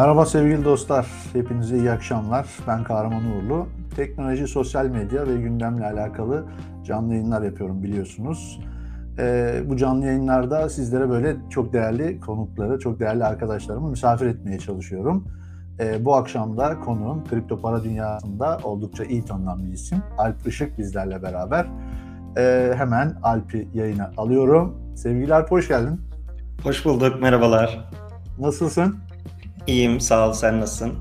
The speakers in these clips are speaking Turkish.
Merhaba sevgili dostlar. Hepinize iyi akşamlar. Ben Kahraman Uğurlu. Teknoloji, sosyal medya ve gündemle alakalı canlı yayınlar yapıyorum biliyorsunuz. Ee, bu canlı yayınlarda sizlere böyle çok değerli konukları, çok değerli arkadaşlarımı misafir etmeye çalışıyorum. Ee, bu akşam da konuğum kripto para dünyasında oldukça iyi tanınan bir isim. Alp Işık bizlerle beraber. Ee, hemen Alp'i yayına alıyorum. Sevgili Alp hoş geldin. Hoş bulduk, merhabalar. Nasılsın? İyiyim, sağ ol. Sen nasılsın?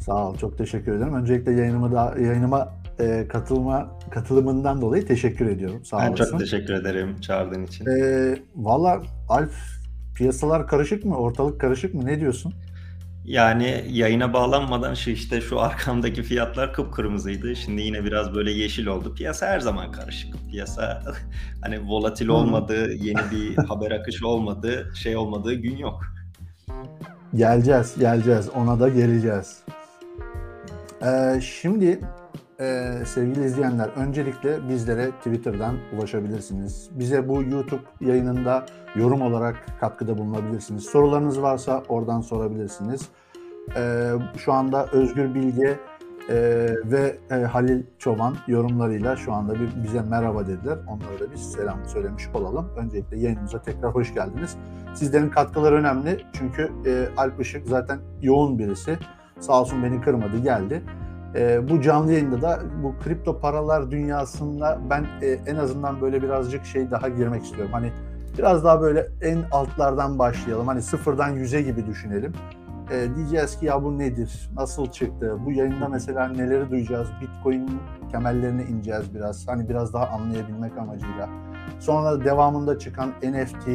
Sağ ol, çok teşekkür ederim. Öncelikle yayınıma da yayınıma e, katılma katılımından dolayı teşekkür ediyorum. Sağ ben olasın. çok teşekkür ederim çağırdığın için. E, Valla Alp piyasalar karışık mı? Ortalık karışık mı? Ne diyorsun? Yani yayına bağlanmadan şu işte şu arkamdaki fiyatlar kıpkırmızıydı. Şimdi yine biraz böyle yeşil oldu. Piyasa her zaman karışık. Piyasa hani volatil olmadığı, yeni bir haber akışı olmadığı, şey olmadığı gün yok. Geleceğiz, geleceğiz. Ona da geleceğiz. Ee, şimdi e, sevgili izleyenler, öncelikle bizlere Twitter'dan ulaşabilirsiniz. Bize bu YouTube yayınında yorum olarak katkıda bulunabilirsiniz. Sorularınız varsa oradan sorabilirsiniz. Ee, şu anda Özgür Bilge e, ve e, Halil Çoban yorumlarıyla şu anda bir bize merhaba dediler. Onlara da biz selam söylemiş olalım. Öncelikle yayınımıza tekrar hoş geldiniz. Sizlerin katkıları önemli çünkü e, Alp Işık zaten yoğun birisi. Sağ olsun beni kırmadı geldi. E, bu canlı yayında da bu kripto paralar dünyasında ben e, en azından böyle birazcık şey daha girmek istiyorum. Hani biraz daha böyle en altlardan başlayalım. Hani sıfırdan yüze gibi düşünelim. E, diyeceğiz ki ya bu nedir? Nasıl çıktı? Bu yayında mesela neleri duyacağız? Bitcoin temellerine ineceğiz biraz. Hani biraz daha anlayabilmek amacıyla. Sonra devamında çıkan NFT,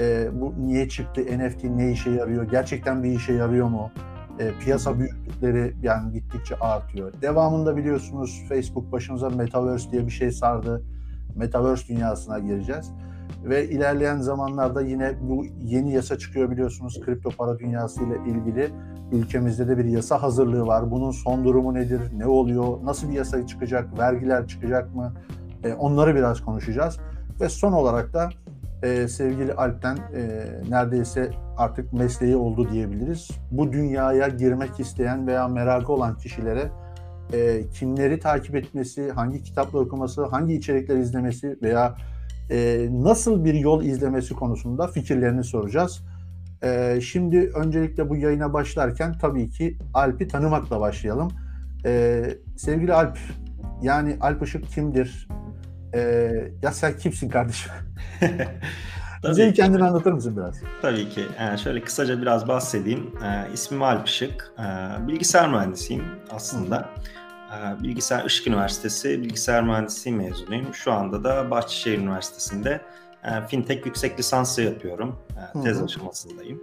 e, bu niye çıktı? NFT ne işe yarıyor? Gerçekten bir işe yarıyor mu? E, piyasa büyüklükleri yani gittikçe artıyor. Devamında biliyorsunuz Facebook başımıza Metaverse diye bir şey sardı. Metaverse dünyasına gireceğiz. Ve ilerleyen zamanlarda yine bu yeni yasa çıkıyor biliyorsunuz kripto para dünyası ile ilgili. Ülkemizde de bir yasa hazırlığı var. Bunun son durumu nedir? Ne oluyor? Nasıl bir yasa çıkacak? Vergiler çıkacak mı? E, onları biraz konuşacağız. Ve son olarak da e, sevgili Alp'ten e, neredeyse artık mesleği oldu diyebiliriz. Bu dünyaya girmek isteyen veya merakı olan kişilere e, kimleri takip etmesi, hangi kitaplar okuması, hangi içerikler izlemesi veya e, nasıl bir yol izlemesi konusunda fikirlerini soracağız. E, şimdi öncelikle bu yayına başlarken tabii ki Alp'i tanımakla başlayalım. E, sevgili Alp, yani Alp Işık kimdir? E, ya sen kimsin kardeşim? Bize kendini anlatır mısın biraz? Tabii ki. Yani şöyle kısaca biraz bahsedeyim. Ee, ismim Alp Işık. Ee, bilgisayar mühendisiyim aslında. Ee, Bilgisayar Işık Üniversitesi Bilgisayar Mühendisliği mezunuyum. Şu anda da Bahçeşehir Üniversitesi'nde e, fintech yüksek lisansı yapıyorum. E, tez aşamasındayım.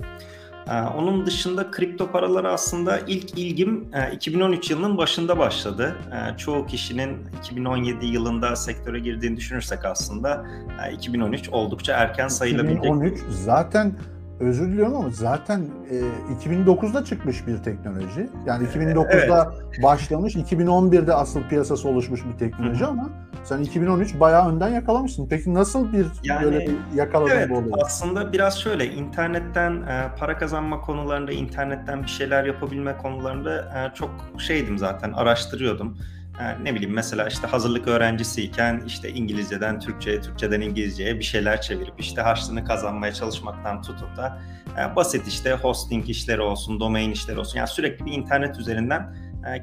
E, onun dışında kripto paraları aslında ilk ilgim e, 2013 yılının başında başladı. Çoğu kişinin 2017 yılında sektöre girdiğini düşünürsek aslında e, 2013 oldukça erken sayılabilecek. 2013 zaten özür diliyorum ama zaten e, 2009'da çıkmış bir teknoloji. Yani 2009'da evet. başlamış, 2011'de asıl piyasası oluşmuş bir teknoloji Hı-hı. ama sen 2013 bayağı önden yakalamışsın. Peki nasıl bir yani, böyle bir yakaladın evet, olayı? Aslında biraz şöyle internetten e, para kazanma konularında, internetten bir şeyler yapabilme konularında e, çok şeydim zaten, araştırıyordum. Yani ne bileyim mesela işte hazırlık öğrencisiyken işte İngilizceden Türkçe'ye, Türkçeden İngilizce'ye bir şeyler çevirip işte harçlığını kazanmaya çalışmaktan tutun da yani basit işte hosting işleri olsun, domain işleri olsun. Yani sürekli bir internet üzerinden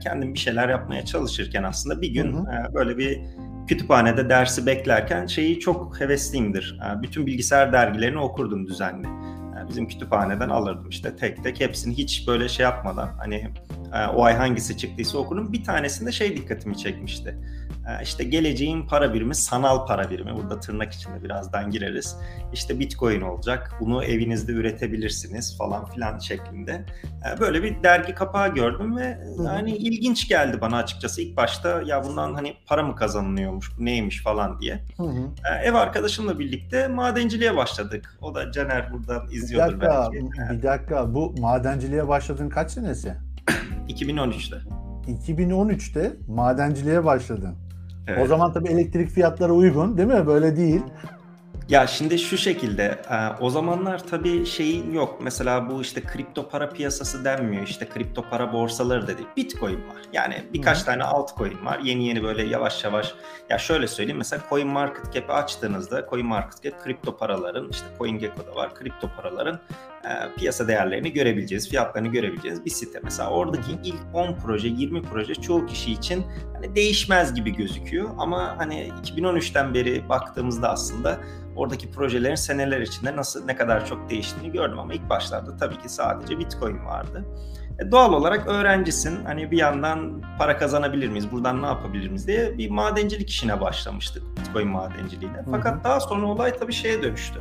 kendim bir şeyler yapmaya çalışırken aslında bir gün hı hı. böyle bir kütüphanede dersi beklerken şeyi çok hevesliyimdir. Bütün bilgisayar dergilerini okurdum düzenli. Bizim kütüphaneden alırdım işte tek tek hepsini hiç böyle şey yapmadan hani ee, o ay hangisi çıktıysa okunun. Bir tanesinde şey dikkatimi çekmişti. Ee, işte geleceğin para birimi sanal para birimi. Burada tırnak içinde birazdan gireriz. İşte Bitcoin olacak. Bunu evinizde üretebilirsiniz falan filan şeklinde. Ee, böyle bir dergi kapağı gördüm ve hani ilginç geldi bana açıkçası. İlk başta ya bundan hani para mı kazanılıyormuş, neymiş falan diye. Hı hı. Ev arkadaşımla birlikte madenciliğe başladık. O da Caner buradan izliyordur bir dakika, belki. Bir dakika bu madenciliğe başladığın kaç senesi? 2013'te. 2013'te madenciliğe başladın. Evet. O zaman tabii elektrik fiyatları uygun değil mi? Böyle değil. Ya şimdi şu şekilde e, o zamanlar tabii şeyin yok. Mesela bu işte kripto para piyasası denmiyor. İşte kripto para borsaları değil. Bitcoin var. Yani birkaç Hı. tane altcoin var. Yeni yeni böyle yavaş yavaş. Ya şöyle söyleyeyim mesela Coin Market Cap'i açtığınızda Coin Market Cap kripto paraların işte CoinGecko'da var. Kripto paraların e, piyasa değerlerini görebileceğiz, fiyatlarını görebileceğiz bir site. Mesela oradaki ilk 10 proje, 20 proje çoğu kişi için hani değişmez gibi gözüküyor ama hani 2013'ten beri baktığımızda aslında oradaki projelerin seneler içinde nasıl ne kadar çok değiştiğini gördüm ama ilk başlarda tabii ki sadece Bitcoin vardı. E, doğal olarak öğrencisin. Hani bir yandan para kazanabilir miyiz? Buradan ne yapabilir miyiz diye bir madencilik işine başlamıştık Bitcoin madenciliğine. Fakat daha sonra olay tabii şeye dönüştü.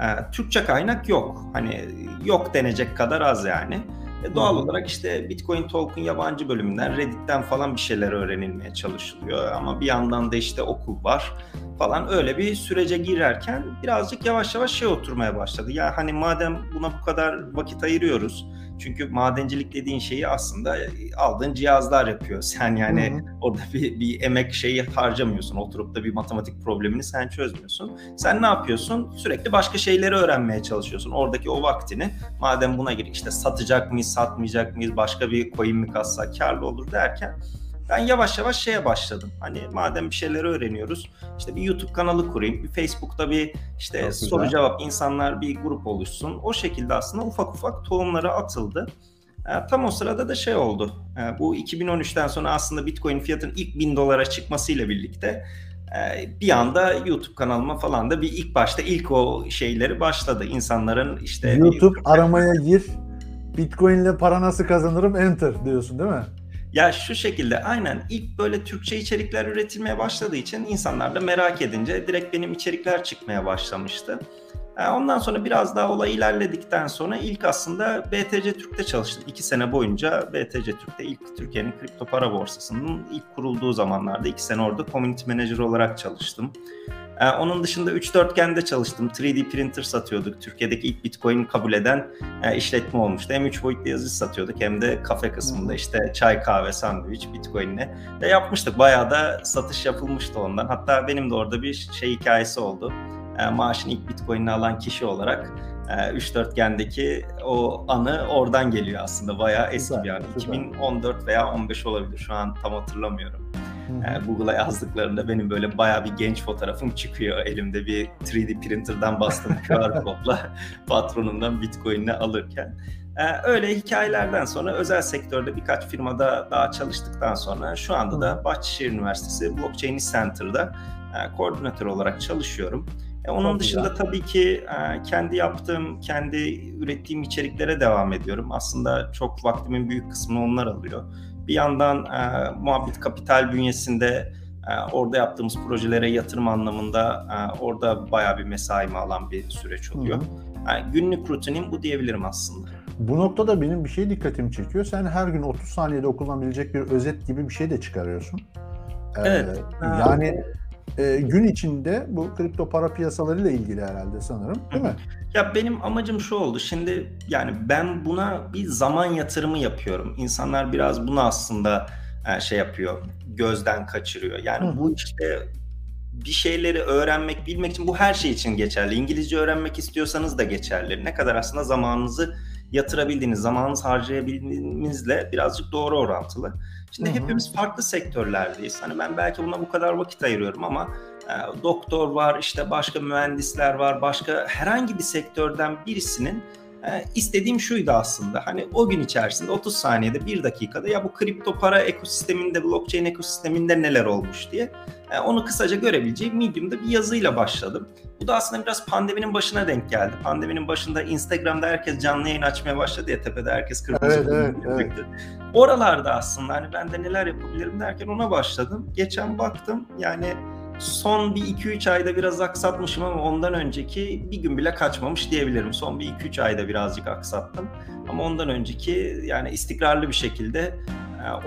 Ee, Türkçe kaynak yok. Hani yok denecek kadar az yani. E doğal olarak işte Bitcoin Talk'un yabancı bölümünden, Reddit'ten falan bir şeyler öğrenilmeye çalışılıyor. Ama bir yandan da işte okul var falan öyle bir sürece girerken birazcık yavaş yavaş şey oturmaya başladı. Ya hani madem buna bu kadar vakit ayırıyoruz, çünkü madencilik dediğin şeyi aslında e, aldığın cihazlar yapıyor. Sen yani hı hı. orada bir, bir emek şeyi harcamıyorsun. Oturup da bir matematik problemini sen çözmüyorsun. Sen ne yapıyorsun? Sürekli başka şeyleri öğrenmeye çalışıyorsun. Oradaki o vaktini madem buna gir işte satacak mıyız, satmayacak mıyız, başka bir coin mi katsak karlı olur derken ben yavaş yavaş şeye başladım. Hani madem bir şeyleri öğreniyoruz işte bir YouTube kanalı kurayım, bir Facebook'ta bir işte Çok soru güzel. cevap insanlar bir grup oluşsun. O şekilde aslında ufak ufak tohumları atıldı. E, tam o sırada da şey oldu. E, bu 2013'ten sonra aslında Bitcoin fiyatının ilk 1000 dolara çıkmasıyla birlikte e, bir anda YouTube kanalıma falan da bir ilk başta ilk o şeyleri başladı. İnsanların işte YouTube bir... aramaya gir. Bitcoin ile para nasıl kazanırım enter diyorsun değil mi? Ya şu şekilde aynen ilk böyle Türkçe içerikler üretilmeye başladığı için insanlar da merak edince direkt benim içerikler çıkmaya başlamıştı. Ondan sonra biraz daha olay ilerledikten sonra ilk aslında BTC Türk'te çalıştım. İki sene boyunca BTC Türk'te ilk Türkiye'nin kripto para borsasının ilk kurulduğu zamanlarda iki sene orada community manager olarak çalıştım. Onun dışında 3-4gen'de çalıştım. 3D printer satıyorduk. Türkiye'deki ilk Bitcoin kabul eden işletme olmuştu. Hem 3 boyutlu yazıcı satıyorduk hem de kafe kısmında işte çay, kahve, sandviç Bitcoin'le ve yapmıştık. Bayağı da satış yapılmıştı ondan. Hatta benim de orada bir şey hikayesi oldu. E, maaşın ilk Bitcoin'ini alan kişi olarak 3-4gen'deki e, o anı oradan geliyor aslında. Bayağı eski güzel, bir an. 2014 veya 15 olabilir. Şu an tam hatırlamıyorum. Yani Google'a yazdıklarında benim böyle baya bir genç fotoğrafım çıkıyor. Elimde bir 3D printer'dan bastım QR kodla patronumdan Bitcoin'ini alırken. Ee, öyle hikayelerden sonra özel sektörde birkaç firmada daha çalıştıktan sonra şu anda da Bahçeşehir Üniversitesi Blockchain Center'da e, koordinatör olarak çalışıyorum. E, onun Çok dışında güzel. tabii ki e, kendi yaptığım, kendi ürettiğim içeriklere devam ediyorum. Aslında çok vaktimin büyük kısmını onlar alıyor. Bir yandan e, Muhabbet Kapital bünyesinde e, orada yaptığımız projelere yatırım anlamında e, orada bayağı bir mesaimi alan bir süreç oluyor. Hı. Yani günlük rutinim bu diyebilirim aslında. Bu noktada benim bir şey dikkatimi çekiyor. Sen her gün 30 saniyede okunabilecek bir özet gibi bir şey de çıkarıyorsun. Ee, evet. Yani e, gün içinde bu kripto para piyasalarıyla ilgili herhalde sanırım değil mi? Ya benim amacım şu oldu. Şimdi yani ben buna bir zaman yatırımı yapıyorum. İnsanlar biraz bunu aslında e, şey yapıyor, gözden kaçırıyor. Yani Hı. bu işte bir şeyleri öğrenmek, bilmek için bu her şey için geçerli. İngilizce öğrenmek istiyorsanız da geçerli. Ne kadar aslında zamanınızı yatırabildiğiniz, zamanınızı harcayabildiğinizle birazcık doğru orantılı. Şimdi Hı-hı. hepimiz farklı sektörlerdeyiz. Hani ben belki buna bu kadar vakit ayırıyorum ama e, doktor var, işte başka mühendisler var, başka herhangi bir sektörden birisinin e, istediğim şuydu aslında. Hani o gün içerisinde 30 saniyede 1 dakikada ya bu kripto para ekosisteminde, blockchain ekosisteminde neler olmuş diye e, onu kısaca görebileceğim Medium'da bir yazıyla başladım. Bu da aslında biraz pandeminin başına denk geldi. Pandeminin başında Instagram'da herkes canlı yayın açmaya başladı ya tepede herkes kırmızı evet, evet, evet. Oralarda aslında hani ben de neler yapabilirim derken ona başladım. Geçen baktım yani son bir 2-3 ayda biraz aksatmışım ama ondan önceki bir gün bile kaçmamış diyebilirim. Son bir 2-3 ayda birazcık aksattım. Ama ondan önceki yani istikrarlı bir şekilde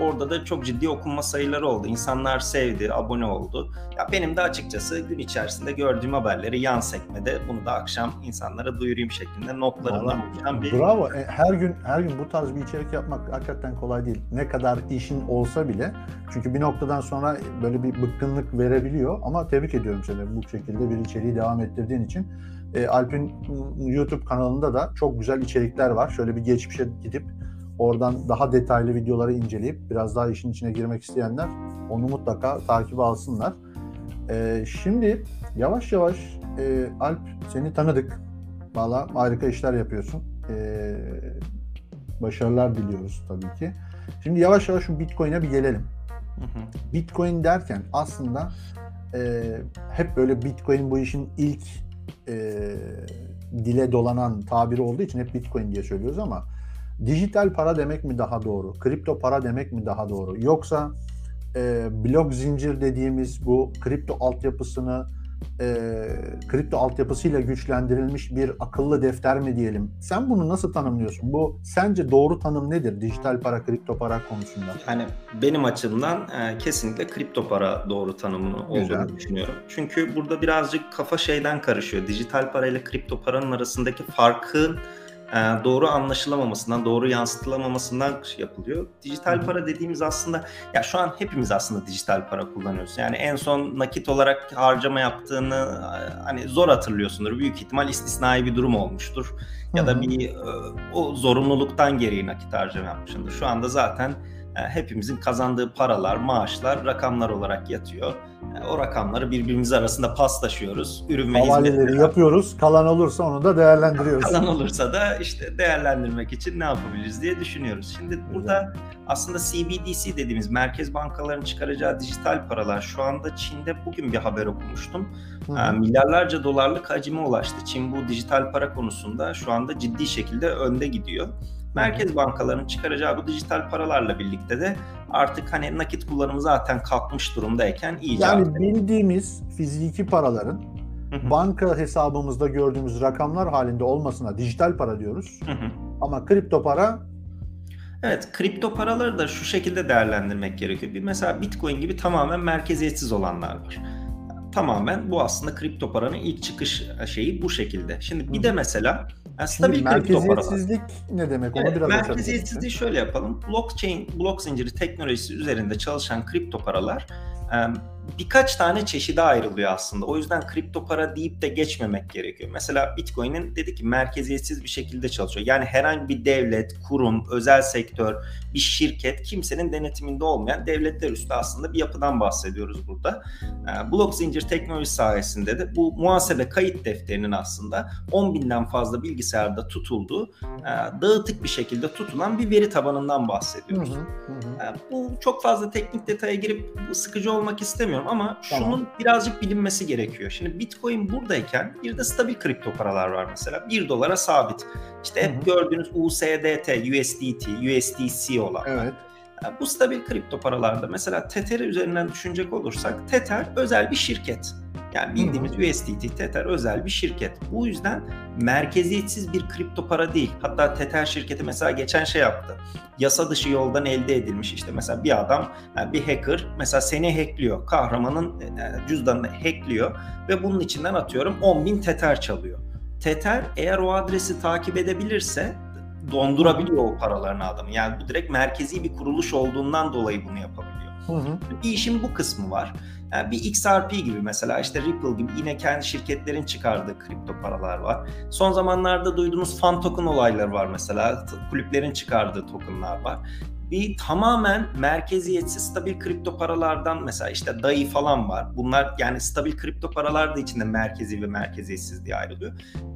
orada da çok ciddi okunma sayıları oldu. İnsanlar sevdi, abone oldu. Ya benim de açıkçası gün içerisinde gördüğüm haberleri yan sekmede bunu da akşam insanlara duyurayım şeklinde notlarımdan oluşan bir... Bravo. E, her gün her gün bu tarz bir içerik yapmak hakikaten kolay değil. Ne kadar işin olsa bile. Çünkü bir noktadan sonra böyle bir bıkkınlık verebiliyor. Ama tebrik ediyorum seni bu şekilde bir içeriği devam ettirdiğin için. E, Alp'in YouTube kanalında da çok güzel içerikler var. Şöyle bir geçmişe gidip oradan daha detaylı videoları inceleyip biraz daha işin içine girmek isteyenler onu mutlaka takip alsınlar. E, şimdi yavaş yavaş e, Alp seni tanıdık. Valla harika işler yapıyorsun. E, başarılar diliyoruz tabii ki. Şimdi yavaş yavaş şu Bitcoin'e bir gelelim. Bitcoin derken aslında e, hep böyle Bitcoin bu işin ilk e, dile dolanan tabiri olduğu için hep Bitcoin diye söylüyoruz ama dijital para demek mi daha doğru? Kripto para demek mi daha doğru? Yoksa e, blok zincir dediğimiz bu kripto altyapısını e, kripto altyapısıyla güçlendirilmiş bir akıllı defter mi diyelim? Sen bunu nasıl tanımlıyorsun? Bu sence doğru tanım nedir dijital para, kripto para konusunda? Yani benim açımdan e, kesinlikle kripto para doğru tanımını Güzel. olduğunu düşünüyorum. Çünkü burada birazcık kafa şeyden karışıyor. Dijital para ile kripto paranın arasındaki farkın doğru anlaşılamamasından, doğru yansıtılamamasından yapılıyor. Dijital para dediğimiz aslında ya şu an hepimiz aslında dijital para kullanıyoruz. Yani en son nakit olarak harcama yaptığını e, hani zor hatırlıyorsundur. Büyük ihtimal istisnai bir durum olmuştur. Ya da bir e, o zorunluluktan gereği nakit harcama yapmışındır. Şu anda zaten hepimizin kazandığı paralar, maaşlar rakamlar olarak yatıyor. O rakamları birbirimiz arasında paslaşıyoruz. Ürün ve Havaleleri yapıyoruz. Kalan olursa onu da değerlendiriyoruz. Kalan olursa da işte değerlendirmek için ne yapabiliriz diye düşünüyoruz. Şimdi burada aslında CBDC dediğimiz merkez bankalarının çıkaracağı dijital paralar şu anda Çin'de bugün bir haber okumuştum. Hı. Milyarlarca dolarlık hacime ulaştı. Çin bu dijital para konusunda şu anda ciddi şekilde önde gidiyor. Merkez bankalarının çıkaracağı bu dijital paralarla birlikte de artık hani nakit kullanımı zaten kalkmış durumdayken iyice Yani bildiğimiz fiziki paraların banka hesabımızda gördüğümüz rakamlar halinde olmasına dijital para diyoruz. Ama kripto para Evet, kripto paraları da şu şekilde değerlendirmek gerekiyor. Bir mesela Bitcoin gibi tamamen merkeziyetsiz olanlar var. Tamamen bu aslında kripto paranın ilk çıkış şeyi bu şekilde. Şimdi bir de mesela yani stabil merkeziyetsizlik ne demek? Onu evet, biraz merkeziyetsizliği şöyle yapalım. Blockchain, blok zinciri teknolojisi üzerinde çalışan kripto paralar birkaç tane çeşide ayrılıyor aslında. O yüzden kripto para deyip de geçmemek gerekiyor. Mesela Bitcoin'in dedi ki merkeziyetsiz bir şekilde çalışıyor. Yani herhangi bir devlet, kurum, özel sektör, bir şirket kimsenin denetiminde olmayan devletler üstü aslında bir yapıdan bahsediyoruz burada. Ee, blok zincir teknoloji sayesinde de bu muhasebe kayıt defterinin aslında 10 binden fazla bilgisayarda tutulduğu e, dağıtık bir şekilde tutulan bir veri tabanından bahsediyoruz. Hı hı hı. Ee, bu çok fazla teknik detaya girip sıkıcı olmak istemiyorum ama tamam. şunun birazcık bilinmesi gerekiyor. Şimdi Bitcoin buradayken bir de stabil kripto paralar var mesela. 1 dolara sabit. İşte hep Hı-hı. gördüğünüz USDT, USDT, USDC olan. Evet. Bu stabil kripto paralarda mesela Tether üzerinden düşünecek olursak Tether özel bir şirket. Yani bildiğimiz. USDT Tether özel bir şirket. Bu yüzden merkeziyetsiz bir kripto para değil. Hatta Tether şirketi mesela geçen şey yaptı. Yasa dışı yoldan elde edilmiş işte mesela bir adam bir hacker mesela seni hackliyor. Kahramanın e, cüzdanını hackliyor ve bunun içinden atıyorum 10 bin Tether çalıyor. Tether eğer o adresi takip edebilirse dondurabiliyor o paralarını adamı. Yani bu direkt merkezi bir kuruluş olduğundan dolayı bunu yapabiliyor. Hı hı. Bir işin bu kısmı var. Yani bir XRP gibi mesela işte Ripple gibi yine kendi şirketlerin çıkardığı kripto paralar var. Son zamanlarda duyduğunuz fan token olayları var mesela. Kulüplerin çıkardığı tokenlar var bir tamamen merkeziyetsiz stabil kripto paralardan mesela işte DAI falan var. Bunlar yani stabil kripto paralar da içinde merkezi ve merkeziyetsiz diye ayrılıyor.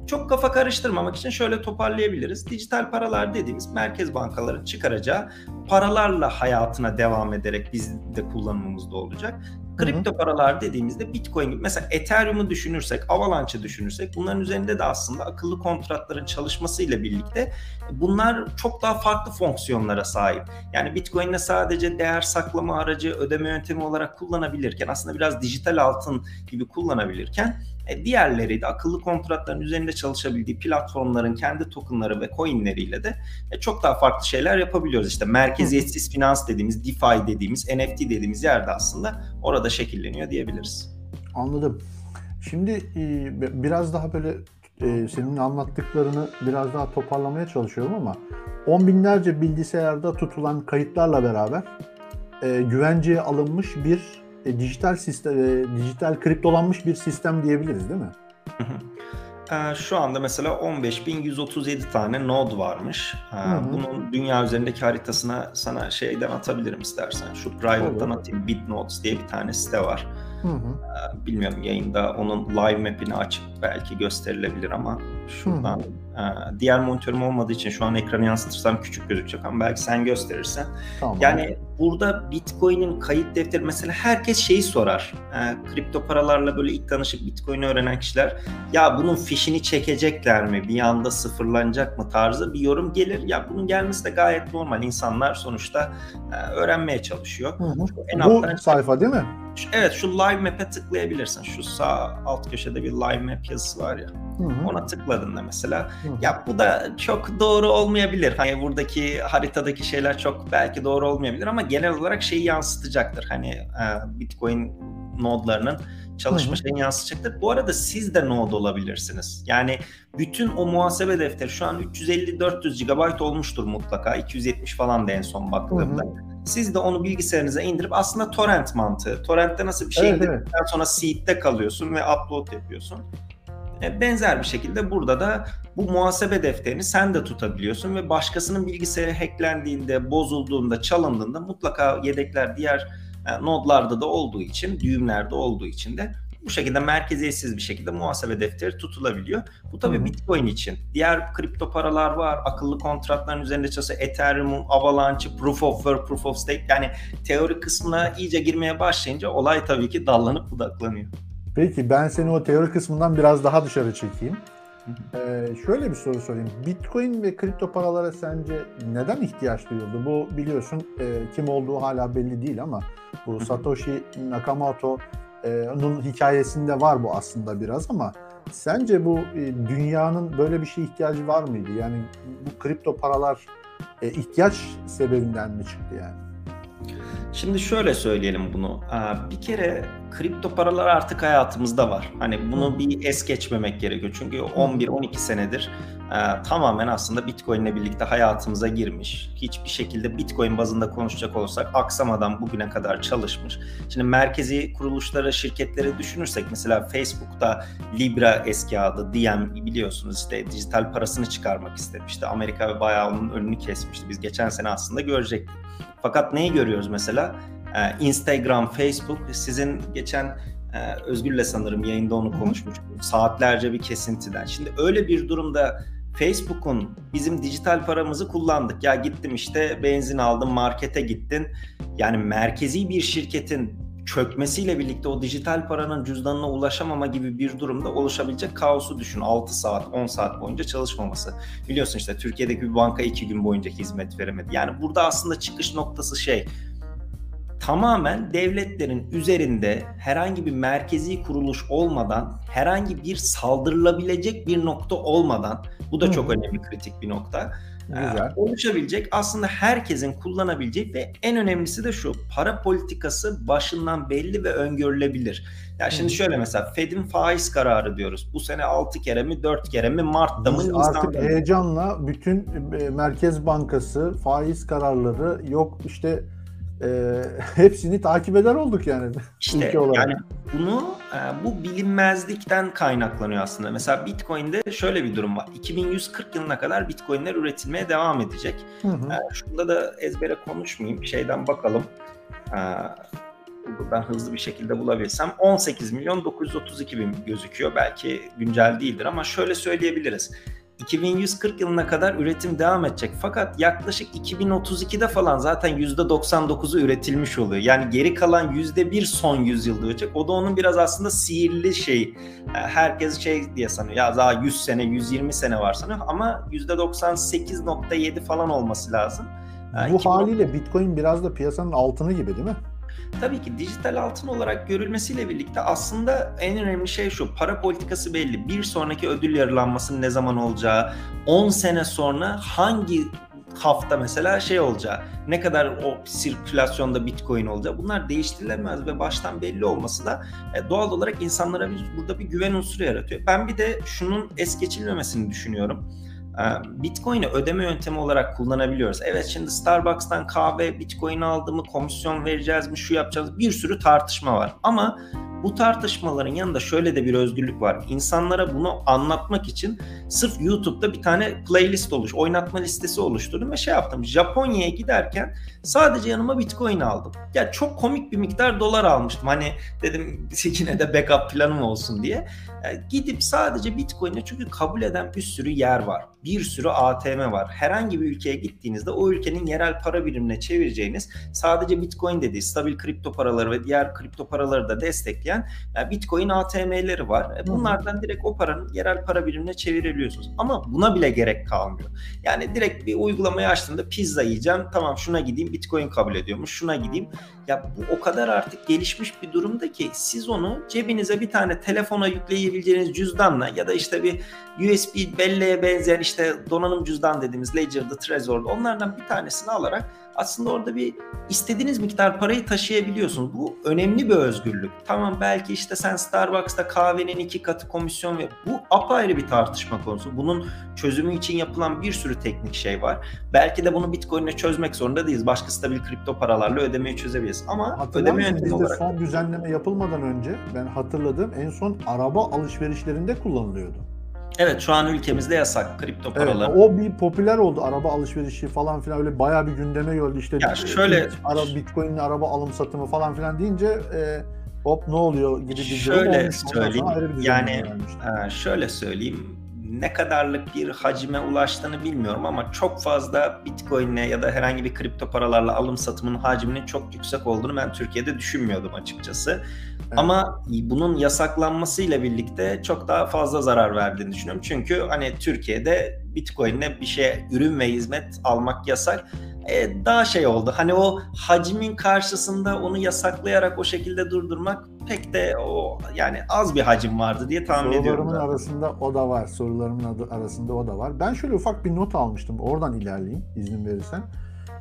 Çok kafa karıştırmamak için şöyle toparlayabiliriz. Dijital paralar dediğimiz merkez bankaların çıkaracağı paralarla hayatına devam ederek bizim de kullanımımızda olacak. Kripto paralar dediğimizde Bitcoin gibi mesela Ethereum'u düşünürsek, Avalanche'ı düşünürsek bunların üzerinde de aslında akıllı kontratların çalışmasıyla birlikte bunlar çok daha farklı fonksiyonlara sahip. Yani Bitcoin'le sadece değer saklama aracı, ödeme yöntemi olarak kullanabilirken aslında biraz dijital altın gibi kullanabilirken E, diğerleri de akıllı kontratların üzerinde çalışabildiği platformların kendi tokenları ve coinleriyle de e, çok daha farklı şeyler yapabiliyoruz. İşte merkeziyetsiz finans dediğimiz, DeFi dediğimiz, NFT dediğimiz yerde aslında orada şekilleniyor diyebiliriz. Anladım. Şimdi e, biraz daha böyle e, senin anlattıklarını biraz daha toparlamaya çalışıyorum ama on binlerce bilgisayarda tutulan kayıtlarla beraber e, güvenceye alınmış bir e, dijital sistem, e, dijital kriptolanmış bir sistem diyebiliriz değil mi? E, şu anda mesela 15.137 tane node varmış. E, bunun dünya üzerindeki haritasına sana şeyden atabilirim istersen. Şu private'dan atayım. BitNodes diye bir tane site var. Hı hı. Ee, bilmiyorum yayında onun live map'ini açıp belki gösterilebilir ama şuradan hı hı. E, diğer monitörüm olmadığı için şu an ekranı yansıtırsam küçük gözükecek ama belki sen gösterirsen. Tamam. Yani burada Bitcoin'in kayıt defteri mesela herkes şeyi sorar. E, kripto paralarla böyle ilk tanışıp Bitcoin'i öğrenen kişiler ya bunun fişini çekecekler mi? Bir anda sıfırlanacak mı tarzı bir yorum gelir. Ya bunun gelmesi de gayet normal. İnsanlar sonuçta e, öğrenmeye çalışıyor. Hı hı. En Bu alttan... sayfa değil mi? Evet şu live map'e tıklayabilirsin. Şu sağ alt köşede bir live map yazısı var ya. Hı hı. Ona tıkladığında mesela hı. ya bu da çok doğru olmayabilir. Hani buradaki haritadaki şeyler çok belki doğru olmayabilir ama genel olarak şeyi yansıtacaktır. Hani e, Bitcoin nodlarının çalışma şeyini yansıtacaktır. Bu arada siz de node olabilirsiniz. Yani bütün o muhasebe defteri şu an 350-400 GB olmuştur mutlaka. 270 falan da en son baktığımda. Hı hı. Siz de onu bilgisayarınıza indirip aslında torrent mantığı. Torrent'te nasıl bir şey evet, indirdikten evet. sonra seed'de kalıyorsun ve upload yapıyorsun. E, benzer bir şekilde burada da bu muhasebe defterini sen de tutabiliyorsun ve başkasının bilgisayarı hacklendiğinde, bozulduğunda, çalındığında mutlaka yedekler diğer e, nodlarda da olduğu için, düğümlerde olduğu için de bu şekilde merkeziyetsiz bir şekilde muhasebe defteri tutulabiliyor. Bu tabii Hı-hı. Bitcoin için. Diğer kripto paralar var. Akıllı kontratların üzerinde çalışan Ethereum, Avalanche, Proof of Work, Proof of Stake. Yani teori kısmına iyice girmeye başlayınca olay tabii ki dallanıp budaklanıyor. Peki ben seni o teori kısmından biraz daha dışarı çekeyim. Ee, şöyle bir soru sorayım. Bitcoin ve kripto paralara sence neden ihtiyaç duyuldu? Bu biliyorsun e, kim olduğu hala belli değil ama bu Satoshi Nakamoto e, onun hikayesinde var bu aslında biraz ama sence bu e, dünyanın böyle bir şeye ihtiyacı var mıydı? Yani bu kripto paralar e, ihtiyaç sebebinden mi çıktı yani? Şimdi şöyle söyleyelim bunu. Bir kere kripto paralar artık hayatımızda var. Hani bunu bir es geçmemek gerekiyor. Çünkü 11-12 senedir tamamen aslında Bitcoin ile birlikte hayatımıza girmiş. Hiçbir şekilde Bitcoin bazında konuşacak olsak aksamadan bugüne kadar çalışmış. Şimdi merkezi kuruluşlara, şirketleri düşünürsek mesela Facebook'ta Libra eski adı Diem biliyorsunuz işte dijital parasını çıkarmak istemişti. Amerika bayağı onun önünü kesmişti. Biz geçen sene aslında görecektik. Fakat neyi görüyoruz mesela? Ee, Instagram, Facebook sizin geçen e, Özgür'le sanırım yayında onu konuşmuştuk. Saatlerce bir kesintiden. Şimdi öyle bir durumda Facebook'un bizim dijital paramızı kullandık. Ya gittim işte benzin aldım, markete gittin. Yani merkezi bir şirketin çökmesiyle birlikte o dijital paranın cüzdanına ulaşamama gibi bir durumda oluşabilecek kaosu düşün. 6 saat, 10 saat boyunca çalışmaması. Biliyorsun işte Türkiye'deki bir banka 2 gün boyunca hizmet veremedi. Yani burada aslında çıkış noktası şey tamamen devletlerin üzerinde herhangi bir merkezi kuruluş olmadan, herhangi bir saldırılabilecek bir nokta olmadan, bu da çok önemli kritik bir nokta Güzel. oluşabilecek aslında herkesin kullanabileceği ve en önemlisi de şu para politikası başından belli ve öngörülebilir. Ya yani şimdi şöyle mesela Fed'in faiz kararı diyoruz. Bu sene 6 kere mi 4 kere mi Mart'ta mı Artık heyecanla bütün e, Merkez Bankası faiz kararları yok işte e, hepsini takip eder olduk yani. İşte yani bunu bu bilinmezlikten kaynaklanıyor aslında. Mesela Bitcoin'de şöyle bir durum var. 2140 yılına kadar Bitcoin'ler üretilmeye devam edecek. Hı hı. E, şunda da ezbere konuşmayayım. Şeyden bakalım. E, buradan hızlı bir şekilde bulabilsem 18 milyon 932 bin gözüküyor. Belki güncel değildir ama şöyle söyleyebiliriz. 2140 yılına kadar üretim devam edecek. Fakat yaklaşık 2032'de falan zaten %99'u üretilmiş oluyor. Yani geri kalan %1 son yüzyılda olacak. O da onun biraz aslında sihirli şey. Herkes şey diye sanıyor. Ya daha 100 sene, 120 sene var sanıyor. Ama %98.7 falan olması lazım. Bu 2000... haliyle Bitcoin biraz da piyasanın altını gibi değil mi? Tabii ki dijital altın olarak görülmesiyle birlikte aslında en önemli şey şu. Para politikası belli. Bir sonraki ödül yarılanmasının ne zaman olacağı, 10 sene sonra hangi hafta mesela şey olacağı, ne kadar o sirkülasyonda bitcoin olacak bunlar değiştirilemez ve baştan belli olması da e, doğal olarak insanlara bir, burada bir güven unsuru yaratıyor. Ben bir de şunun es geçilmemesini düşünüyorum. E, Bitcoin'i ödeme yöntemi olarak kullanabiliyoruz. Evet şimdi Starbucks'tan kahve Bitcoin aldı mı, komisyon vereceğiz mi, şu yapacağız bir sürü tartışma var. Ama bu tartışmaların yanında şöyle de bir özgürlük var. İnsanlara bunu anlatmak için sırf YouTube'da bir tane playlist oluş, oynatma listesi oluşturdum ve şey yaptım. Japonya'ya giderken sadece yanıma Bitcoin aldım. Ya çok komik bir miktar dolar almıştım. Hani dedim yine de backup planım olsun diye. Yani gidip sadece Bitcoin'e çünkü kabul eden bir sürü yer var. Bir sürü ATM var. Herhangi bir ülkeye gittiğinizde o ülkenin yerel para birimine çevireceğiniz sadece Bitcoin dediği stabil kripto paraları ve diğer kripto paraları da destekleyen yani Bitcoin ATM'leri var. E, bunlardan direkt o paranın yerel para birimine çevirebiliyorsunuz. Ama buna bile gerek kalmıyor. Yani direkt bir uygulamayı açtığımda pizza yiyeceğim. Tamam şuna gideyim Bitcoin kabul ediyormuş. Şuna gideyim. Ya bu o kadar artık gelişmiş bir durumda ki siz onu cebinize bir tane telefona yükleyebileceğiniz cüzdanla ya da işte bir USB belleğe benzeyen işte donanım cüzdan dediğimiz Ledger'da, Trezor'da onlardan bir tanesini alarak aslında orada bir istediğiniz miktar parayı taşıyabiliyorsunuz. Bu önemli bir özgürlük. Tamam belki işte sen Starbucks'ta kahvenin iki katı komisyon ve bu apayrı bir tartışma konusu. Bunun çözümü için yapılan bir sürü teknik şey var. Belki de bunu Bitcoin'le çözmek zorunda değiliz. Başka stabil kripto paralarla ödemeyi çözebiliriz. Ama ödeme yöntemi olarak... son düzenleme yapılmadan önce ben hatırladığım en son araba alışverişlerinde kullanılıyordu. Evet şu an ülkemizde yasak kripto paralar. Evet, o bir popüler oldu araba alışverişi falan filan öyle bayağı bir gündeme geldi işte. Ya şöyle ara Bitcoin'le araba alım satımı falan filan deyince e, hop ne oluyor gibi bir şöyle olmuş. Söyleyeyim, yani e, şöyle söyleyeyim ne kadarlık bir hacime ulaştığını bilmiyorum ama çok fazla Bitcoin'le ya da herhangi bir kripto paralarla alım satımının hacminin çok yüksek olduğunu ben Türkiye'de düşünmüyordum açıkçası. Evet. Ama bunun yasaklanmasıyla birlikte çok daha fazla zarar verdiğini düşünüyorum. Çünkü hani Türkiye'de Bitcoin'le bir şey ürün ve hizmet almak yasak e, daha şey oldu. Hani o hacmin karşısında onu yasaklayarak o şekilde durdurmak pek de o yani az bir hacim vardı diye tahmin ediyorum. Sorularımın arasında o da var. Sorularımın adı arasında o da var. Ben şöyle ufak bir not almıştım. Oradan ilerleyeyim izin verirsen.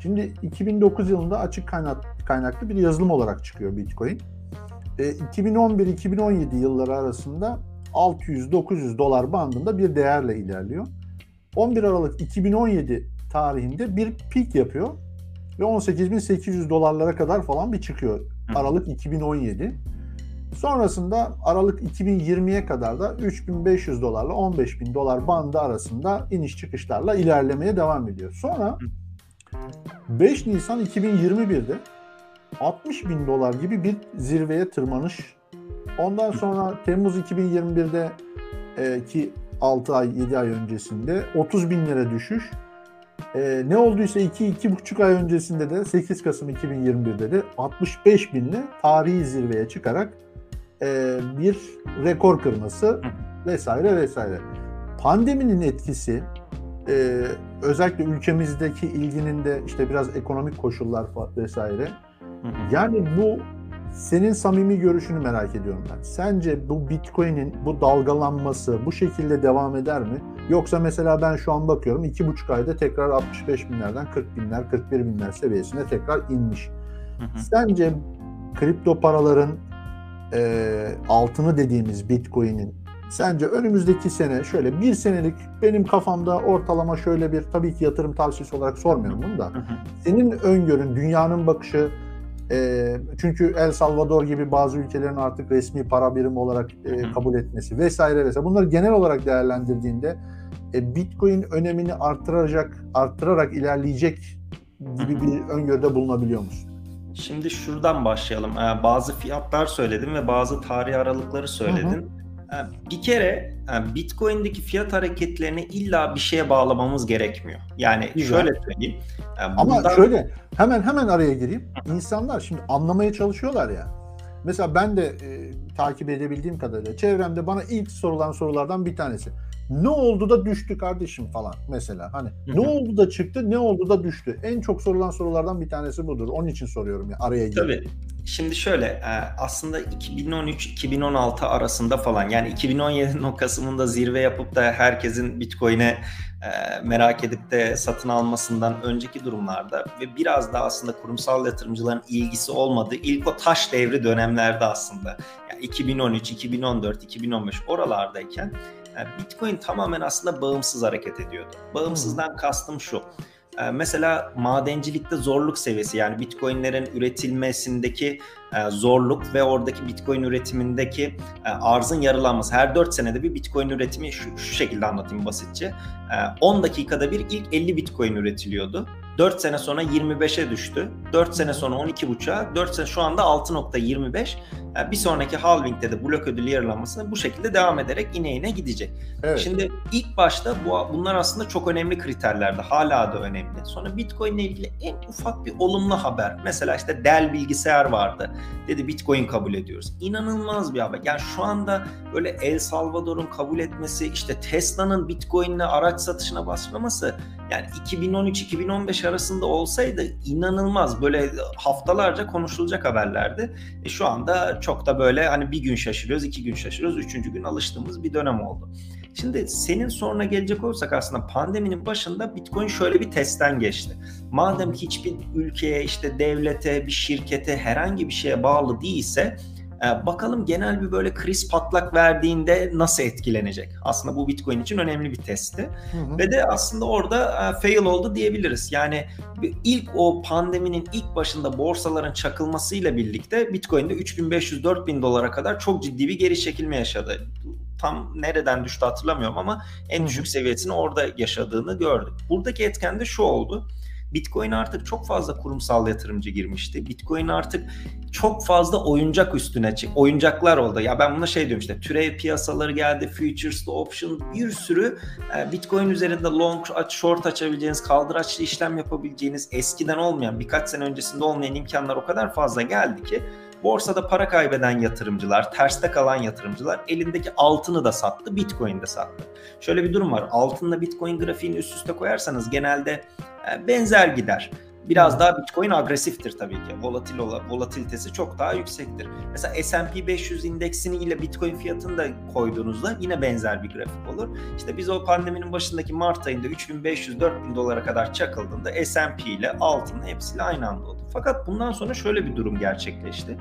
Şimdi 2009 yılında açık kaynak, kaynaklı bir yazılım olarak çıkıyor Bitcoin. E, 2011-2017 yılları arasında 600-900 dolar bandında bir değerle ilerliyor. 11 Aralık 2017 tarihinde bir peak yapıyor ve 18.800 dolarlara kadar falan bir çıkıyor. Aralık 2017. Sonrasında Aralık 2020'ye kadar da 3500 dolarla 15.000 dolar bandı arasında iniş çıkışlarla ilerlemeye devam ediyor. Sonra 5 Nisan 2021'de 60 bin dolar gibi bir zirveye tırmanış. Ondan sonra Temmuz 2021'de e, ki 6 ay 7 ay öncesinde 30 bin lira düşüş. E, ne olduysa 2-2,5 ay öncesinde de 8 Kasım 2021'de de 65 binle tarihi zirveye çıkarak e, bir rekor kırması vesaire vesaire. Pandeminin etkisi e, özellikle ülkemizdeki ilginin de işte biraz ekonomik koşullar vesaire. Yani bu senin samimi görüşünü merak ediyorum ben. Sence bu Bitcoin'in bu dalgalanması bu şekilde devam eder mi? Yoksa mesela ben şu an bakıyorum iki buçuk ayda tekrar 65 binlerden 40 binler, 41 binler seviyesine tekrar inmiş. Hı hı. Sence kripto paraların e, altını dediğimiz Bitcoin'in sence önümüzdeki sene şöyle bir senelik benim kafamda ortalama şöyle bir tabii ki yatırım tavsiyesi olarak sormuyorum bunu da. Senin öngörün, dünyanın bakışı e, çünkü El Salvador gibi bazı ülkelerin artık resmi para birimi olarak e, kabul etmesi vesaire vesaire. Bunları genel olarak değerlendirdiğinde e, Bitcoin önemini artıracak, artırarak ilerleyecek gibi bir öngörüde bulunabiliyor musun? Şimdi şuradan başlayalım. Ee, bazı fiyatlar söyledin ve bazı tarih aralıkları söyledin. Hı hı. Bir kere Bitcoin'deki fiyat hareketlerini illa bir şeye bağlamamız gerekmiyor. Yani Güzel. şöyle söyleyeyim. E, bundan... Ama şöyle hemen hemen araya gireyim. İnsanlar şimdi anlamaya çalışıyorlar ya. Mesela ben de e, takip edebildiğim kadarıyla çevremde bana ilk sorulan sorulardan bir tanesi. Ne oldu da düştü kardeşim falan mesela. Hani ne oldu da çıktı, ne oldu da düştü. En çok sorulan sorulardan bir tanesi budur. Onun için soruyorum ya araya girip. Tabii. Şimdi şöyle e, aslında 2013-2016 arasında falan yani 2017'nin o Kasım'ında zirve yapıp da herkesin Bitcoin'e e, merak edip de satın almasından önceki durumlarda ve biraz da aslında kurumsal yatırımcıların ilgisi olmadığı ilk o taş devri dönemlerde aslında 2013, 2014, 2015 oralardayken e, Bitcoin tamamen aslında bağımsız hareket ediyordu. Bağımsızdan kastım şu. E, Mesela madencilikte zorluk seviyesi yani bitcoinlerin üretilmesindeki zorluk ve oradaki bitcoin üretimindeki e, arzın yarılanması. Her 4 senede bir bitcoin üretimi şu, şu şekilde anlatayım basitçe. E, 10 dakikada bir ilk 50 bitcoin üretiliyordu. 4 sene sonra 25'e düştü. 4 sene sonra 12.5'a, 4 sene şu anda 6.25. E, Bir sonraki halvingde de blok ödülü yarılanması bu şekilde devam ederek ine ine gidecek. Evet. Şimdi ilk başta bu bunlar aslında çok önemli kriterlerdi. Hala da önemli. Sonra Bitcoin ile ilgili en ufak bir olumlu haber. Mesela işte Dell bilgisayar vardı. Dedi Bitcoin kabul ediyoruz. İnanılmaz bir haber. Yani şu anda böyle El Salvador'un kabul etmesi, işte Tesla'nın Bitcoin'le araç satışına başlaması yani 2013-2015 arasında olsaydı inanılmaz böyle haftalarca konuşulacak haberlerdi. E şu anda çok da böyle hani bir gün şaşırıyoruz, iki gün şaşırıyoruz, üçüncü gün alıştığımız bir dönem oldu. Şimdi senin soruna gelecek olursak aslında pandeminin başında Bitcoin şöyle bir testten geçti. Madem hiçbir ülkeye, işte devlete, bir şirkete, herhangi bir şeye bağlı değilse e, bakalım genel bir böyle kriz patlak verdiğinde nasıl etkilenecek? Aslında bu Bitcoin için önemli bir testti. Hı hı. Ve de aslında orada e, fail oldu diyebiliriz. Yani ilk o pandeminin ilk başında borsaların çakılmasıyla birlikte Bitcoin'de 3500-4000 dolara kadar çok ciddi bir geri çekilme yaşadı. Tam nereden düştü hatırlamıyorum ama en düşük seviyesini orada yaşadığını gördük. Buradaki etken de şu oldu. Bitcoin artık çok fazla kurumsal yatırımcı girmişti. Bitcoin artık çok fazla oyuncak üstüne çık. Oyuncaklar oldu. Ya ben buna şey diyorum işte türev piyasaları geldi, futures, option bir sürü e, Bitcoin üzerinde long, aç- short açabileceğiniz, kaldıraçlı işlem yapabileceğiniz, eskiden olmayan, birkaç sene öncesinde olmayan imkanlar o kadar fazla geldi ki borsada para kaybeden yatırımcılar, terste kalan yatırımcılar elindeki altını da sattı, Bitcoin de sattı. Şöyle bir durum var. Altınla Bitcoin grafiğini üst üste koyarsanız genelde e, benzer gider. Biraz daha Bitcoin agresiftir tabii ki. Volatil ola, volatilitesi çok daha yüksektir. Mesela S&P 500 indeksini ile Bitcoin fiyatını da koyduğunuzda yine benzer bir grafik olur. İşte biz o pandeminin başındaki Mart ayında 3500-4000 dolara kadar çakıldığında S&P ile altın hepsiyle aynı anda oldu. Fakat bundan sonra şöyle bir durum gerçekleşti.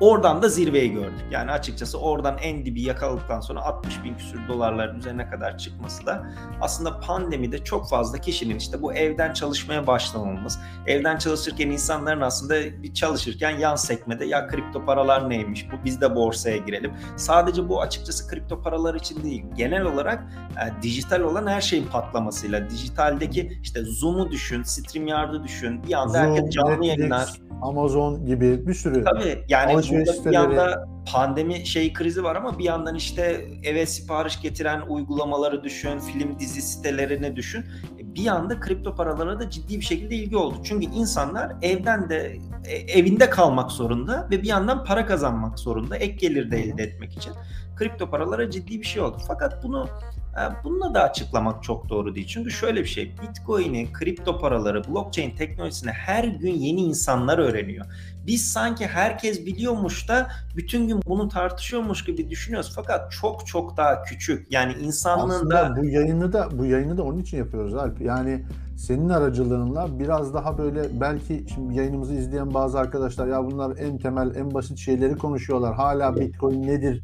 Oradan da zirveyi gördük. Yani açıkçası oradan en dibi yakaladıktan sonra 60 bin küsür dolarların üzerine kadar çıkması da aslında pandemide çok fazla kişinin işte bu evden çalışmaya başlamamız, evden çalışırken insanların aslında bir çalışırken yan sekmede ya kripto paralar neymiş bu biz de borsaya girelim. Sadece bu açıkçası kripto paralar için değil genel olarak e, dijital olan her şeyin patlamasıyla dijitaldeki işte Zoom'u düşün, StreamYard'ı düşün bir anda Zoom, herkes canlı Netflix, yayınlar. Amazon gibi bir sürü. Tabii yani Alışveriş burada bir siteleri. yanda pandemi şey krizi var ama bir yandan işte eve sipariş getiren uygulamaları düşün, film dizi sitelerini düşün. E, Bir yanda kripto paralara da ciddi bir şekilde ilgi oldu. Çünkü insanlar evden de e, evinde kalmak zorunda ve bir yandan para kazanmak zorunda ek gelir de elde etmek için. Kripto paralara ciddi bir şey oldu. Fakat bunu e, bununla da açıklamak çok doğru değil. Çünkü şöyle bir şey, Bitcoin'i, kripto paraları, blockchain teknolojisini her gün yeni insanlar öğreniyor. Biz sanki herkes biliyormuş da bütün gün bunu tartışıyormuş gibi düşünüyoruz. Fakat çok çok daha küçük. Yani insanlığın Aslında da bu yayını da bu yayını da onun için yapıyoruz Alp. Yani senin aracılığınla biraz daha böyle belki şimdi yayınımızı izleyen bazı arkadaşlar ya bunlar en temel en basit şeyleri konuşuyorlar. Hala Bitcoin nedir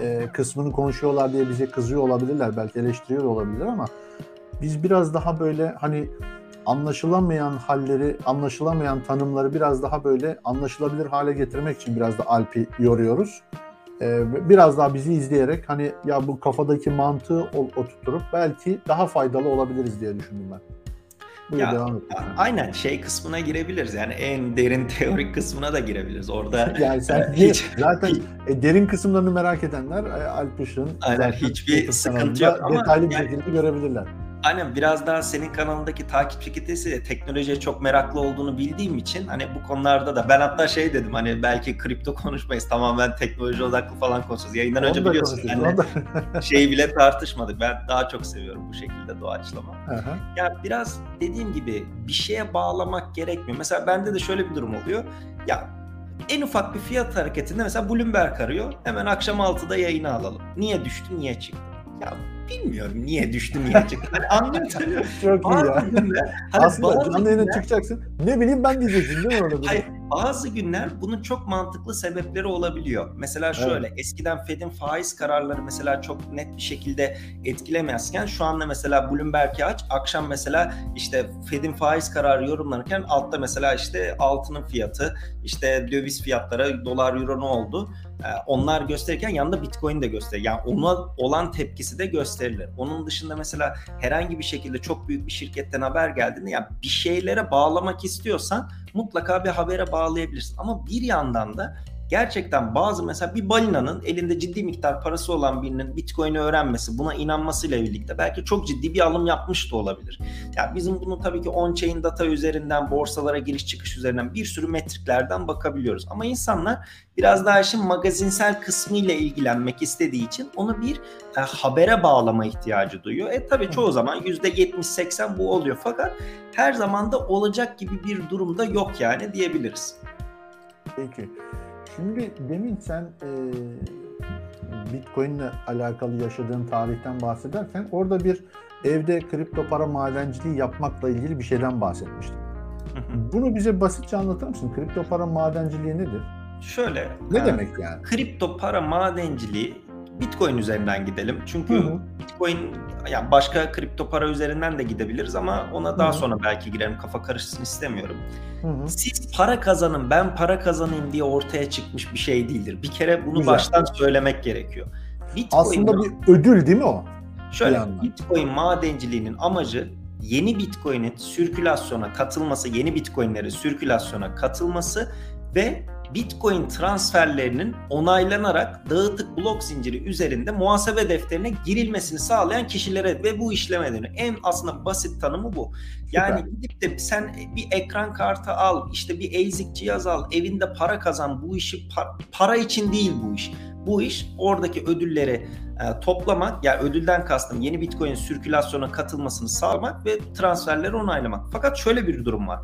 e, kısmını konuşuyorlar diye bize kızıyor olabilirler. Belki eleştiriyor olabilir ama biz biraz daha böyle hani anlaşılamayan halleri, anlaşılamayan tanımları biraz daha böyle anlaşılabilir hale getirmek için biraz da Alp'i yoruyoruz. Ee, biraz daha bizi izleyerek hani ya bu kafadaki mantığı oturtup belki daha faydalı olabiliriz diye düşündüm ben. Buyur Ya, devam et. aynen şey kısmına girebiliriz. Yani en derin teorik kısmına da girebiliriz. Orada yani sen hiç, zaten e, derin kısımlarını merak edenler e, Alp Işık'ın Aynen, hiçbir sıkıntı yok ama detaylı bir yani- şekilde görebilirler. Aynen biraz daha senin kanalındaki takipçi kitlesi de teknolojiye çok meraklı olduğunu bildiğim için hani bu konularda da ben hatta şey dedim hani belki kripto konuşmayız tamamen teknoloji odaklı falan konuşacağız. Yayından önce biliyorsun yani şeyi bile tartışmadık. Ben daha çok seviyorum bu şekilde doğaçlama. Aha. Ya biraz dediğim gibi bir şeye bağlamak gerekmiyor. Mesela bende de şöyle bir durum oluyor. Ya en ufak bir fiyat hareketinde mesela Bloomberg arıyor. Hemen akşam 6'da yayını alalım. Niye düştü, niye çıktı? Ya bilmiyorum niye düştü niye çıktı. Hani anlıyorum. Çok iyi ya. Günler, hani Aslında canlı yayına çıkacaksın. Ne bileyim ben diyeceksin değil mi orada? Hayır, bazı günler bunun çok mantıklı sebepleri olabiliyor. Mesela şöyle evet. eskiden Fed'in faiz kararları mesela çok net bir şekilde etkilemezken şu anda mesela Bloomberg'i aç akşam mesela işte Fed'in faiz kararı yorumlanırken altta mesela işte altının fiyatı işte döviz fiyatları dolar euro ne oldu onlar gösterirken yanında Bitcoin de gösterir. Yani ona olan tepkisi de gösterilir. Onun dışında mesela herhangi bir şekilde çok büyük bir şirketten haber geldiğinde ya yani bir şeylere bağlamak istiyorsan mutlaka bir habere bağlayabilirsin. Ama bir yandan da gerçekten bazı mesela bir balinanın elinde ciddi miktar parası olan birinin Bitcoin'i öğrenmesi, buna inanmasıyla birlikte belki çok ciddi bir alım yapmış da olabilir. Yani bizim bunu tabii ki on-chain data üzerinden, borsalara giriş çıkış üzerinden bir sürü metriklerden bakabiliyoruz. Ama insanlar biraz daha işin magazinsel kısmı ile ilgilenmek istediği için onu bir e, habere bağlama ihtiyacı duyuyor. E tabii çoğu zaman %70-80 bu oluyor fakat her zaman da olacak gibi bir durumda yok yani diyebiliriz. Peki. Şimdi demin sen e, Bitcoin ile alakalı yaşadığın tarihten bahsederken orada bir evde kripto para madenciliği yapmakla ilgili bir şeyden bahsetmiştin. Bunu bize basitçe anlatır mısın? Kripto para madenciliği nedir? Şöyle. Ne yani, demek yani? Kripto para madenciliği Bitcoin üzerinden gidelim. Çünkü hı hı. Bitcoin yani başka kripto para üzerinden de gidebiliriz ama ona daha hı hı. sonra belki girerim. Kafa karışsın istemiyorum. Hı hı. Siz para kazanın, ben para kazanayım diye ortaya çıkmış bir şey değildir. Bir kere bunu Güzel. baştan söylemek gerekiyor. Bitcoin Aslında bir ödül değil mi o? Şöyle Bitcoin madenciliğinin amacı yeni Bitcoin'in sirkülasyona katılması, yeni Bitcoin'lerin sirkülasyona katılması ve Bitcoin transferlerinin onaylanarak dağıtık blok zinciri üzerinde muhasebe defterine girilmesini sağlayan kişilere ve bu işleme dönüyor. En aslında basit tanımı bu. Yani Süper. gidip de sen bir ekran kartı al, işte bir ASIC cihaz al, evinde para kazan. Bu işi para, para için değil bu iş. Bu iş oradaki ödülleri e, toplamak, yani ödülden kastım yeni Bitcoin sirkülasyona katılmasını sağlamak ve transferleri onaylamak. Fakat şöyle bir durum var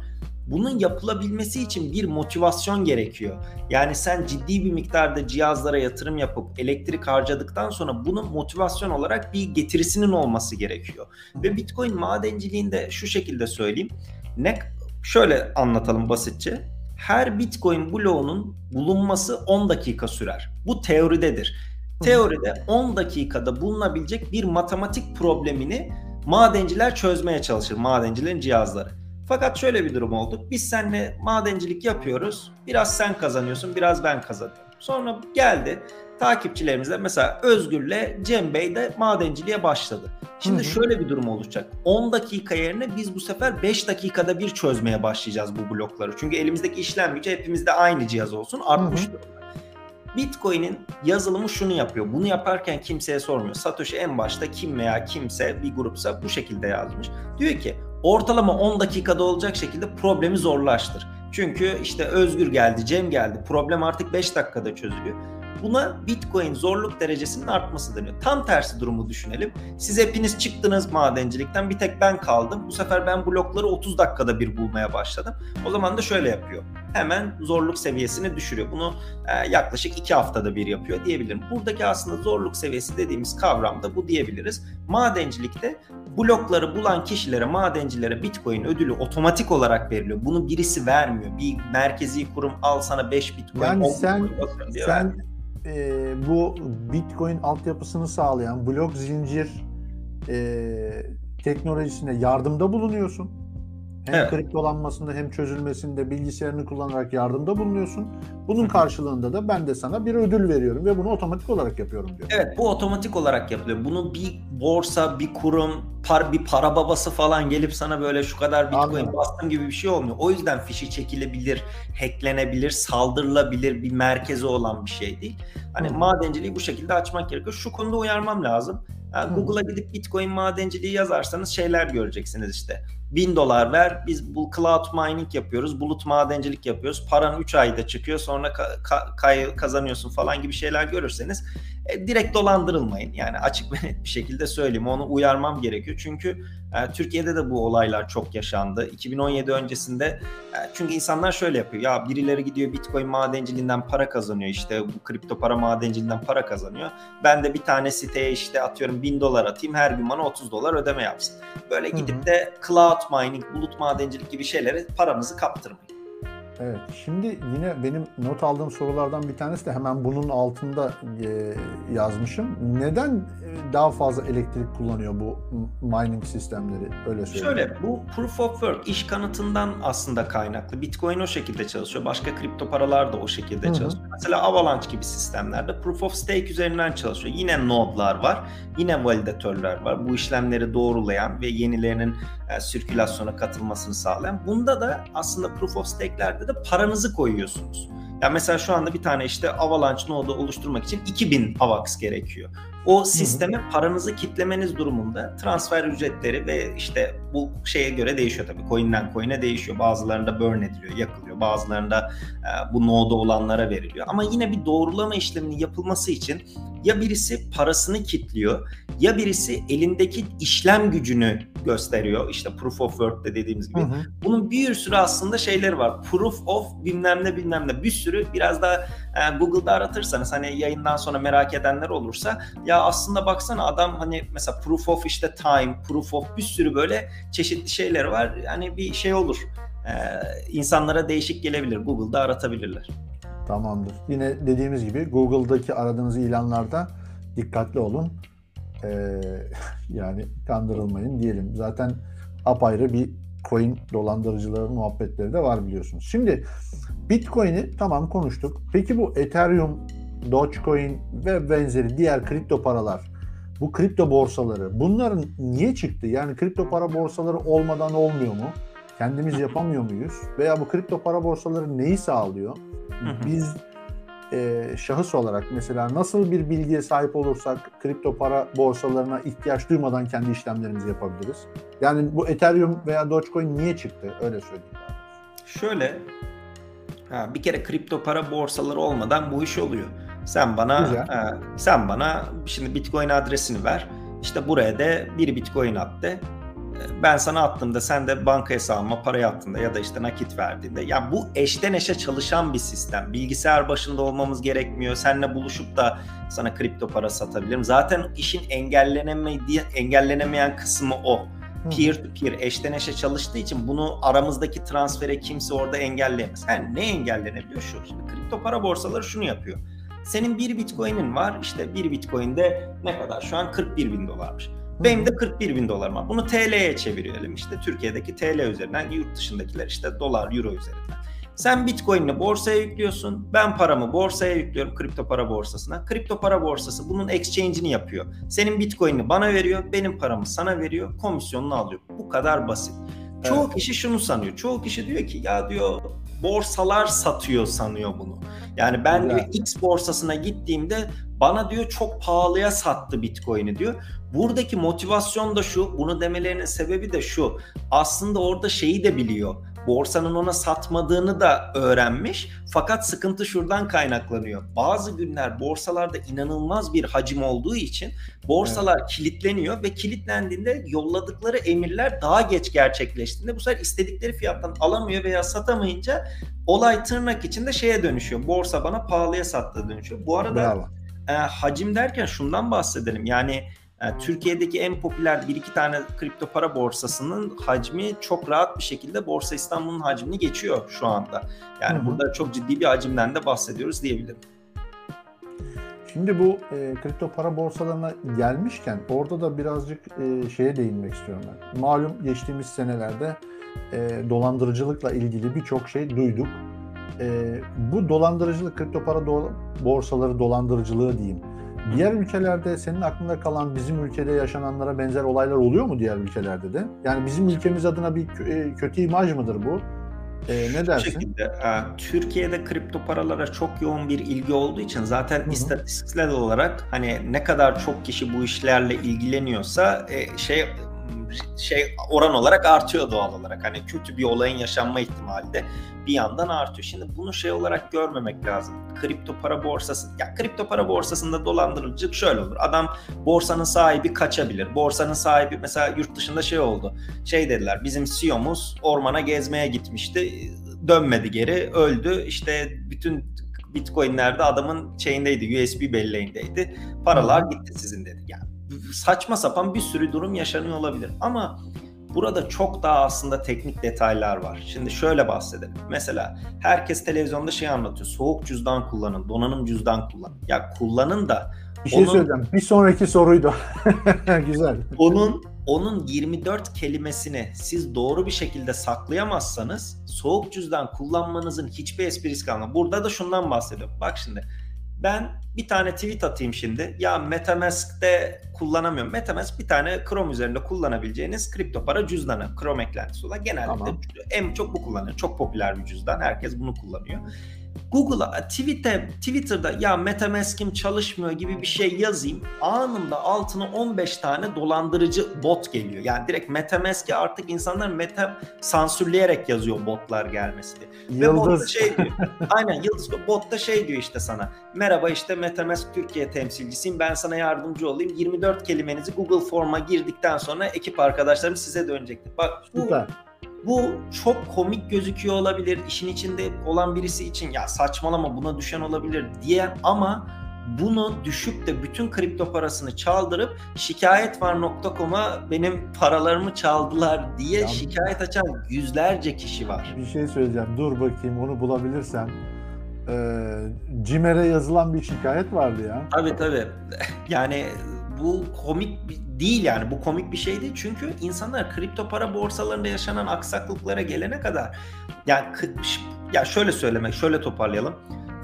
bunun yapılabilmesi için bir motivasyon gerekiyor. Yani sen ciddi bir miktarda cihazlara yatırım yapıp elektrik harcadıktan sonra bunun motivasyon olarak bir getirisinin olması gerekiyor. Ve Bitcoin madenciliğinde şu şekilde söyleyeyim. Ne şöyle anlatalım basitçe. Her Bitcoin bloğunun bulunması 10 dakika sürer. Bu teoridedir. Teoride 10 dakikada bulunabilecek bir matematik problemini madenciler çözmeye çalışır. Madencilerin cihazları. Fakat şöyle bir durum oldu. Biz seninle madencilik yapıyoruz. Biraz sen kazanıyorsun, biraz ben kazanıyorum. Sonra geldi takipçilerimizle mesela Özgür'le Cem Bey de madenciliğe başladı. Şimdi hı hı. şöyle bir durum olacak. 10 dakika yerine biz bu sefer 5 dakikada bir çözmeye başlayacağız bu blokları. Çünkü elimizdeki işlem gücü hepimizde aynı cihaz olsun artmış durumda. Bitcoin'in yazılımı şunu yapıyor. Bunu yaparken kimseye sormuyor. Satoshi en başta kim veya kimse bir grupsa bu şekilde yazmış. Diyor ki ortalama 10 dakikada olacak şekilde problemi zorlaştır. Çünkü işte Özgür geldi, Cem geldi. Problem artık 5 dakikada çözülüyor. Buna Bitcoin zorluk derecesinin artması deniyor. Tam tersi durumu düşünelim. Siz hepiniz çıktınız madencilikten bir tek ben kaldım. Bu sefer ben blokları 30 dakikada bir bulmaya başladım. O zaman da şöyle yapıyor. Hemen zorluk seviyesini düşürüyor. Bunu e, yaklaşık 2 haftada bir yapıyor diyebilirim. Buradaki aslında zorluk seviyesi dediğimiz kavram da bu diyebiliriz. Madencilikte blokları bulan kişilere, madencilere Bitcoin ödülü otomatik olarak veriliyor. Bunu birisi vermiyor. Bir merkezi kurum al sana 5 Bitcoin. Yani sen, sen e, bu Bitcoin altyapısını sağlayan blok zincir e, teknolojisine yardımda bulunuyorsun. Hem evet. kriptolanmasında hem çözülmesinde bilgisayarını kullanarak yardımda bulunuyorsun. Bunun karşılığında da ben de sana bir ödül veriyorum ve bunu otomatik olarak yapıyorum diyor. Evet bu otomatik olarak yapılıyor. Bunu bir borsa, bir kurum, par, bir para babası falan gelip sana böyle şu kadar bitcoin Anladım. bastım gibi bir şey olmuyor. O yüzden fişi çekilebilir, hacklenebilir, saldırılabilir bir merkezi olan bir şey değil. Hani Hı. madenciliği bu şekilde açmak gerekiyor. Şu konuda uyarmam lazım Google'a gidip Bitcoin madenciliği yazarsanız şeyler göreceksiniz işte. 1000 dolar ver biz bu cloud mining yapıyoruz bulut madencilik yapıyoruz paran 3 ayda çıkıyor sonra ka- ka- kazanıyorsun falan gibi şeyler görürseniz e, direkt dolandırılmayın. Yani açık ve net bir şekilde söyleyeyim. Onu uyarmam gerekiyor. Çünkü e, Türkiye'de de bu olaylar çok yaşandı. 2017 öncesinde e, çünkü insanlar şöyle yapıyor. Ya birileri gidiyor Bitcoin madenciliğinden para kazanıyor. işte bu kripto para madenciliğinden para kazanıyor. Ben de bir tane siteye işte atıyorum 1000 dolar atayım. Her gün bana 30 dolar ödeme yapsın. Böyle gidip de cloud mining, bulut madencilik gibi şeylere paranızı kaptırmayın. Evet. Şimdi yine benim not aldığım sorulardan bir tanesi de hemen bunun altında e, yazmışım. Neden e, daha fazla elektrik kullanıyor bu mining sistemleri? Öyle söyleyeyim. Şöyle bu proof of work iş kanıtından aslında kaynaklı. Bitcoin o şekilde çalışıyor. Başka kripto paralar da o şekilde Hı-hı. çalışıyor. Mesela Avalanche gibi sistemlerde proof of stake üzerinden çalışıyor. Yine nodlar var. Yine validatörler var. Bu işlemleri doğrulayan ve yenilerinin e, sirkülasyona katılmasını sağlayan. Bunda da aslında proof of stake'lerde paranızı koyuyorsunuz. Yani mesela şu anda bir tane işte Avalanche node'u oluşturmak için 2000 AVAX gerekiyor. O sisteme paranızı kitlemeniz durumunda transfer ücretleri ve işte bu şeye göre değişiyor tabii. Coin'den coin'e değişiyor. Bazılarında burn ediliyor, yakılıyor. Bazılarında e, bu node'da olanlara veriliyor. Ama yine bir doğrulama işleminin yapılması için ya birisi parasını kitliyor ya birisi elindeki işlem gücünü gösteriyor. İşte proof of work'te dediğimiz gibi. Hı hı. Bunun bir sürü aslında şeyleri var. Proof of bilmem ne bilmem ne bir sürü biraz daha e, Google'da aratırsanız hani yayından sonra merak edenler olursa ya aslında baksana adam hani mesela proof of işte time, proof of bir sürü böyle çeşitli şeyler var. Yani bir şey olur. E, insanlara değişik gelebilir. Google'da aratabilirler. Tamamdır. Yine dediğimiz gibi Google'daki aradığınız ilanlarda dikkatli olun. Ee, yani kandırılmayın diyelim. Zaten apayrı bir coin dolandırıcıları muhabbetleri de var biliyorsunuz. Şimdi Bitcoin'i tamam konuştuk. Peki bu Ethereum, Dogecoin ve benzeri diğer kripto paralar, bu kripto borsaları bunların niye çıktı? Yani kripto para borsaları olmadan olmuyor mu? Kendimiz yapamıyor muyuz? Veya bu kripto para borsaları neyi sağlıyor? Biz e, şahıs olarak mesela nasıl bir bilgiye sahip olursak kripto para borsalarına ihtiyaç duymadan kendi işlemlerimizi yapabiliriz? Yani bu Ethereum veya Dogecoin niye çıktı? Öyle söyleyeyim. Şöyle Ha, bir kere kripto para borsaları olmadan bu iş oluyor. Sen bana e, sen bana şimdi Bitcoin adresini ver. İşte buraya da bir Bitcoin at de. Ben sana attığımda sen de banka hesabıma parayı attığında ya da işte nakit verdiğinde ya bu eşten eşe çalışan bir sistem. Bilgisayar başında olmamız gerekmiyor. Seninle buluşup da sana kripto para satabilirim. Zaten işin engellenemeyen kısmı o peer to peer eşten eşe çalıştığı için bunu aramızdaki transfere kimse orada engelleyemez. Yani ne engellenebiliyor şu? Şimdi kripto para borsaları şunu yapıyor. Senin bir bitcoin'in var işte bir bitcoin'de ne kadar şu an 41 bin dolarmış. Benim de 41 bin dolarım var. Bunu TL'ye çeviriyorum işte Türkiye'deki TL üzerinden yurt dışındakiler işte dolar euro üzerinden. Sen Bitcoin'ini borsaya yüklüyorsun. Ben paramı borsaya yüklüyorum kripto para borsasına. Kripto para borsası bunun exchange'ini yapıyor. Senin Bitcoin'ini bana veriyor, benim paramı sana veriyor, komisyonunu alıyor. Bu kadar basit. Evet. Çoğu kişi şunu sanıyor. Çoğu kişi diyor ki ya diyor borsalar satıyor sanıyor bunu. Yani ben evet. diyor X borsasına gittiğimde bana diyor çok pahalıya sattı Bitcoin'i diyor. Buradaki motivasyon da şu, bunu demelerinin sebebi de şu. Aslında orada şeyi de biliyor borsanın ona satmadığını da öğrenmiş. Fakat sıkıntı şuradan kaynaklanıyor. Bazı günler borsalarda inanılmaz bir hacim olduğu için borsalar evet. kilitleniyor ve kilitlendiğinde yolladıkları emirler daha geç gerçekleştiğinde bu sefer istedikleri fiyattan alamıyor veya satamayınca olay tırnak içinde şeye dönüşüyor. Borsa bana pahalıya sattığı dönüşüyor. Bu arada e, hacim derken şundan bahsedelim. Yani yani Türkiye'deki en popüler bir iki tane kripto para borsasının hacmi çok rahat bir şekilde Borsa İstanbul'un hacmini geçiyor şu anda. Yani Hı-hı. burada çok ciddi bir hacimden de bahsediyoruz diyebilirim. Şimdi bu e, kripto para borsalarına gelmişken orada da birazcık e, şeye değinmek istiyorum ben. Malum geçtiğimiz senelerde e, dolandırıcılıkla ilgili birçok şey duyduk. E, bu dolandırıcılık, kripto para do- borsaları dolandırıcılığı diyeyim Diğer ülkelerde senin aklında kalan bizim ülkede yaşananlara benzer olaylar oluyor mu diğer ülkelerde de? Yani bizim ülkemiz adına bir e, kötü imaj mıdır bu? Ee, ne dersin? şekilde, e, Türkiye'de kripto paralara çok yoğun bir ilgi olduğu için zaten Hı hı. istatistiksel olarak hani ne kadar çok kişi bu işlerle ilgileniyorsa e, şey şey oran olarak artıyor doğal olarak. Hani kötü bir olayın yaşanma ihtimali de bir yandan artıyor. Şimdi bunu şey olarak görmemek lazım. Kripto para borsası, ya kripto para borsasında dolandırıcılık şöyle olur. Adam borsanın sahibi kaçabilir. Borsanın sahibi mesela yurt dışında şey oldu. Şey dediler bizim CEO'muz ormana gezmeye gitmişti. Dönmedi geri öldü. İşte bütün Bitcoin'lerde adamın şeyindeydi, USB belleğindeydi. Paralar gitti sizin dedi. Yani saçma sapan bir sürü durum yaşanıyor olabilir. Ama burada çok daha aslında teknik detaylar var. Şimdi şöyle bahsedelim. Mesela herkes televizyonda şey anlatıyor. Soğuk cüzdan kullanın, donanım cüzdan kullanın. Ya kullanın da Bir şey Onun- söyleyeceğim. Bir sonraki soruydu. Güzel. onun onun 24 kelimesini siz doğru bir şekilde saklayamazsanız soğuk cüzdan kullanmanızın hiçbir esprisi kalmaz. Burada da şundan bahsediyorum. Bak şimdi ben bir tane tweet atayım şimdi. Ya Metamask'te kullanamıyorum. Metamask bir tane Chrome üzerinde kullanabileceğiniz kripto para cüzdanı. Chrome eklentisi olan genelde Tamam. en çok bu kullanılıyor. Çok popüler bir cüzdan. Herkes bunu kullanıyor. Google'a, Twitter, Twitter'da ya Metamask'im çalışmıyor gibi bir şey yazayım. Anında altına 15 tane dolandırıcı bot geliyor. Yani direkt Metamask'i artık insanlar meta sansürleyerek yazıyor botlar gelmesi diye. Ve bot da Yıldız. şey diyor. aynen Yıldız bot da şey diyor işte sana. Merhaba işte Metamask Türkiye temsilcisiyim. Ben sana yardımcı olayım. 24 kelimenizi Google Form'a girdikten sonra ekip arkadaşlarım size dönecektir. Bak bu Süper. Bu çok komik gözüküyor olabilir. İşin içinde olan birisi için ya saçmalama buna düşen olabilir diyen ama bunu düşüp de bütün kripto parasını çaldırıp şikayetvar.com'a benim paralarımı çaldılar diye Ya- şikayet açan yüzlerce kişi var. Bir şey söyleyeceğim. Dur bakayım onu bulabilirsem. Ee, Cimer'e yazılan bir şikayet vardı ya. Tabii tabii. Yani bu komik değil yani bu komik bir şey değil çünkü insanlar kripto para borsalarında yaşanan aksaklıklara gelene kadar yani ya şöyle söylemek şöyle toparlayalım.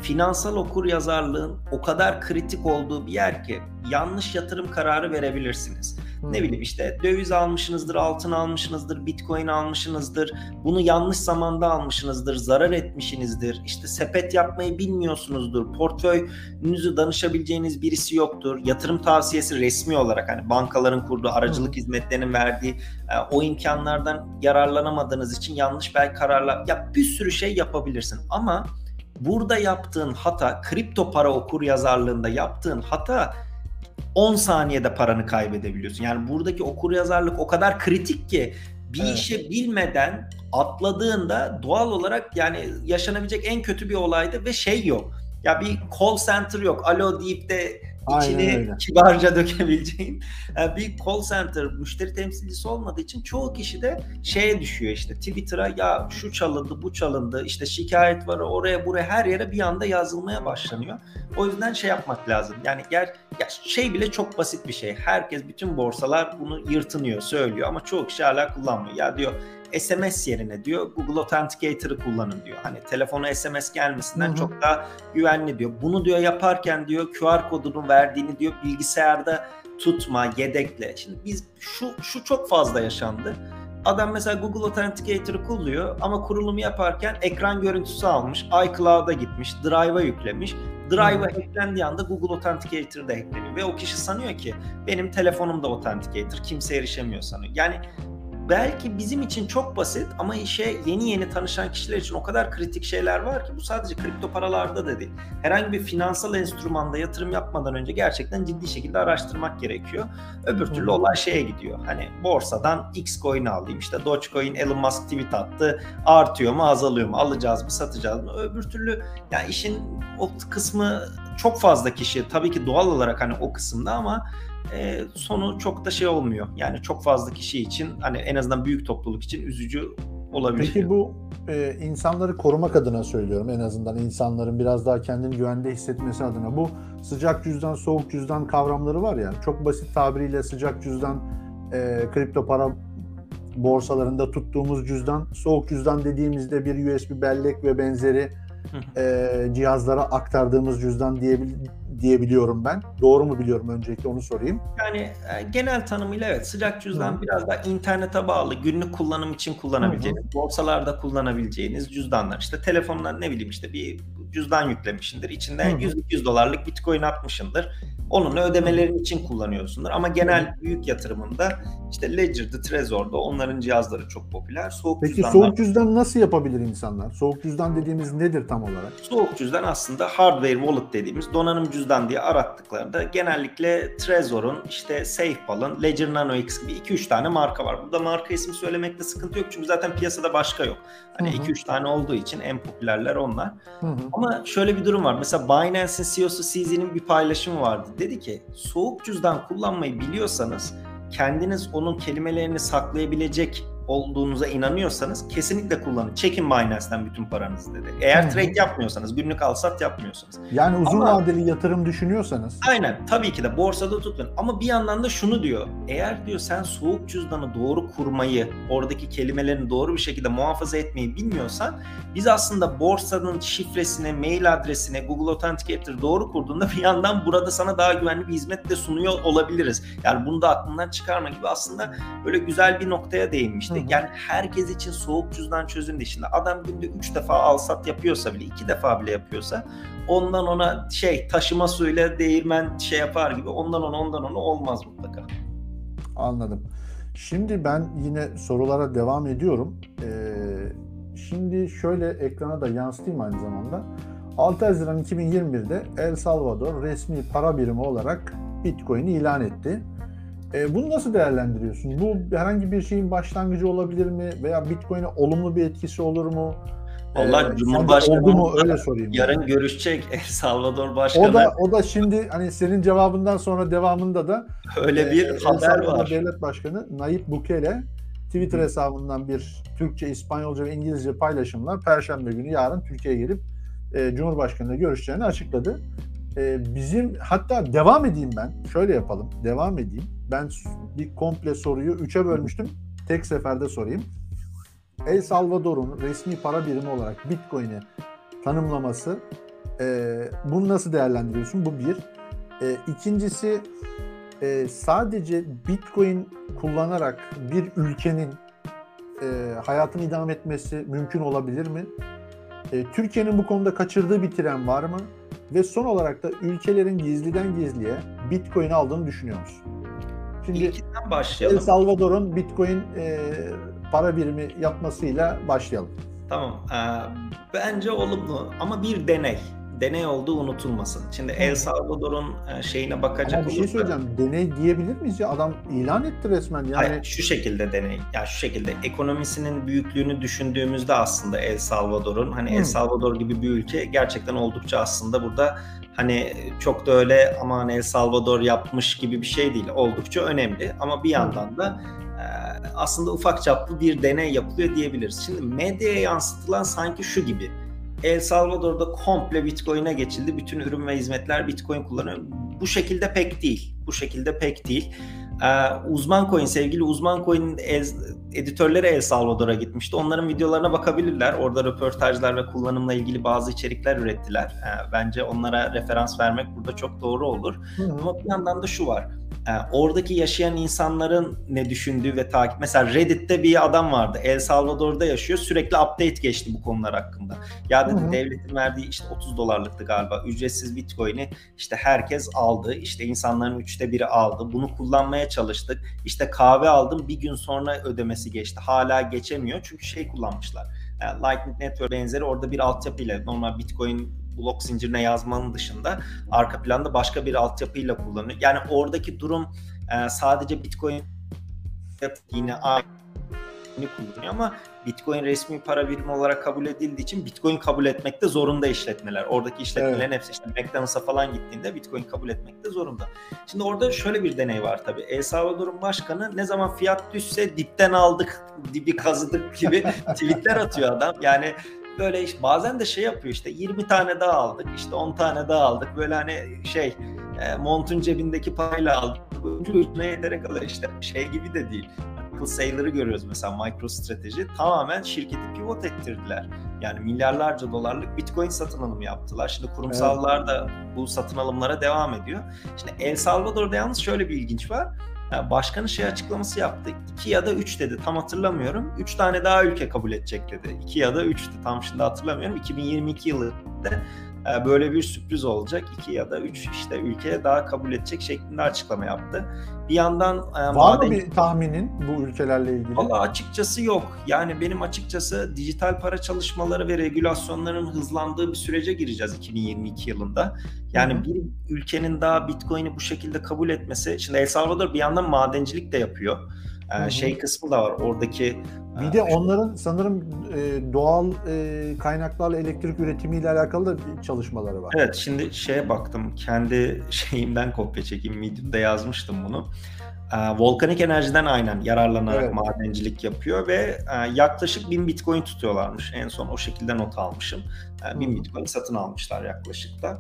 Finansal okur yazarlığın o kadar kritik olduğu bir yer ki yanlış yatırım kararı verebilirsiniz. Ne bileyim işte döviz almışsınızdır, altın almışsınızdır, bitcoin almışsınızdır. Bunu yanlış zamanda almışsınızdır, zarar etmişsinizdir. İşte sepet yapmayı bilmiyorsunuzdur. Portföyünüzü danışabileceğiniz birisi yoktur. Yatırım tavsiyesi resmi olarak hani bankaların kurduğu aracılık hizmetlerinin verdiği e, o imkanlardan yararlanamadığınız için yanlış belki kararlar ya bir sürü şey yapabilirsin ama burada yaptığın hata kripto para okur yazarlığında yaptığın hata 10 saniyede paranı kaybedebiliyorsun. Yani buradaki okur yazarlık o kadar kritik ki bir Evet. işi bilmeden atladığında doğal olarak yani yaşanabilecek en kötü bir olaydı ve şey yok. Ya bir call center yok. Alo deyip de Aynen içini öyle. kibarca dökebileceğin e, bir call center müşteri temsilcisi olmadığı için çoğu kişi de şeye düşüyor işte Twitter'a ya şu çalındı bu çalındı işte şikayet var oraya buraya her yere bir anda yazılmaya başlanıyor. O yüzden şey yapmak lazım. Yani ger ya şey bile çok basit bir şey. Herkes bütün borsalar bunu yırtınıyor, söylüyor ama çoğu kişi hala kullanmıyor. Ya diyor SMS yerine diyor Google Authenticator'ı kullanın diyor. Hani telefona SMS gelmesinden Hı hı. çok daha güvenli diyor. Bunu diyor yaparken diyor QR kodunu verdiğini diyor bilgisayarda tutma, yedekle. Şimdi biz şu şu çok fazla yaşandı. Adam mesela Google Authenticator'ı kullanıyor ama kurulumu yaparken ekran görüntüsü almış, iCloud'a gitmiş, Drive'a yüklemiş. Drive'a hacklendiği anda Google Authenticator da hackleniyor ve o kişi sanıyor ki benim telefonumda Authenticator kimse erişemiyor sanıyor. Yani belki bizim için çok basit ama işe yeni yeni tanışan kişiler için o kadar kritik şeyler var ki bu sadece kripto paralarda da değil. Herhangi bir finansal enstrümanda yatırım yapmadan önce gerçekten ciddi şekilde araştırmak gerekiyor. Öbür türlü olay şeye gidiyor. Hani borsadan X coin'i alayım işte Dogecoin Elon Musk tweet attı artıyor mu azalıyor mu alacağız mı satacağız mı öbür türlü ya işin o kısmı çok fazla kişi tabii ki doğal olarak hani o kısımda ama e, sonu çok da şey olmuyor. Yani çok fazla kişi için hani en azından büyük topluluk için üzücü olabilir. Peki bu e, insanları korumak adına söylüyorum en azından insanların biraz daha kendini güvende hissetmesi adına bu sıcak cüzdan soğuk cüzdan kavramları var ya çok basit tabiriyle sıcak cüzdan e, kripto para borsalarında tuttuğumuz cüzdan soğuk cüzdan dediğimizde bir USB bellek ve benzeri e, cihazlara aktardığımız cüzdan diyebil diye biliyorum ben. Doğru mu biliyorum öncelikle onu sorayım. Yani e, genel tanımıyla evet sıcak cüzdan Hı. biraz da internete bağlı günlük kullanım için kullanabileceğiniz, Hı. borsalarda kullanabileceğiniz cüzdanlar. İşte telefondan ne bileyim işte bir cüzdan yüklemişindir. İçinde 100-200 dolarlık bitcoin atmışındır. Onunla ödemelerin için kullanıyorsundur. Ama genel büyük yatırımında işte Ledger'da, Trezor'da onların cihazları çok popüler. Soğuk Peki cüzdanlar... soğuk cüzdan nasıl yapabilir insanlar? Soğuk cüzdan dediğimiz nedir tam olarak? Soğuk cüzdan aslında hardware wallet dediğimiz donanım cüzdan diye arattıklarında genellikle Trezor'un, işte SafePal'ın, Ledger Nano X gibi 2-3 tane marka var. Burada marka ismi söylemekte sıkıntı yok çünkü zaten piyasada başka yok. Hani 2-3 tane olduğu için en popülerler onlar. Hı hı. Ama şöyle bir durum var. Mesela Binance'in CEO'su CZ'nin bir paylaşımı vardı. Dedi ki soğuk cüzdan kullanmayı biliyorsanız kendiniz onun kelimelerini saklayabilecek olduğunuza inanıyorsanız kesinlikle kullanın. Çekin Binance'den bütün paranızı dedi. Eğer Hı-hı. trade yapmıyorsanız, günlük al sat yapmıyorsanız. Yani uzun Ama, vadeli yatırım düşünüyorsanız. Aynen tabii ki de borsada tutun. Ama bir yandan da şunu diyor. Eğer diyor sen soğuk cüzdanı doğru kurmayı, oradaki kelimelerini doğru bir şekilde muhafaza etmeyi bilmiyorsan biz aslında borsanın şifresini, mail adresini, Google Authenticator'ı doğru kurduğunda bir yandan burada sana daha güvenli bir hizmet de sunuyor olabiliriz. Yani bunu da aklından çıkarma gibi aslında böyle güzel bir noktaya değinmişti. Hı hı. Yani herkes için soğuk cüzdan çözüm değil. Şimdi adam günde 3 defa al sat yapıyorsa bile 2 defa bile yapıyorsa ondan ona şey taşıma suyla değirmen şey yapar gibi ondan ona ondan ona olmaz mutlaka. Anladım. Şimdi ben yine sorulara devam ediyorum. Ee, şimdi şöyle ekrana da yansıtayım aynı zamanda. 6 Haziran 2021'de El Salvador resmi para birimi olarak Bitcoin'i ilan etti. E, bunu nasıl değerlendiriyorsun? Bu herhangi bir şeyin başlangıcı olabilir mi? Veya Bitcoin'e olumlu bir etkisi olur mu? Allah ee, Cumhurbaşkanı oldu mu öyle sorayım. Yarın yani. görüşecek El Salvador Başkanı. O da o da şimdi hani senin cevabından sonra devamında da öyle bir e, haber var. Devlet Başkanı Nayib Bukele Twitter hesabından bir Türkçe, İspanyolca ve İngilizce paylaşımlar Perşembe günü yarın Türkiye'ye gelip e, Cumhurbaşkanı'yla görüşeceğini açıkladı. E, bizim hatta devam edeyim ben. Şöyle yapalım. Devam edeyim. Ben bir komple soruyu üçe bölmüştüm. Tek seferde sorayım. El Salvador'un resmi para birimi olarak Bitcoin'i tanımlaması e, bunu nasıl değerlendiriyorsun? Bu bir. E, ikincisi e, sadece Bitcoin kullanarak bir ülkenin e, hayatını idame etmesi mümkün olabilir mi? E, Türkiye'nin bu konuda kaçırdığı bir tren var mı? Ve son olarak da ülkelerin gizliden gizliye Bitcoin aldığını düşünüyor musun? Şimdi İlkinden başlayalım. El Salvador'un Bitcoin e, para birimi yapmasıyla başlayalım. Tamam. Ee, bence olumlu ama bir deney deney olduğu unutulmasın. Şimdi El Salvador'un e, şeyine bakacak Ama bir şey söyleyeceğim. Deney diyebilir miyiz ya? Adam ilan etti resmen. Yani... Hayır, şu şekilde deney. Yani şu şekilde ekonomisinin büyüklüğünü düşündüğümüzde aslında El Salvador'un hani hmm. El Salvador gibi bir ülke gerçekten oldukça aslında burada hani çok da öyle aman El Salvador yapmış gibi bir şey değil. Oldukça önemli ama bir yandan da e, aslında ufak çaplı bir deney yapılıyor diyebiliriz. Şimdi medyaya yansıtılan sanki şu gibi El Salvador'da komple Bitcoin'e geçildi. Bütün ürün ve hizmetler Bitcoin kullanıyor. Bu şekilde pek değil. Bu şekilde pek değil. Ee, uzman Coin, sevgili Uzman Coin'in editörleri El Salvador'a gitmişti. Onların videolarına bakabilirler. Orada röportajlar ve kullanımla ilgili bazı içerikler ürettiler. Ee, bence onlara referans vermek burada çok doğru olur. Hı. Ama bir yandan da şu var e, oradaki yaşayan insanların ne düşündüğü ve takip. Mesela Reddit'te bir adam vardı. El Salvador'da yaşıyor. Sürekli update geçti bu konular hakkında. Ya dedi Hı-hı. devletin verdiği işte 30 dolarlıktı galiba. Ücretsiz Bitcoin'i işte herkes aldı. İşte insanların üçte biri aldı. Bunu kullanmaya çalıştık. İşte kahve aldım. Bir gün sonra ödemesi geçti. Hala geçemiyor. Çünkü şey kullanmışlar. Yani Lightning Network benzeri orada bir altyapıyla normal Bitcoin blok zincirine yazmanın dışında arka planda başka bir altyapıyla kullanıyor. Yani oradaki durum e, sadece Bitcoin yine aynı kullanıyor ama Bitcoin resmi para birimi olarak kabul edildiği için Bitcoin kabul etmekte zorunda işletmeler. Oradaki işletmelerin evet. hepsi işte McDonald's'a falan gittiğinde Bitcoin kabul etmekte zorunda. Şimdi orada şöyle bir deney var tabii. El Salvador'un başkanı ne zaman fiyat düşse dipten aldık, dibi kazıdık gibi tweetler atıyor adam. Yani böyle işte bazen de şey yapıyor işte 20 tane daha aldık işte 10 tane daha aldık böyle hani şey e, montun cebindeki parayla aldık. Ucuna yeterek alır işte şey gibi de değil. Michael Saylor'ı görüyoruz mesela MicroStrateji tamamen şirketi pivot ettirdiler. Yani milyarlarca dolarlık Bitcoin satın alımı yaptılar. Şimdi kurumsallar evet. da bu satın alımlara devam ediyor. Şimdi El Salvador'da yalnız şöyle bir ilginç var. Yani başkanı şey açıklaması yaptı. 2 ya da 3 dedi. Tam hatırlamıyorum. 3 tane daha ülke kabul edecek dedi. 2 ya da 3'tü. Tam şimdi hatırlamıyorum. 2022 yılında böyle bir sürpriz olacak. 2 ya da 3 işte ülkeye daha kabul edecek şeklinde açıklama yaptı. Bir yandan e, Var maden... mı bir tahminin bu ülkelerle ilgili? Valla açıkçası yok. Yani benim açıkçası dijital para çalışmaları ve regülasyonların hızlandığı bir sürece gireceğiz 2022 yılında. Yani bir ülkenin daha Bitcoin'i bu şekilde kabul etmesi. Şimdi El Salvador bir yandan madencilik de yapıyor. Ee, şey kısmı da var oradaki bir de onların sanırım e, doğal e, kaynaklarla elektrik üretimiyle alakalı da çalışmaları var. Evet şimdi şeye baktım kendi şeyimden kopya çekeyim Medium'da yazmıştım bunu. E, volkanik enerjiden aynen yararlanarak evet. madencilik yapıyor ve e, yaklaşık 1000 bitcoin tutuyorlarmış. En son o şekilde not almışım. E, 1000 bitcoin satın almışlar yaklaşık da.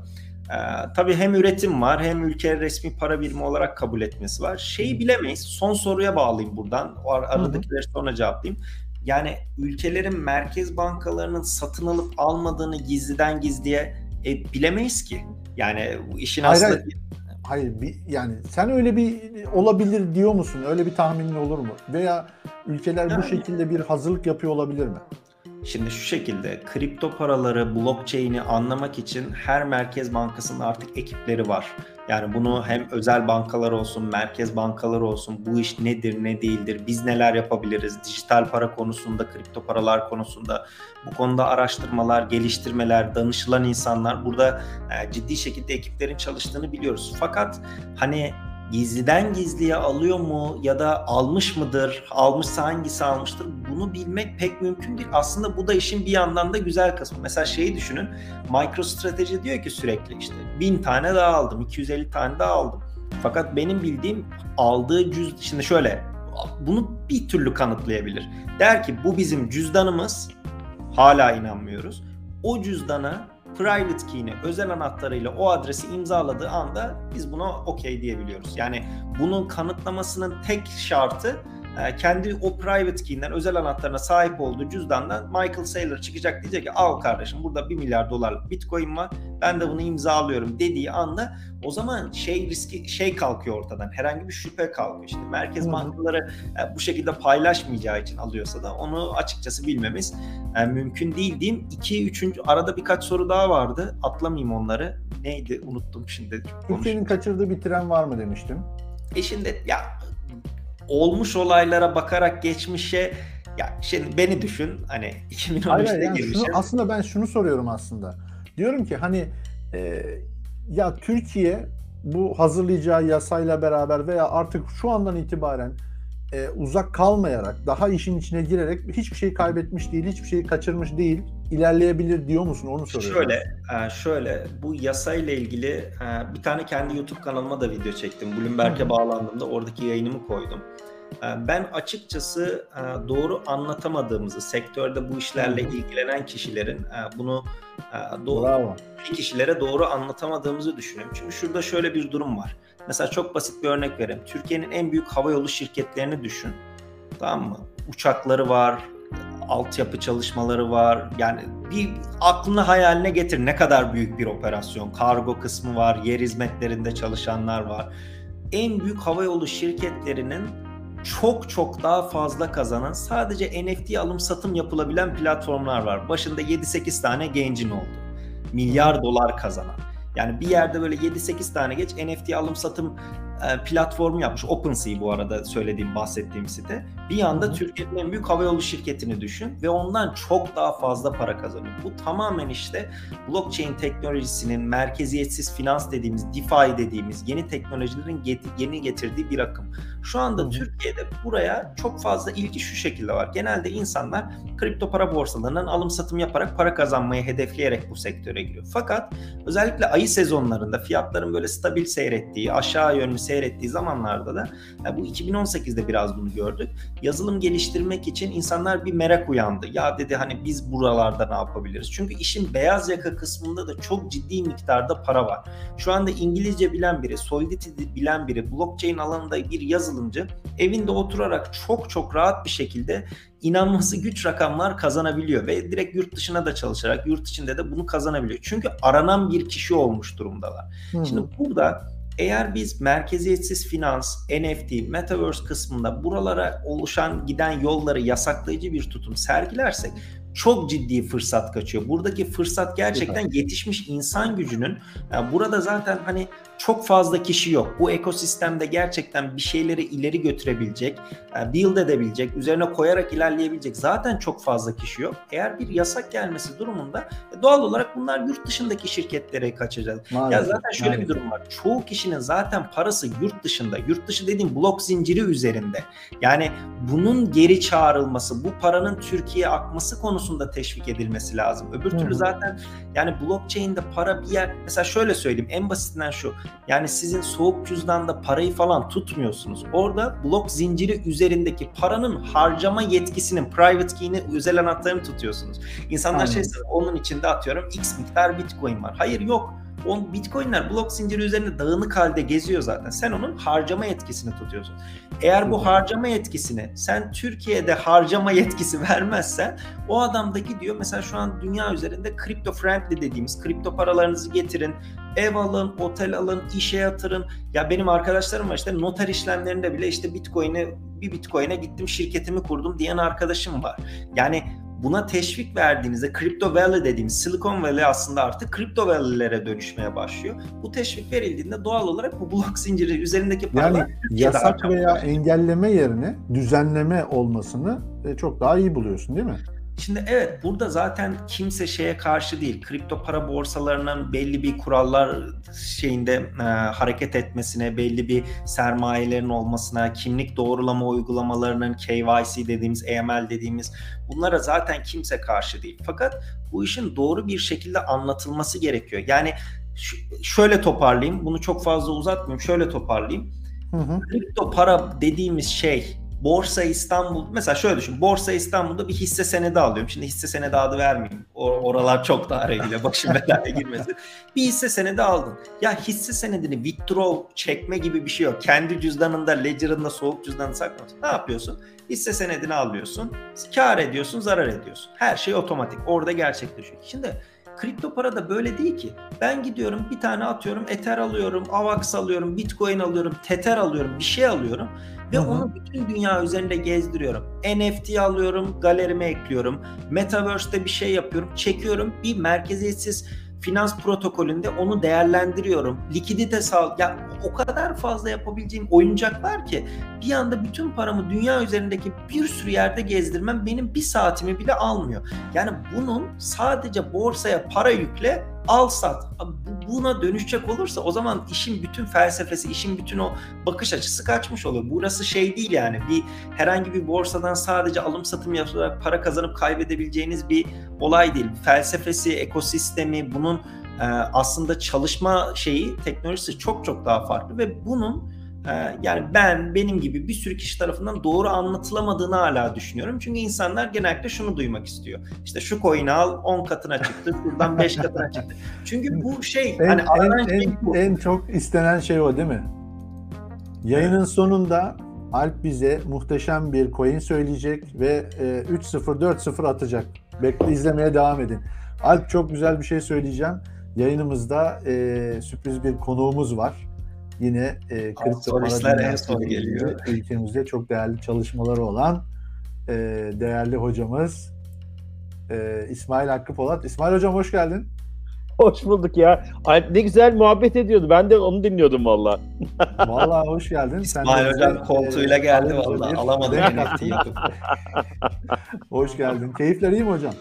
Ee, tabii hem üretim var hem ülke resmi para birimi olarak kabul etmesi var. Şeyi bilemeyiz. Son soruya bağlayayım buradan. O ar- aradakileri sonra cevaplayayım. Yani ülkelerin merkez bankalarının satın alıp almadığını gizliden gizliye e, bilemeyiz ki. Yani bu işin hayır, aslında... Hayır. Hayır bir, yani sen öyle bir olabilir diyor musun? Öyle bir tahminin olur mu? Veya ülkeler yani, bu şekilde bir hazırlık yapıyor olabilir mi? Şimdi şu şekilde kripto paraları, blockchain'i anlamak için her merkez bankasının artık ekipleri var. Yani bunu hem özel bankalar olsun, merkez bankalar olsun, bu iş nedir, ne değildir, biz neler yapabiliriz, dijital para konusunda, kripto paralar konusunda bu konuda araştırmalar, geliştirmeler, danışılan insanlar burada e, ciddi şekilde ekiplerin çalıştığını biliyoruz. Fakat hani gizliden gizliye alıyor mu ya da almış mıdır, almışsa hangisi almıştır bunu bilmek pek mümkün değil. Aslında bu da işin bir yandan da güzel kısmı. Mesela şeyi düşünün, MicroStrategy diyor ki sürekli işte bin tane daha aldım, 250 tane daha aldım. Fakat benim bildiğim aldığı cüz, şimdi şöyle bunu bir türlü kanıtlayabilir. Der ki bu bizim cüzdanımız, hala inanmıyoruz. O cüzdana private key'ini özel anahtarıyla o adresi imzaladığı anda biz buna okey diyebiliyoruz. Yani bunun kanıtlamasının tek şartı kendi o private key'inden özel anahtarına sahip olduğu cüzdandan Michael Saylor çıkacak. Diyecek ki al kardeşim burada 1 milyar dolarlık bitcoin var. Ben de bunu imzalıyorum. dediği anda o zaman şey riski şey kalkıyor ortadan. Herhangi bir şüphe kalkıyor. İşte merkez bankaları e, bu şekilde paylaşmayacağı için alıyorsa da onu açıkçası bilmemiz e, mümkün değil diyeyim. 2 3. arada birkaç soru daha vardı. Atlamayayım onları. Neydi? Unuttum şimdi Türkiye'nin kaçırdığı bir tren var mı demiştim. E şimdi ya olmuş olaylara bakarak geçmişe ya şimdi beni düşün hani 2013'te Hayır, yani girmişim. Şunu, aslında ben şunu soruyorum aslında. Diyorum ki hani e, ya Türkiye bu hazırlayacağı yasayla beraber veya artık şu andan itibaren e, uzak kalmayarak, daha işin içine girerek hiçbir şey kaybetmiş değil, hiçbir şeyi kaçırmış değil, ilerleyebilir diyor musun? Onu soruyorum. Şöyle, e, şöyle bu yasayla ilgili e, bir tane kendi YouTube kanalıma da video çektim. Bloomberg'e bağlandığımda oradaki yayınımı koydum. E, ben açıkçası doğru anlatamadığımızı, sektörde bu işlerle ilgilenen kişilerin bunu doğru Bravo. kişilere doğru anlatamadığımızı düşünüyorum. Çünkü şurada şöyle bir durum var. Mesela çok basit bir örnek vereyim. Türkiye'nin en büyük havayolu şirketlerini düşün. Tamam mı? Uçakları var, altyapı çalışmaları var. Yani bir aklına hayaline getir ne kadar büyük bir operasyon. Kargo kısmı var, yer hizmetlerinde çalışanlar var. En büyük havayolu şirketlerinin çok çok daha fazla kazanan sadece NFT alım satım yapılabilen platformlar var. Başında 7-8 tane gencin oldu. Milyar dolar kazanan. Yani bir yerde böyle 7-8 tane geç NFT alım satım platformu yapmış. OpenSea bu arada söylediğim, bahsettiğim site. Bir anda Türkiye'nin en büyük havayolu şirketini düşün ve ondan çok daha fazla para kazanıyor. Bu tamamen işte blockchain teknolojisinin merkeziyetsiz finans dediğimiz, DeFi dediğimiz yeni teknolojilerin yeni getirdiği bir akım. Şu anda. Türkiye'de buraya çok fazla ilgi şu şekilde var. Genelde insanlar kripto para borsalarından alım satım yaparak para kazanmayı hedefleyerek bu sektöre giriyor. Fakat özellikle ayı sezonlarında fiyatların böyle stabil seyrettiği, aşağı yönlü seyrettiği zamanlarda da yani bu 2018'de biraz bunu gördük. yazılım geliştirmek için insanlar bir merak uyandı. Ya dedi hani biz buralarda ne yapabiliriz? Çünkü işin beyaz yaka kısmında da çok ciddi miktarda para var. Şu anda İngilizce bilen biri, Solidity bilen biri, blockchain alanında bir yazılımcı evinde oturarak çok çok rahat bir şekilde inanması güç rakamlar kazanabiliyor ve direkt yurt dışına da çalışarak yurt içinde de bunu kazanabiliyor. Çünkü aranan bir kişi olmuş durumdalar. Hı-hı. Şimdi burada eğer biz merkeziyetsiz finans, NFT, metaverse kısmında buralara oluşan giden yolları yasaklayıcı bir tutum sergilersek çok ciddi fırsat kaçıyor. Buradaki fırsat gerçekten yetişmiş insan gücünün yani burada zaten hani çok fazla kişi yok. Bu ekosistemde gerçekten bir şeyleri ileri götürebilecek, build edebilecek, üzerine koyarak ilerleyebilecek zaten çok fazla kişi yok. Eğer bir yasak gelmesi durumunda e, doğal olarak bunlar yurt dışındaki şirketlere kaçacak. Maalesef, ya zaten şöyle maalesef. bir durum var. Çoğu kişinin zaten parası yurt dışında. Yurt dışı dediğim blok zinciri üzerinde. Yani bunun geri çağrılması, bu paranın Türkiye'ye akması konusunda teşvik edilmesi lazım. Öbür türlü zaten yani blockchain'de para bir yer mesela şöyle söyleyeyim en basitinden şu yani sizin soğuk cüzdanda parayı falan tutmuyorsunuz. Orada blok zinciri üzerindeki paranın harcama yetkisinin private key'ini özel anahtarını tutuyorsunuz. İnsanlar şey onun içinde atıyorum x miktar bitcoin var. Hayır yok. O bitcoinler blok zinciri üzerinde dağınık halde geziyor zaten. Sen onun harcama yetkisini tutuyorsun. Eğer bu harcama yetkisini sen Türkiye'de harcama yetkisi vermezsen o adamdaki diyor mesela şu an dünya üzerinde kripto friendly dediğimiz kripto paralarınızı getirin ev alın, otel alın, işe yatırın. Ya benim arkadaşlarım var işte noter işlemlerinde bile işte bitcoin'e bir bitcoin'e gittim şirketimi kurdum diyen arkadaşım var. Yani buna teşvik verdiğinizde Crypto Valley dediğimiz Silicon Valley aslında artık Crypto Valley'lere dönüşmeye başlıyor. Bu teşvik verildiğinde doğal olarak bu blok zinciri üzerindeki paralar yani yasak veya başlıyor. engelleme yerine düzenleme olmasını e, çok daha iyi buluyorsun değil mi? Şimdi evet burada zaten kimse şeye karşı değil. Kripto para borsalarının belli bir kurallar şeyinde e, hareket etmesine, belli bir sermayelerin olmasına, kimlik doğrulama uygulamalarının KYC dediğimiz, AML dediğimiz bunlara zaten kimse karşı değil. Fakat bu işin doğru bir şekilde anlatılması gerekiyor. Yani şöyle toparlayayım. Bunu çok fazla uzatmayayım. Şöyle toparlayayım. Hı hı. Kripto para dediğimiz şey Borsa İstanbul mesela şöyle düşün. Borsa İstanbul'da bir hisse senedi alıyorum. Şimdi hisse senedi adı vermeyeyim. Or- oralar çok daha regüle. Başım belaya girmesin. Bir hisse senedi aldın. Ya hisse senedini withdraw çekme gibi bir şey yok. Kendi cüzdanında, ledger'ında, soğuk cüzdanını saklamasın. Ne yapıyorsun? Hisse senedini alıyorsun. Kar ediyorsun, zarar ediyorsun. Her şey otomatik. Orada gerçekleşiyor. Şimdi Kripto para da böyle değil ki. Ben gidiyorum bir tane atıyorum Ether alıyorum, AVAX alıyorum, Bitcoin alıyorum, Tether alıyorum, bir şey alıyorum ve Hı-hı. onu bütün dünya üzerinde gezdiriyorum. NFT alıyorum, galerime ekliyorum. Metaverse'te bir şey yapıyorum, çekiyorum. Bir merkeziyetsiz finans protokolünde onu değerlendiriyorum. Likidite sağ ya o kadar fazla yapabileceğim oyuncak var ki bir anda bütün paramı dünya üzerindeki bir sürü yerde gezdirmem benim bir saatimi bile almıyor. Yani bunun sadece borsaya para yükle al sat. Buna dönüşecek olursa o zaman işin bütün felsefesi, işin bütün o bakış açısı kaçmış oluyor. Burası şey değil yani bir herhangi bir borsadan sadece alım satım yaparak para kazanıp kaybedebileceğiniz bir olay değil. Felsefesi, ekosistemi, bunun e, aslında çalışma şeyi, teknolojisi çok çok daha farklı ve bunun yani ben benim gibi bir sürü kişi tarafından doğru anlatılamadığını hala düşünüyorum. Çünkü insanlar genellikle şunu duymak istiyor. İşte şu coin'i al 10 katına çıktı, buradan 5 katına çıktı. Çünkü bu şey en, hani en, şey en, bu. en çok istenen şey o değil mi? Yayının evet. sonunda Alp bize muhteşem bir coin söyleyecek ve e, 3-0 4-0 atacak. Bekle izlemeye devam edin. Alp çok güzel bir şey söyleyeceğim. Yayınımızda e, sürpriz bir konuğumuz var yine e, kripto para en son geliyor. Ülkemizde çok değerli çalışmaları olan e, değerli hocamız e, İsmail Hakkı Polat. İsmail Hocam hoş geldin. Hoş bulduk ya. Alp ne güzel muhabbet ediyordu. Ben de onu dinliyordum valla. valla hoş geldin. İsmail Sen Hocam koltuğuyla e, geldi valla. Alamadım NFT'yi. hoş geldin. Keyifler iyi mi hocam?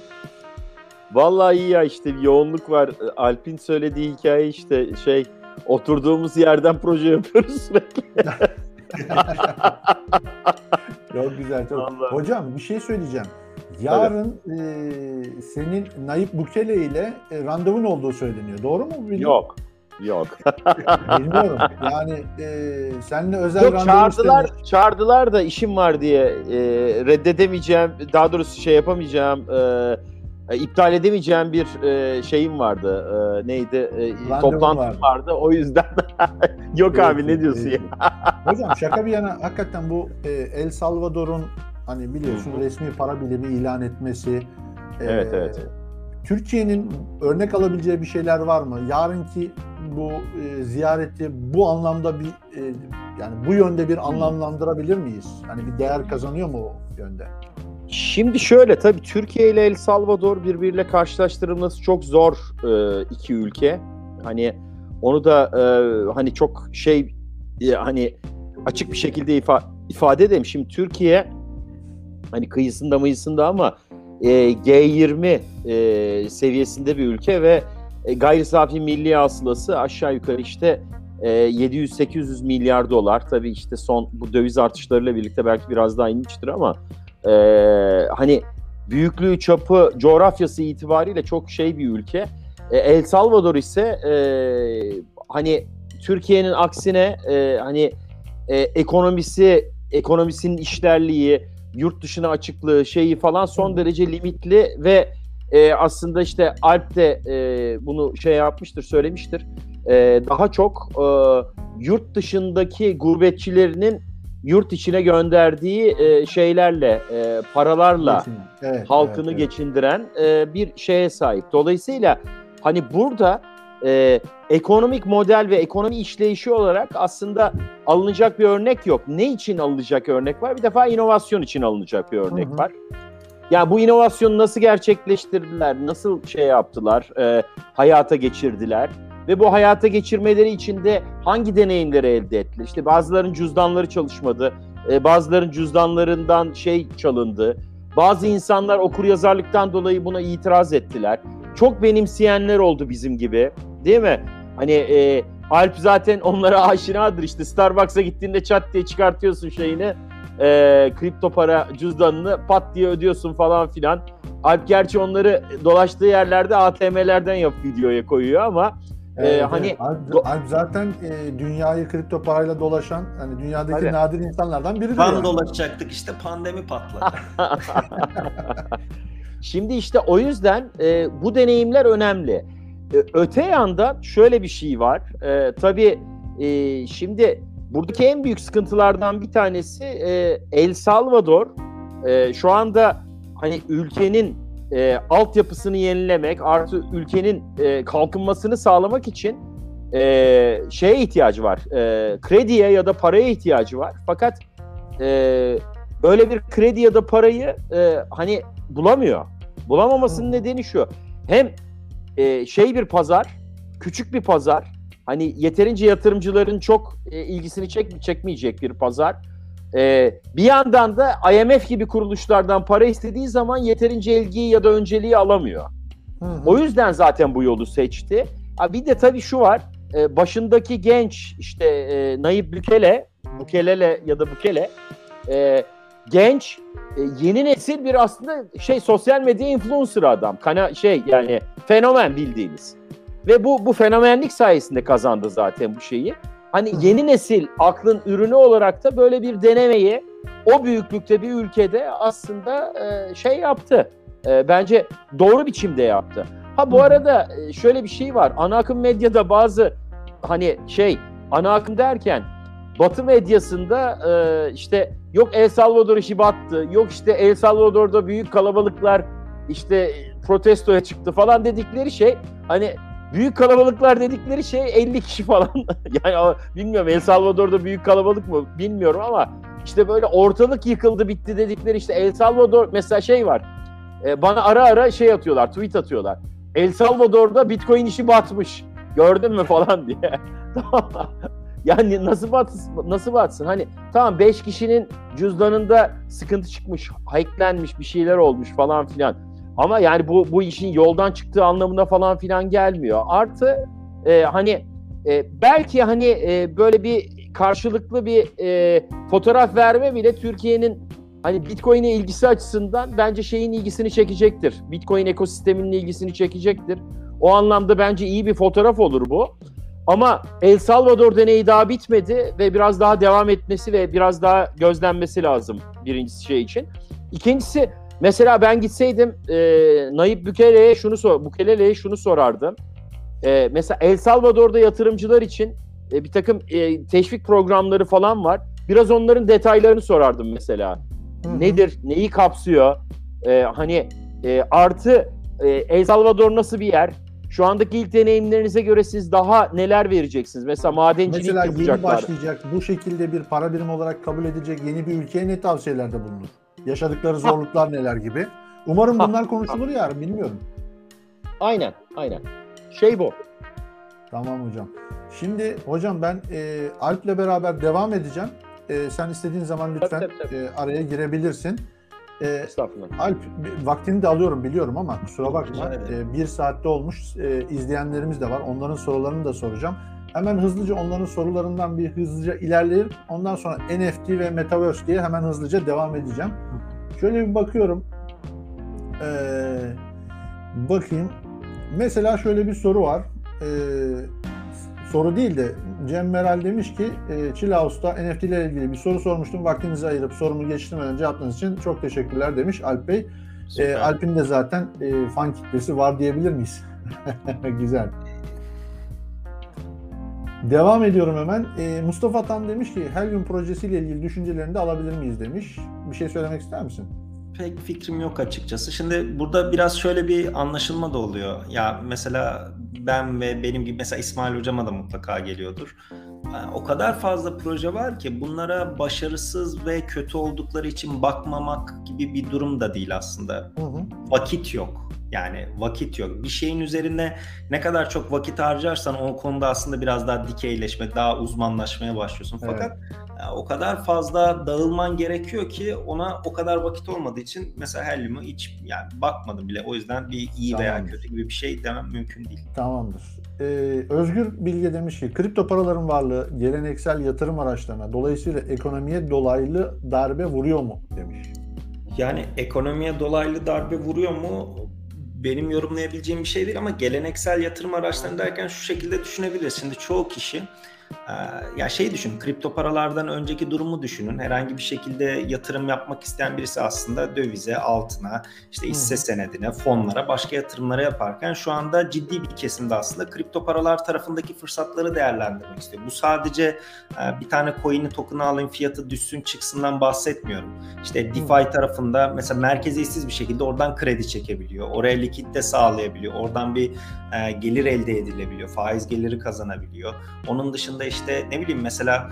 Vallahi iyi ya işte yoğunluk var. Alp'in söylediği hikaye işte şey Oturduğumuz yerden proje yapıyoruz sürekli. çok güzel. Çok. Vallahi. Hocam bir şey söyleyeceğim. Yarın e, senin Nayip Bukele ile e, randevun olduğu söyleniyor. Doğru mu? Bilmiyorum. Yok. Yok. Bilmiyorum. Yani e, seninle özel Yok randevu çağırdılar, istemiş. çağırdılar da işim var diye e, reddedemeyeceğim, daha doğrusu şey yapamayacağım, e, e, iptal edemeyeceğim bir e, şeyim vardı. E, neydi? E, toplantım vardı. vardı. O yüzden yok abi Peki, ne diyorsun peki. ya? Hocam şaka bir yana hakikaten bu e, El Salvador'un hani biliyorsun Hı hı. resmi para birimi ilan etmesi. e, Evet, evet. Türkiye'nin örnek alabileceği bir şeyler var mı? Yarınki bu e, ziyareti bu anlamda bir e, yani bu yönde bir anlamlandırabilir miyiz? Hani bir değer kazanıyor mu o yönde? Şimdi şöyle tabii Türkiye ile El Salvador birbiriyle karşılaştırılması çok zor e, iki ülke. Hani onu da e, hani çok şey e, hani açık bir şekilde ifa- ifade edeyim. Şimdi Türkiye hani kıyısında mıyısında ama e, G20 e, seviyesinde bir ülke ve e, gayri safi milli hasılası aşağı yukarı işte e, 700-800 milyar dolar. Tabii işte son bu döviz artışlarıyla birlikte belki biraz daha inmiştir ama e, hani büyüklüğü, çapı, coğrafyası itibariyle çok şey bir ülke. E, El Salvador ise e, hani Türkiye'nin aksine e, hani e, ekonomisi, ekonomisinin işlerliği, yurt dışına açıklığı şeyi falan son derece limitli ve e, aslında işte Alp de e, bunu şey yapmıştır, söylemiştir. E, daha çok e, yurt dışındaki gurbetçilerinin yurt içine gönderdiği e, şeylerle, e, paralarla Evet, halkını evet, evet. geçindiren e, bir şeye sahip. Dolayısıyla hani burada e, ekonomik model ve ekonomi işleyişi olarak aslında alınacak bir örnek yok. Ne için alınacak örnek var? Bir defa inovasyon için alınacak bir örnek Hı hı. var. Ya bu inovasyonu nasıl gerçekleştirdiler, nasıl şey yaptılar, e, hayata geçirdiler ve bu hayata geçirmeleri için de hangi deneyimleri elde ettiler? İşte bazılarının cüzdanları çalışmadı, e, bazılarının cüzdanlarından şey çalındı, bazı insanlar okur yazarlıktan dolayı buna itiraz ettiler. Çok benimseyenler oldu bizim gibi. Değil mi? Hani e, Alp zaten onlara aşinadır işte. Starbucks'a gittiğinde çat diye çıkartıyorsun şeyini. E, kripto para cüzdanını pat diye ödüyorsun falan filan. Alp gerçi onları dolaştığı yerlerde ATM'lerden yap videoya koyuyor ama Evet, Ee, hani- evet. Alp, Alp zaten e, dünyayı kripto parayla dolaşan hani dünyadaki Tabii. nadir insanlardan biridir. Van yani. dolaşacaktık işte pandemi patladı. Şimdi işte o yüzden e, bu deneyimler önemli. E, öte yandan şöyle bir şey var. E, tabii e, şimdi buradaki en büyük sıkıntılardan bir tanesi e, El Salvador e, şu anda hani ülkenin e, altyapısını yenilemek artı ülkenin e, kalkınmasını sağlamak için e, şeye ihtiyacı var. E, krediye ya da paraya ihtiyacı var. Fakat e, böyle bir kredi ya da parayı e, hani bulamıyor. Bulamamasının nedeni şu. Hem e, şey bir pazar, küçük bir pazar. Hani yeterince yatırımcıların çok e, ilgisini çek, çekmeyecek bir pazar. E, bir yandan da IMF gibi kuruluşlardan para istediği zaman yeterince ilgiyi ya da önceliği alamıyor. Hı hı. O yüzden zaten bu yolu seçti. Ha bir de tabii şu var. e, başındaki genç işte e, Nayib Bukele, Bukelele ya da Bukele e, genç e, yeni nesil bir aslında şey sosyal medya influencer adam. Kana şey yani fenomen bildiğiniz. Ve bu bu fenomenlik sayesinde kazandı zaten bu şeyi. Hani yeni nesil aklın ürünü olarak da böyle bir denemeyi o büyüklükte bir ülkede aslında e, şey yaptı. E, bence doğru biçimde yaptı. Ha bu arada e, şöyle bir şey var. Ana akım medyada bazı hani şey ana akım derken Batı medyasında e, işte yok El Salvador işi battı. Yok işte El Salvador'da büyük kalabalıklar işte protestoya çıktı falan dedikleri şey hani büyük kalabalıklar dedikleri şey 50 kişi falan. yani bilmiyorum El Salvador'da büyük kalabalık mı bilmiyorum ama işte böyle ortalık yıkıldı bitti dedikleri işte El Salvador mesela şey var. E, bana ara ara şey atıyorlar, tweet atıyorlar. El Salvador'da Bitcoin işi batmış. Gördün mü falan diye. Yani nasıl batsın, nasıl batsın? Hani tamam 5 kişinin cüzdanında sıkıntı çıkmış, hacklenmiş, bir şeyler olmuş falan filan. Ama yani bu bu işin yoldan çıktığı anlamına falan filan gelmiyor. Artı e, hani e, belki hani e, böyle bir karşılıklı bir e, fotoğraf verme bile Türkiye'nin hani Bitcoin'e ilgisi açısından bence şeyin ilgisini çekecektir. Bitcoin ekosisteminin ilgisini çekecektir. O anlamda bence iyi bir fotoğraf olur bu. Ama El Salvador deneyi daha bitmedi ve biraz daha devam etmesi ve biraz daha gözlenmesi lazım birincisi şey için. İkincisi mesela ben gitseydim e, Nayib Bukele'ye şunu sor, Bukele'ye şunu sorardım. E, mesela El Salvador'da yatırımcılar için e, bir takım e, teşvik programları falan var. Biraz onların detaylarını sorardım mesela. Hı hı. Nedir, neyi kapsıyor? E, hani e, artı e, El Salvador nasıl bir yer? Şu andaki ilk deneyimlerinize göre siz daha neler vereceksiniz? Mesela madencilik Mesela yeni yapacaklar. başlayacak, bu şekilde bir para birimi olarak kabul edilecek yeni bir ülkeye ne tavsiyelerde bulunur? Yaşadıkları zorluklar neler gibi? Umarım bunlar konuşulur yarın, bilmiyorum. Aynen, aynen. Şey bu. Tamam hocam. Şimdi hocam ben e, Alp'le beraber devam edeceğim. E, sen istediğin zaman lütfen Tabii, tabii, tabii. e, araya girebilirsin. E, Estağfurullah. Alp vaktini de alıyorum biliyorum ama kusura bakma. E, bir saatte olmuş e, izleyenlerimiz de var. Onların sorularını da soracağım. Hemen hızlıca onların sorularından bir hızlıca ilerleyip ondan sonra NFT ve Metaverse diye hemen hızlıca devam edeceğim. Şöyle bir bakıyorum. Ee, bakayım. Mesela şöyle bir soru var. Ee, soru değil de Cem Meral demiş ki e, Chill House'da NFT ile ilgili bir soru sormuştum. Vaktinizi ayırıp sorumu geçtirmeden cevapladığınız için çok teşekkürler demiş Alp Bey. Süper. Ee, Alp'in de zaten e, fan kitlesi var diyebilir miyiz? Güzel. Devam ediyorum hemen. Ee, Mustafa Tan demiş ki Helium projesiyle ilgili düşüncelerini de alabilir miyiz demiş. Bir şey söylemek ister misin? Pek fikrim yok açıkçası. Şimdi burada biraz şöyle bir anlaşılma da oluyor. Ya mesela ben ve benim gibi mesela İsmail hocama da mutlaka geliyordur. O kadar fazla proje var ki bunlara başarısız ve kötü oldukları için bakmamak gibi bir durum da değil aslında. Hı hı. Vakit yok. Yani vakit yok. Bir şeyin üzerine ne kadar çok vakit harcarsan o konuda aslında biraz daha dikeyleşme, daha uzmanlaşmaya başlıyorsun. Evet. Fakat ya, o kadar fazla dağılman gerekiyor ki ona o kadar vakit olmadığı için mesela helyumu hiç yani bakmadım bile. O yüzden bir iyi veya Tamamdır. kötü gibi bir şey demem mümkün değil. Tamamdır. Ee, Özgür Bilge demiş ki kripto paraların varlığı geleneksel yatırım araçlarına dolayısıyla ekonomiye dolaylı darbe vuruyor mu demiş. Yani ekonomiye dolaylı darbe vuruyor mu? Benim yorumlayabileceğim bir şey değil ama geleneksel yatırım araçlarını derken şu şekilde düşünebiliriz. Şimdi çoğu kişi e, ya şey düşünün, kripto paralardan önceki durumu düşünün. Herhangi bir şekilde yatırım yapmak isteyen birisi aslında dövize, altına, işte hisse senedine, fonlara, başka yatırımlara yaparken şu anda ciddi bir kesimde aslında kripto paralar tarafındaki fırsatları değerlendirmek istiyor. Bu sadece e, bir tane coin'i token'ı alayım fiyatı düşsün çıksından bahsetmiyorum. İşte DeFi tarafında mesela merkeziyetsiz bir şekilde oradan kredi çekebiliyor. Oraya likitte sağlayabiliyor. Oradan bir e, gelir elde edilebiliyor. Faiz geliri kazanabiliyor. Onun dışında işte ne bileyim mesela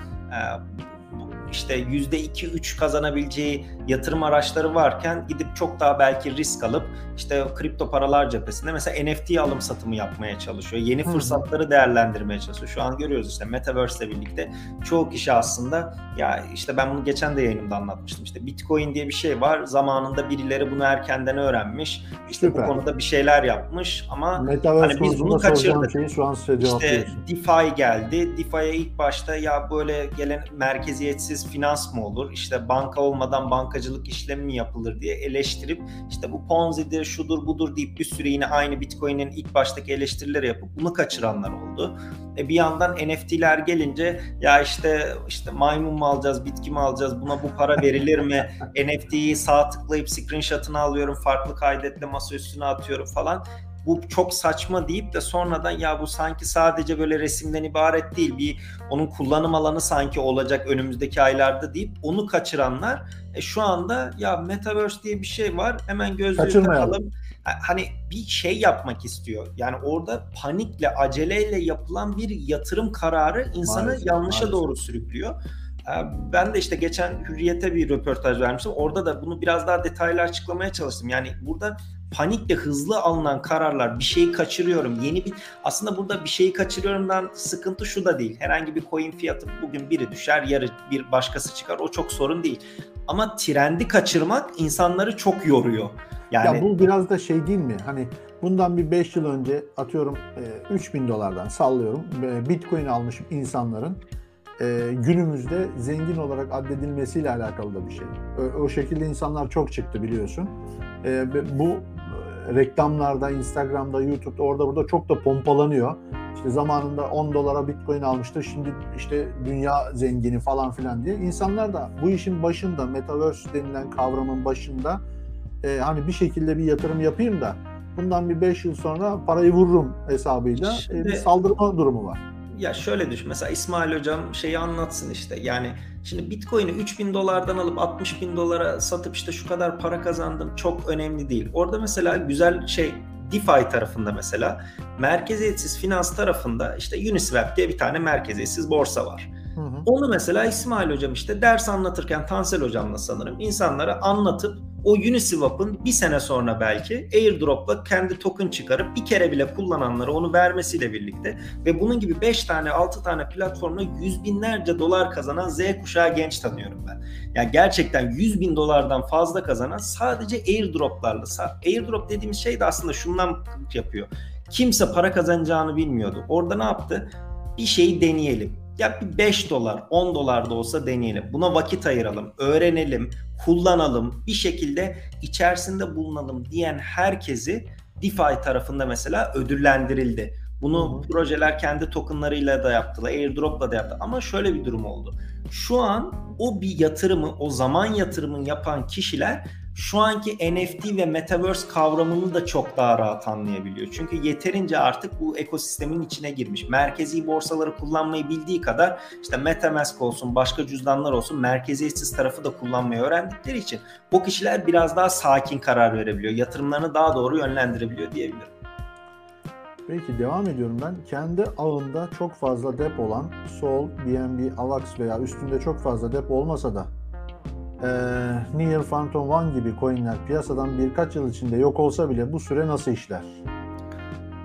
işte %2-3 kazanabileceği yatırım araçları varken gidip çok daha belki risk alıp işte kripto paralar cephesinde mesela NFT alım satımı yapmaya çalışıyor. Yeni fırsatları değerlendirmeye çalışıyor. Şu an görüyoruz işte Metaverse ile birlikte çoğu kişi aslında ya işte ben bunu geçen de yayınımda anlatmıştım. İşte Bitcoin diye bir şey var. Zamanında birileri bunu erkenden öğrenmiş. İşte Süper. bu konuda bir şeyler yapmış ama Metaverse Hani biz bunu kaçırdık. şeyi şu an işte. DeFi geldi. DeFi'ye ilk başta ya böyle gelen merkeziyetsiz finans mı olur? İşte banka olmadan bankacılık işlemi mi yapılır diye eleştirip işte bu Ponzi'dir, şudur budur deyip bir süre yine aynı Bitcoin'in ilk baştaki eleştirileri yapıp bunu kaçıranlar oldu. E bir yandan NFT'ler gelince ya işte işte maymun mu alacağız, bitki mi alacağız, buna bu para verilir mi? NFT'yi sağ tıklayıp screenshot'ını alıyorum, farklı kaydetle masa üstüne atıyorum falan bu çok saçma deyip de sonradan ya bu sanki sadece böyle resimden ibaret değil bir onun kullanım alanı sanki olacak önümüzdeki aylarda deyip onu kaçıranlar e, şu anda ya metaverse diye bir şey var hemen gözlüğü takalım Ha- hani bir şey yapmak istiyor. Yani orada panikle, aceleyle yapılan bir yatırım kararı insanı Maalesef, yanlışa maalesef. doğru sürüklüyor. Ee, Ben de işte geçen Hürriyet'e bir röportaj vermiştim. Orada da bunu biraz daha detaylı açıklamaya çalıştım. Yani burada panikle hızlı alınan kararlar bir şeyi kaçırıyorum. Yeni bir aslında burada bir şeyi kaçırıyorumdan sıkıntı şu da değil. Herhangi bir coin fiyatı bugün biri düşer, yarın bir başkası çıkar. O çok sorun değil. Ama trendi kaçırmak insanları çok yoruyor. Yani Ya bu biraz da şey değil mi? Hani bundan bir 5 yıl önce atıyorum e, 3000 dolardan sallıyorum. e, Bitcoin almış insanların e, günümüzde zengin olarak addedilmesiyle alakalı da bir şey. O, şekilde insanlar çok çıktı biliyorsun. E, bu e, reklamlarda, Instagram'da, YouTube'da orada burada çok da pompalanıyor. İşte zamanında 10 dolara Bitcoin almıştı. Şimdi işte dünya zengini falan filan diye. İnsanlar da bu işin başında, Metaverse denilen kavramın başında e, hani bir şekilde bir yatırım yapayım da bundan bir 5 yıl sonra parayı vururum hesabıyla e, Şimdi- bir saldırma durumu var. Ya şöyle düşün. Mesela İsmail hocam şeyi anlatsın işte. Yani şimdi Bitcoin'i 3000 dolardan alıp 60 bin dolara satıp işte şu kadar para kazandım çok önemli değil. Orada mesela güzel şey DeFi tarafında mesela merkeziyetsiz finans tarafında işte Uniswap diye bir tane merkeziyetsiz borsa var. Hı hı. Onu mesela İsmail hocam işte ders anlatırken Tansel hocamla sanırım insanlara anlatıp o Uniswap'ın bir sene sonra belki airdrop'la kendi token çıkarıp bir kere bile kullananlara onu vermesiyle birlikte ve bunun gibi 5 tane 6 tane platformla yüz binlerce dolar kazanan Z kuşağı genç tanıyorum ben. Yani gerçekten 100 bin dolardan fazla kazanan sadece airdroplarla. Airdrop dediğimiz şey de aslında şundan yapıyor. Kimse para kazanacağını bilmiyordu. Orada ne yaptı? Bir şeyi deneyelim. Ya bir 5 dolar, 10 dolar da olsa deneyelim. Buna vakit ayıralım, öğrenelim, kullanalım, bir şekilde içerisinde bulunalım diyen herkesi DeFi tarafında mesela ödüllendirildi. Bunu projeler kendi tokenlarıyla da yaptılar, airdrop'la da yaptı. Ama şöyle bir durum oldu. Şu an o bir yatırımı, o zaman yatırımını yapan kişiler şu anki NFT ve Metaverse kavramını da çok daha rahat anlayabiliyor. Çünkü yeterince artık bu ekosistemin içine girmiş. Merkezi borsaları kullanmayı bildiği kadar işte Metamask olsun, başka cüzdanlar olsun merkeziyetsiz tarafı da kullanmayı öğrendikleri için bu kişiler biraz daha sakin karar verebiliyor. Yatırımlarını daha doğru yönlendirebiliyor diyebilirim. Peki devam ediyorum ben. Kendi ağında çok fazla dep olan Sol, BNB, AVAX veya üstünde çok fazla dep olmasa da eee Near Phantom One gibi coinler piyasadan birkaç yıl içinde yok olsa bile bu süre nasıl işler?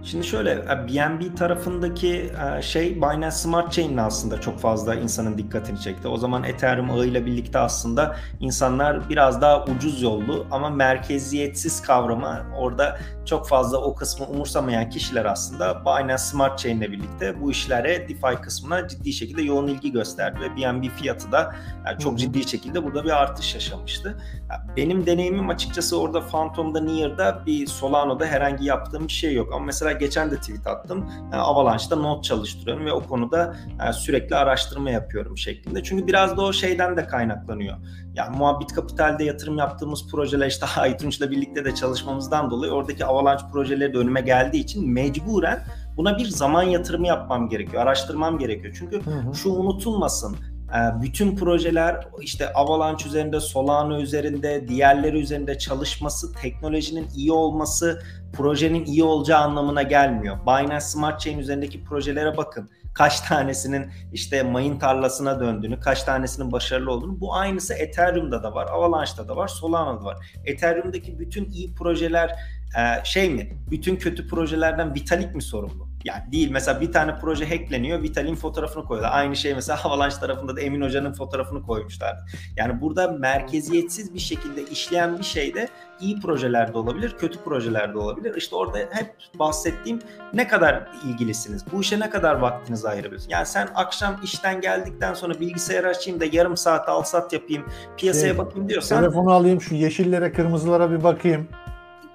Şimdi şöyle e, BNB tarafındaki e, şey Binance Smart Chain'le aslında çok fazla insanın dikkatini çekti. O zaman Ethereum ağıyla birlikte aslında insanlar biraz daha ucuz yollu ama merkeziyetsiz kavramı orada çok fazla o kısmı umursamayan kişiler aslında Binance Smart Chain'le birlikte bu işlere DeFi kısmına ciddi şekilde yoğun ilgi gösterdi ve BNB fiyatı da yani çok ciddi şekilde burada bir artış yaşamıştı. Ya Benim deneyimim açıkçası orada Phantom'da, Near'da bir Solano'da herhangi yaptığım bir şey yok. Ama mesela geçen de tweet attım. Yani Avalanche'da Node çalıştırıyorum ve o konuda yani sürekli araştırma yapıyorum şeklinde. Çünkü biraz da o şeyden de kaynaklanıyor. Yani Muhabbet Kapital'de yatırım yaptığımız projeler işte Aytunç'la birlikte de çalışmamızdan dolayı oradaki Avalanche projeleri de önüme geldiği için mecburen buna bir zaman yatırımı yapmam gerekiyor. Araştırmam gerekiyor. Çünkü Hı hı. şu unutulmasın. Ee, Bütün projeler işte Avalanche üzerinde, Solana üzerinde, diğerleri üzerinde çalışması, teknolojinin iyi olması, projenin iyi olacağı anlamına gelmiyor. Binance Smart Chain üzerindeki projelere bakın. Kaç tanesinin işte mayın tarlasına döndüğünü, kaç tanesinin başarılı olduğunu. Bu aynısı Ethereum'da da var, Avalanche'da da var, Solana'da da var. Ethereum'daki bütün iyi projeler e, şey mi? Bütün kötü projelerden Vitalik mi sorumlu? Yani değil. Mesela bir tane proje hackleniyor. Vitalik'in fotoğrafını koyuyorlar. Aynı şey mesela Avalanche tarafında da Emin Hoca'nın fotoğrafını koymuşlardı. Yani burada merkeziyetsiz bir şekilde işleyen bir şey de iyi projelerde olabilir, kötü projelerde olabilir. İşte orada hep bahsettiğim ne kadar ilgilisiniz? Bu işe ne kadar vaktinizi ayırabilirsiniz? Yani sen akşam işten geldikten sonra bilgisayar açayım da yarım saat al sat yapayım, piyasaya Şey, bakayım diyorsan Telefonu alayım şu yeşillere kırmızılara bir bakayım.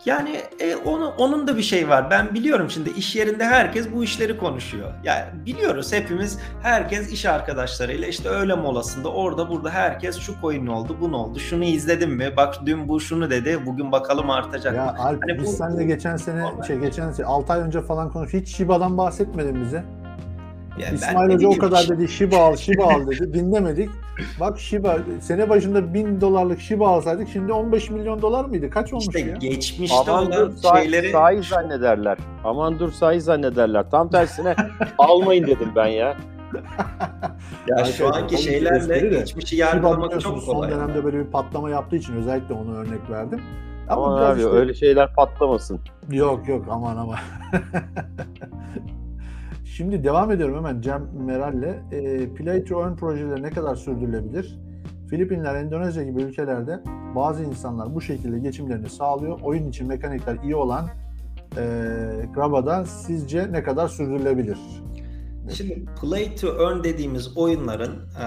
Yani e, onu onun da bir şey var. Ben biliyorum şimdi iş yerinde herkes bu işleri konuşuyor. Yani biliyoruz hepimiz herkes iş arkadaşlarıyla işte öğle molasında orada burada herkes şu coin oldu, bu ne oldu, şunu izledin mi? Bak dün bu şunu dedi, bugün bakalım artacak. Ya mı? Alp Hani biz bu- seninle geçen sene Normal. şey geçen sene 6 ay önce falan konuş. Hiç Shiba'dan bahsetmedin bize. Yani İsmail Hoca o kadar dedi Shiba al Shiba al dedi. Dinlemedik. Bak Shiba sene başında 1000 dolarlık Shiba alsaydık şimdi 15 milyon dolar mıydı? Kaç olmuş işte ya? geçmişte Aman olan dur şeyleri sahi zannederler. Aman dur sahi zannederler. Tam tersine almayın dedim ben ya. ya şu Arkadaşlar, anki şeylerle geçmişi yargılamak çok son kolay. dönemde böyle bir patlama yaptığı için özellikle onu örnek verdim. Ama Aman abi işte- öyle şeyler patlamasın. Yok yok aman aman. Şimdi devam ediyorum hemen Cem Meral'le. E, Play to Earn projeleri ne kadar sürdürülebilir? Filipinler, Endonezya gibi ülkelerde bazı insanlar bu şekilde geçimlerini sağlıyor. Oyun için mekanikler iyi olan e, Graba'da sizce ne kadar sürdürülebilir? Şimdi play to earn dediğimiz oyunların e,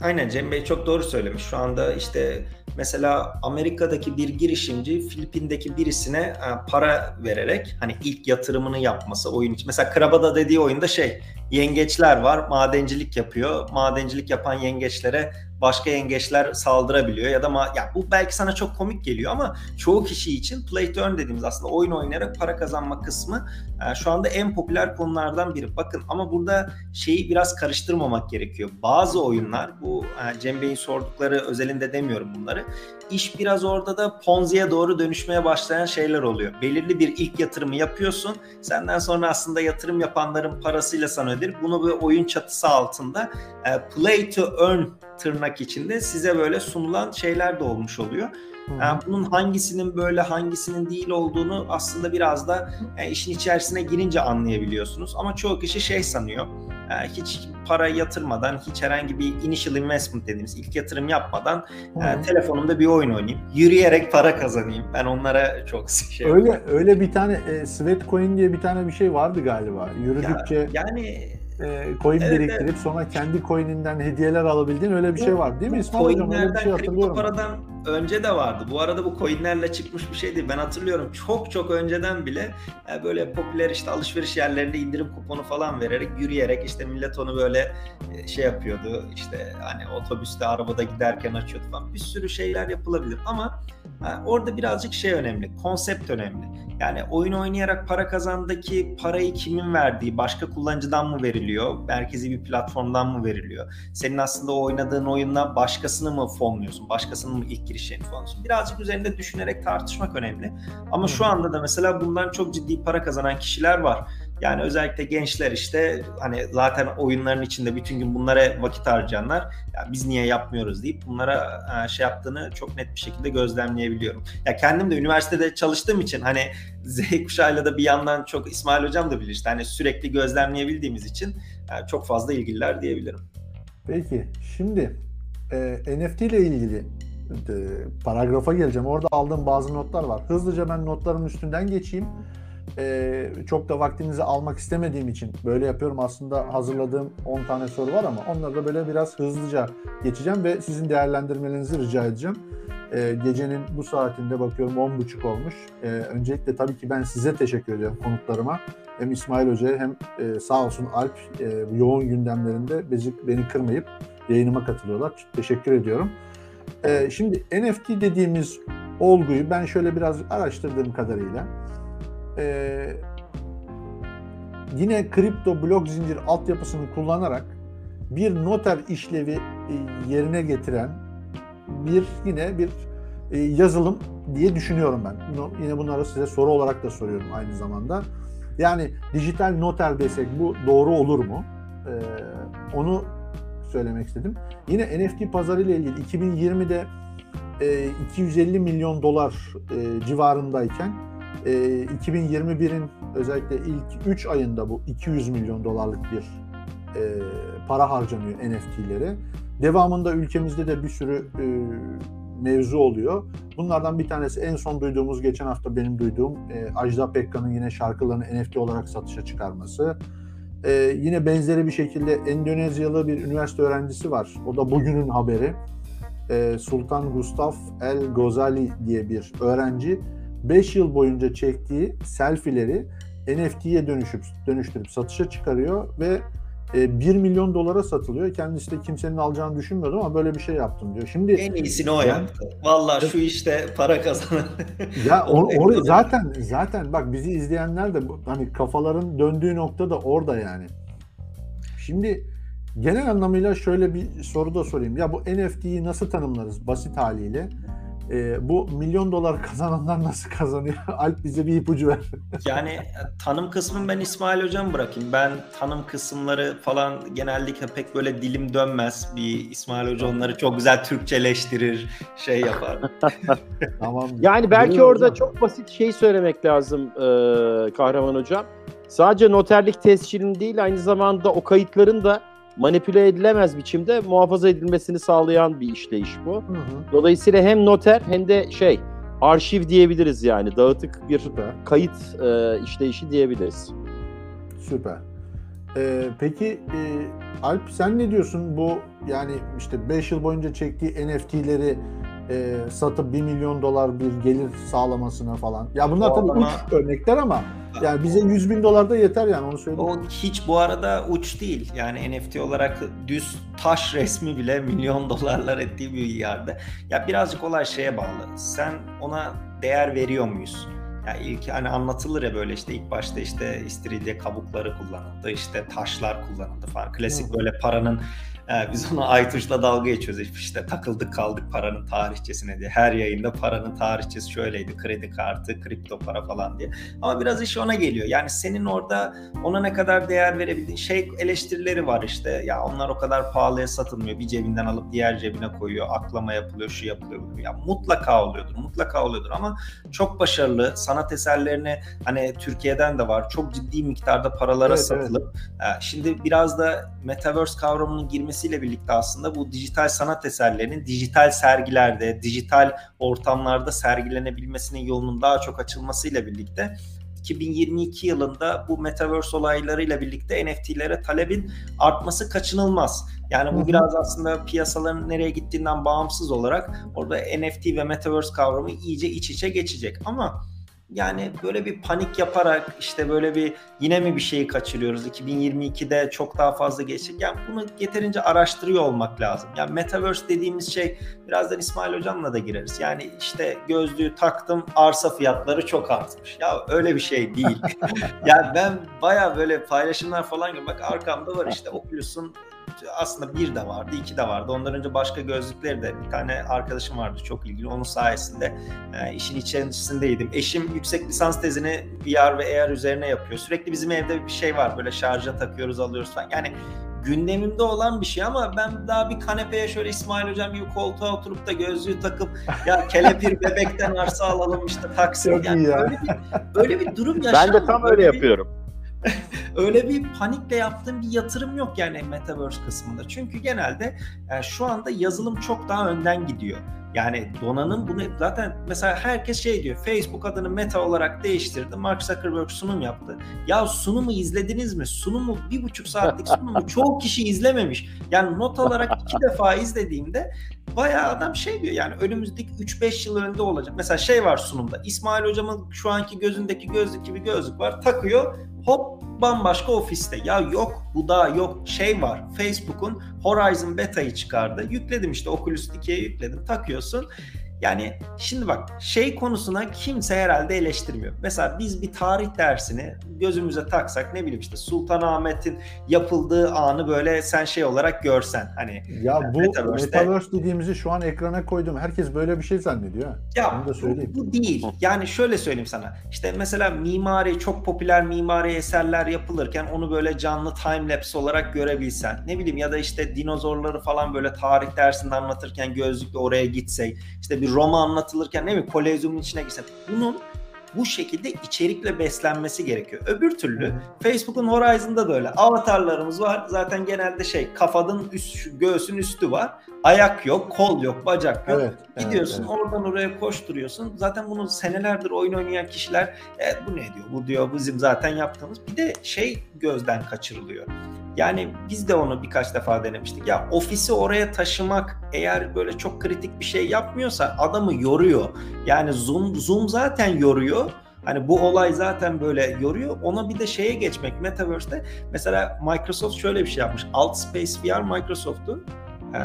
aynen Cem Bey çok doğru söylemiş. Şu anda işte mesela Amerika'daki bir girişimci Filipin'deki birisine e, para vererek hani ilk yatırımını yapması oyun için. Mesela Krabada dediği oyunda şey yengeçler var madencilik yapıyor. Madencilik yapan yengeçlere başka yengeçler saldırabiliyor ya da ma- ya bu belki sana çok komik geliyor ama çoğu kişi için play to earn dediğimiz aslında oyun oynayarak para kazanma kısmı e, şu anda en popüler konulardan biri. Bakın ama burada şeyi biraz karıştırmamak gerekiyor. Bazı oyunlar bu e, Cem Bey'in sordukları özelinde demiyorum bunları. İş biraz orada da Ponzi'ye doğru dönüşmeye başlayan şeyler oluyor. Belirli bir ilk yatırımı yapıyorsun. Senden sonra aslında yatırım yapanların parasıyla sana öder. Bunu bir oyun çatısı altında e, play to earn tırnak içinde size böyle sunulan şeyler de olmuş oluyor. Yani bunun hangisinin böyle hangisinin değil olduğunu aslında biraz da yani işin içerisine girince anlayabiliyorsunuz. Ama çoğu kişi şey sanıyor. Yani hiç para yatırmadan, hiç herhangi bir initial investment dediğimiz ilk yatırım yapmadan e, telefonumda bir oyun oynayayım. Yürüyerek para kazanayım. Ben onlara çok şey Öyle öyle bir tane e, Sweatcoin diye bir tane bir şey vardı galiba. Yürüdükçe Ya, yani e, coin Evet, biriktirip sonra kendi coininden hediyeler alabildiğin öyle bir şey var değil mi İsmail Hocam? Öyle bir şey kripto hatırlıyorum. paradan önce de vardı. Bu arada bu coinlerle çıkmış bir şey değil. Ben hatırlıyorum çok çok önceden bile e, böyle popüler işte alışveriş yerlerinde indirim kuponu falan vererek yürüyerek işte millet onu böyle e, şey yapıyordu. İşte hani otobüste arabada giderken açıyordu falan. Bir sürü şeyler yapılabilir ama e, orada birazcık şey önemli. Konsept önemli. Yani oyun oynayarak para kazandaki parayı kimin verdiği, başka kullanıcıdan mı veriliyor, merkezi bir platformdan mı veriliyor? Senin aslında oynadığın oyunla başkasını mı fonluyorsun, başkasının mı ilk girişlerini fonluyorsun? Birazcık üzerinde düşünerek tartışmak önemli. Ama şu anda da mesela bundan çok ciddi para kazanan kişiler var. Yani özellikle gençler işte hani zaten oyunların içinde bütün gün bunlara vakit harcayanlar ya biz niye yapmıyoruz deyip bunlara e, şey yaptığını çok net bir şekilde gözlemleyebiliyorum. Ya kendim de üniversitede çalıştığım için hani Z kuşağıyla da bir yandan çok İsmail hocam da bilir işte hani sürekli gözlemleyebildiğimiz için yani çok fazla ilgililer diyebilirim. Peki şimdi e, NFT ile ilgili e, paragrafa geleceğim. Orada aldığım bazı notlar var. Hızlıca ben notların üstünden geçeyim. E, çok da vaktinizi almak istemediğim için böyle yapıyorum. Aslında hazırladığım 10 tane soru var ama onları da böyle biraz hızlıca geçeceğim ve sizin değerlendirmenizi rica edeceğim. E, gecenin bu saatinde bakıyorum 10.30 olmuş. E, öncelikle tabii ki ben size teşekkür ediyorum konuklarıma. Hem İsmail Hoca'ya hem e, sağ olsun Alp e, yoğun gündemlerinde beni, beni kırmayıp yayınıma katılıyorlar. Teşekkür ediyorum. E, şimdi NFT dediğimiz olguyu ben şöyle biraz araştırdığım kadarıyla e, yine kripto blok zincir altyapısını kullanarak bir noter işlevi e, yerine getiren bir yine bir e, yazılım diye düşünüyorum ben. Yine bunları size soru olarak da soruyorum aynı zamanda. Yani dijital noter desek bu doğru olur mu? E, onu söylemek istedim. Yine NFT pazarı ile ilgili 2020'de e, 250 milyon dolar e, civarındayken e, 2021'in özellikle ilk 3 ayında bu 200 milyon dolarlık bir e, para harcanıyor NFT'lere. Devamında ülkemizde de bir sürü e, mevzu oluyor. Bunlardan bir tanesi en son duyduğumuz, geçen hafta benim duyduğum e, Ajda Pekkan'ın yine şarkılarını NFT olarak satışa çıkarması. E, yine benzeri bir şekilde Endonezyalı bir üniversite öğrencisi var. O da bugünün haberi. E, Sultan Gustav El Gozali diye bir öğrenci 5 yıl boyunca çektiği selfie'leri NFT'ye dönüşüp dönüştürüp satışa çıkarıyor ve 1 milyon dolara satılıyor. Kendisi de kimsenin alacağını düşünmüyordu ama böyle bir şey yaptım diyor. Şimdi en iyisini o yaptı. Vallahi şu işte para kazanan. ya or, or, zaten zaten bak bizi izleyenler de hani kafaların döndüğü nokta da orada yani. Şimdi genel anlamıyla şöyle bir soru da sorayım. Ya bu NFT'yi nasıl tanımlarız basit haliyle? E, bu milyon dolar kazananlar nasıl kazanıyor? Alp bize bir ipucu ver. yani tanım kısmını ben İsmail Hocam bırakayım. Ben tanım kısımları falan genellikle pek böyle dilim dönmez. Bir İsmail Hoca onları çok güzel Türkçeleştirir, şey yapar. tamam. Yani belki Biliyor orada hocam. çok basit şey söylemek lazım e, Kahraman Hocam. Sadece noterlik tescilin değil aynı zamanda o kayıtların da manipüle edilemez biçimde muhafaza edilmesini sağlayan bir işleyiş bu. Hı hı. Dolayısıyla hem noter hem de şey arşiv diyebiliriz yani dağıtık bir Süper. kayıt e, işleyişi diyebiliriz. Süper. Ee, peki e, Alp sen ne diyorsun bu yani işte 5 yıl boyunca çektiği NFT'leri e, satıp 1 milyon dolar bir gelir sağlamasına falan. Ya bunlar O tabii adama- uç örnekler ama yani bize 100 bin dolar da yeter yani onu söyleyeyim. O hiç bu arada uç değil. Yani NFT olarak düz taş resmi bile milyon dolarlar ettiği bir yerde. Ya birazcık olay şeye bağlı. Sen ona değer veriyor muyuz? Ya ilk hani anlatılır ya böyle işte ilk başta işte istiridye kabukları kullanıldı, işte taşlar kullanıldı falan. Klasik böyle paranın e, biz ona Aytuş'la dalga geçiyoruz işte takıldık kaldık paranın tarihçesine diye. Her yayında paranın tarihçesi şöyleydi. Kredi kartı, kripto para falan diye. Ama biraz iş ona geliyor. Yani senin orada ona ne kadar değer verebildiğin şey eleştirileri var işte. Ya onlar o kadar pahalıya satılmıyor. Bir cebinden alıp diğer cebine koyuyor. Aklama yapılıyor, şu yapılıyor. Ya mutlaka oluyordur. Mutlaka oluyordur ama çok başarılı sanat eserlerini hani Türkiye'den de var. Çok ciddi miktarda paralara Evet, satılıp e, şimdi biraz da metaverse kavramının girmesiyle birlikte aslında bu dijital sanat eserlerinin dijital sergilerde, dijital ortamlarda sergilenebilmesinin yolunun daha çok açılmasıyla birlikte 2022 yılında bu metaverse olaylarıyla birlikte NFT'lere talebin artması kaçınılmaz. Yani bu biraz aslında piyasaların nereye gittiğinden bağımsız olarak orada NFT ve metaverse kavramı iyice iç içe geçecek. Ama yani böyle bir panik yaparak işte böyle bir yine mi bir şeyi kaçırıyoruz 2022'de çok daha fazla geçecek. Yani bunu yeterince araştırıyor olmak lazım. Yani metaverse dediğimiz şey birazdan İsmail hocamla da gireriz. Yani işte gözlüğü taktım arsa fiyatları çok artmış. Ya öyle bir şey değil. yani ben baya böyle paylaşımlar falan görüyorum. Bak arkamda var işte Oculus'un aslında bir de vardı, iki de vardı. Ondan önce başka gözlükleri de bir tane arkadaşım vardı çok ilgili. Onun sayesinde e, işin içerisindeydim. Eşim yüksek lisans tezini VR ve AR üzerine yapıyor. Sürekli bizim evde bir şey var. Böyle şarja takıyoruz, alıyoruz falan. Yani gündemimde olan bir şey ama ben daha bir kanepeye şöyle İsmail hocam gibi koltuğa oturup da gözlüğü takıp ya kelepir bebekten arsa alalım işte taksim. Çok Yani ya. Böyle bir, böyle bir durum Ben yaşanmıyor. de tam Böyle öyle bir- yapıyorum. öyle bir panikle yaptığım bir yatırım yok yani Metaverse kısmında. Çünkü genelde yani şu anda yazılım çok daha önden gidiyor. Yani donanım bunu zaten mesela herkes şey diyor Facebook adını Meta olarak değiştirdi. Mark Zuckerberg sunum yaptı. Ya sunumu izlediniz mi? Sunumu bir buçuk saatlik sunumu çoğu kişi izlememiş. Yani not alarak iki defa izlediğimde bayağı adam şey diyor yani önümüzdeki 3-5 yıl önünde olacak. Mesela şey var sunumda İsmail hocamın şu anki gözündeki gözlük gibi gözlük var takıyor hop bambaşka ofiste. Ya yok bu da yok şey var. Facebook'un Horizon Beta'yı çıkardı. Yükledim işte Oculus 2'ye yükledim. Takıyorsun. Yani şimdi bak şey konusuna kimse herhalde eleştirmiyor. Mesela biz bir tarih dersini gözümüze taksak ne bileyim işte Sultanahmet'in yapıldığı anı böyle sen şey olarak görsen hani Ya bu Metaverse'de- Metaverse dediğimizi şu an ekrana koydum. Herkes böyle bir şey zannediyor. Ya Onu da söyleyeyim. Bu, bu değil. Yani şöyle söyleyeyim sana. İşte mesela mimari çok popüler mimari eserler yapılırken onu böyle canlı time lapse olarak görebilsen. Ne bileyim ya da işte dinozorları falan böyle tarih dersinde anlatırken gözlükle oraya gitsek. İşte bir Roma anlatılırken ne bileyim kolezyumun içine girsek. Bunun bu şekilde içerikle beslenmesi gerekiyor. Öbür türlü Facebook'un Horizon'da da öyle. Avatarlarımız var. Zaten genelde şey kafanın üst, göğsün üstü var. Ayak yok, kol yok, bacak yok. Evet. Gidiyorsun evet. oradan oraya koşturuyorsun. Zaten bunu senelerdir oyun oynayan kişiler evet bu ne diyor? Bu diyor bizim zaten yaptığımız. Bir de şey gözden kaçırılıyor. Yani biz de onu birkaç defa denemiştik. Ya ofisi oraya taşımak eğer böyle çok kritik bir şey yapmıyorsa adamı yoruyor. Yani Zoom Zoom zaten yoruyor. Hani bu olay zaten böyle yoruyor. Ona bir de şeye geçmek Metaverse'de mesela Microsoft şöyle bir şey yapmış. Alt Space VR Microsoft'un ee,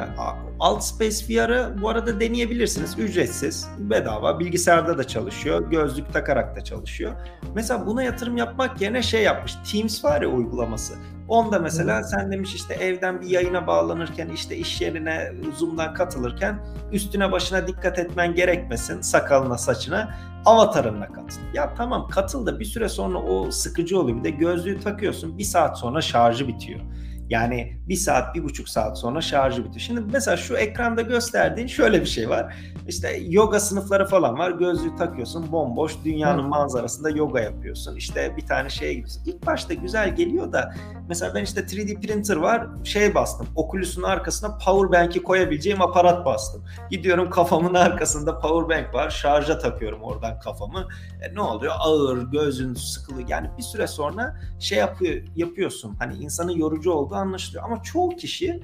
Alt Space VR'ı bu arada deneyebilirsiniz. Ücretsiz, bedava, bilgisayarda da çalışıyor, gözlük takarak da çalışıyor. Mesela buna yatırım yapmak yerine şey yapmış. Teams var ya uygulaması. Onda mesela sen demiş işte evden bir yayına bağlanırken işte iş yerine Zoom'dan katılırken üstüne başına dikkat etmen gerekmesin sakalına saçına avatarınla katıl. Ya tamam katıl da bir süre sonra o sıkıcı oluyor. Bir de gözlüğü takıyorsun bir saat sonra şarjı bitiyor. Yani bir saat, bir buçuk saat sonra şarjı bitiyor. Şimdi mesela şu ekranda gösterdiğin şöyle bir şey var. İşte yoga sınıfları falan var. Gözlüğü takıyorsun bomboş dünyanın Hı. manzarasında yoga yapıyorsun. İşte bir tane şeye gidiyorsun. İlk başta güzel geliyor da mesela ben işte 3D printer var şey bastım. Oculus'un arkasına power bank'i koyabileceğim aparat bastım. Gidiyorum kafamın arkasında power bank var. Şarja takıyorum oradan kafamı. E, ne oluyor? Ağır, gözün sıkılıyor. Yani bir süre sonra şey yapıyor, yapıyorsun. Hani insanın yorucu olduğu anlaşılıyor. Ama çoğu kişi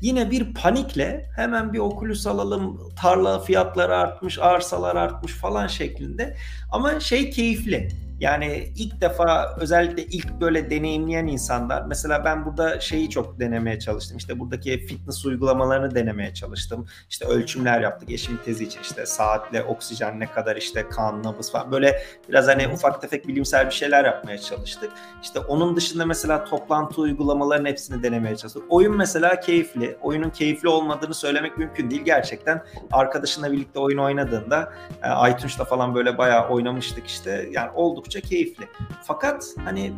yine bir panikle hemen bir Oculus alalım, tarla fiyatları artmış, arsalar artmış falan şeklinde. Ama şey keyifli yani ilk defa özellikle ilk böyle deneyimleyen insanlar mesela ben burada şeyi çok denemeye çalıştım. İşte buradaki fitness uygulamalarını denemeye çalıştım. İşte ölçümler yaptık eşimin tezi için işte saatle oksijen ne kadar işte kan nabız falan böyle biraz hani ufak tefek bilimsel bir şeyler yapmaya çalıştık. İşte onun dışında mesela toplantı uygulamalarının hepsini denemeye çalıştık. Oyun mesela keyifli. Oyunun keyifli olmadığını söylemek mümkün değil. Gerçekten arkadaşınla birlikte oyun oynadığında e, iTunes'ta falan böyle bayağı oynamıştık işte. Yani oldukça oldukça keyifli. Fakat hani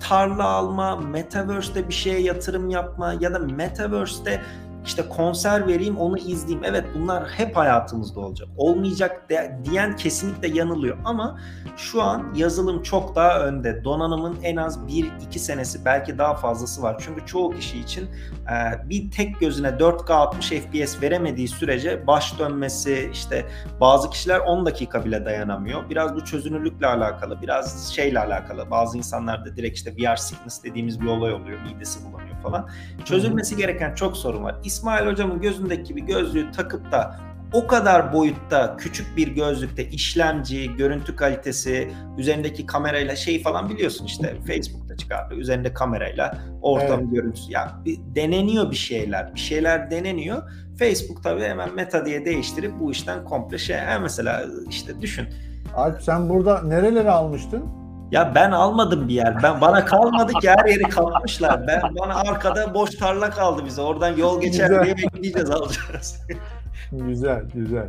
tarla alma, metaverse'te bir şeye yatırım yapma ya da metaverse'te işte konser vereyim onu izleyeyim. Evet bunlar hep hayatımızda olacak. Olmayacak de, diyen kesinlikle yanılıyor ama şu an yazılım çok daha önde. Donanımın en az 1-2 senesi belki daha fazlası var. Çünkü çoğu kişi için e, bir tek gözüne 4K 60 FPS veremediği sürece baş dönmesi işte bazı kişiler 10 dakika bile dayanamıyor. Biraz bu çözünürlükle alakalı, biraz şeyle alakalı. Bazı insanlarda direkt işte VR sickness dediğimiz bir olay oluyor. Midesi bulanıyor falan. Çözülmesi gereken çok sorun var. İsmail hocamın gözündeki gibi gözlüğü takıp da o kadar boyutta küçük bir gözlükte işlemci, görüntü kalitesi, üzerindeki kamerayla şey falan biliyorsun işte Facebook'ta çıkardı. Üzerinde kamerayla ortam evet. görüntüsü. Ya bir, deneniyor bir şeyler. Bir şeyler deneniyor. Facebook tabii hemen meta diye değiştirip bu işten komple şey. Yani mesela işte düşün. Alp sen burada nereleri almıştın? Ya ben almadım bir yer. Ben bana kalmadı ki her yeri kapmışlar. Ben bana arkada boş tarla kaldı bize. Oradan yol geçer güzel. diye bekleyeceğiz alacağız. güzel, güzel.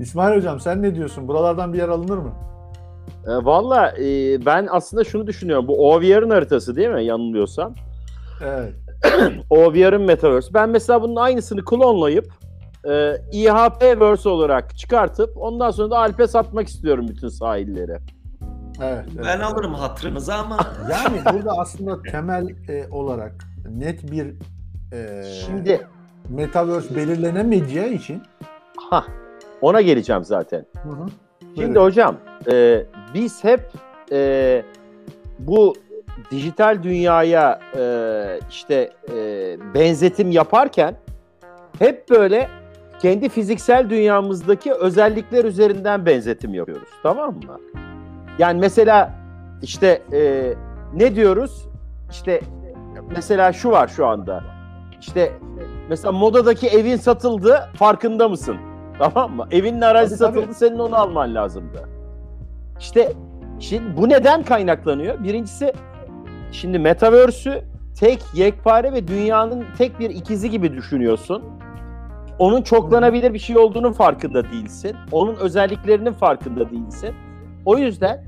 İsmail hocam sen ne diyorsun? Buralardan bir yer alınır mı? E, Valla e, ben aslında şunu düşünüyorum. Bu OVR'ın haritası değil mi? Yanılmıyorsam. Evet. OVR'ın Metaverse. Ben mesela bunun aynısını klonlayıp e, IHP-verse olarak çıkartıp ondan sonra da Alp'e satmak istiyorum bütün sahilleri. Evet, evet, ben alırım hatırınızı ama. Yani burada aslında temel e, olarak net bir e, şimdi metaverse belirlenemeyeceği için ha ona geleceğim zaten. Hı hı. Şimdi hocam e, biz hep e, bu dijital dünyaya e, işte e, benzetim yaparken hep böyle kendi fiziksel dünyamızdaki özellikler üzerinden benzetim yapıyoruz. Tamam mı? Yani mesela işte e, ne diyoruz? İşte mesela şu var şu anda. İşte mesela modadaki evin satıldı farkında mısın? Tamam mı? Evinin arazisi tabii, satıldı tabii. senin onu alman lazımdı. İşte şimdi bu neden kaynaklanıyor? Birincisi şimdi metaverse'ü tek yekpare ve dünyanın tek bir ikizi gibi düşünüyorsun. Onun çoklanabilir bir şey olduğunun farkında değilsin. Onun özelliklerinin farkında değilsin. O yüzden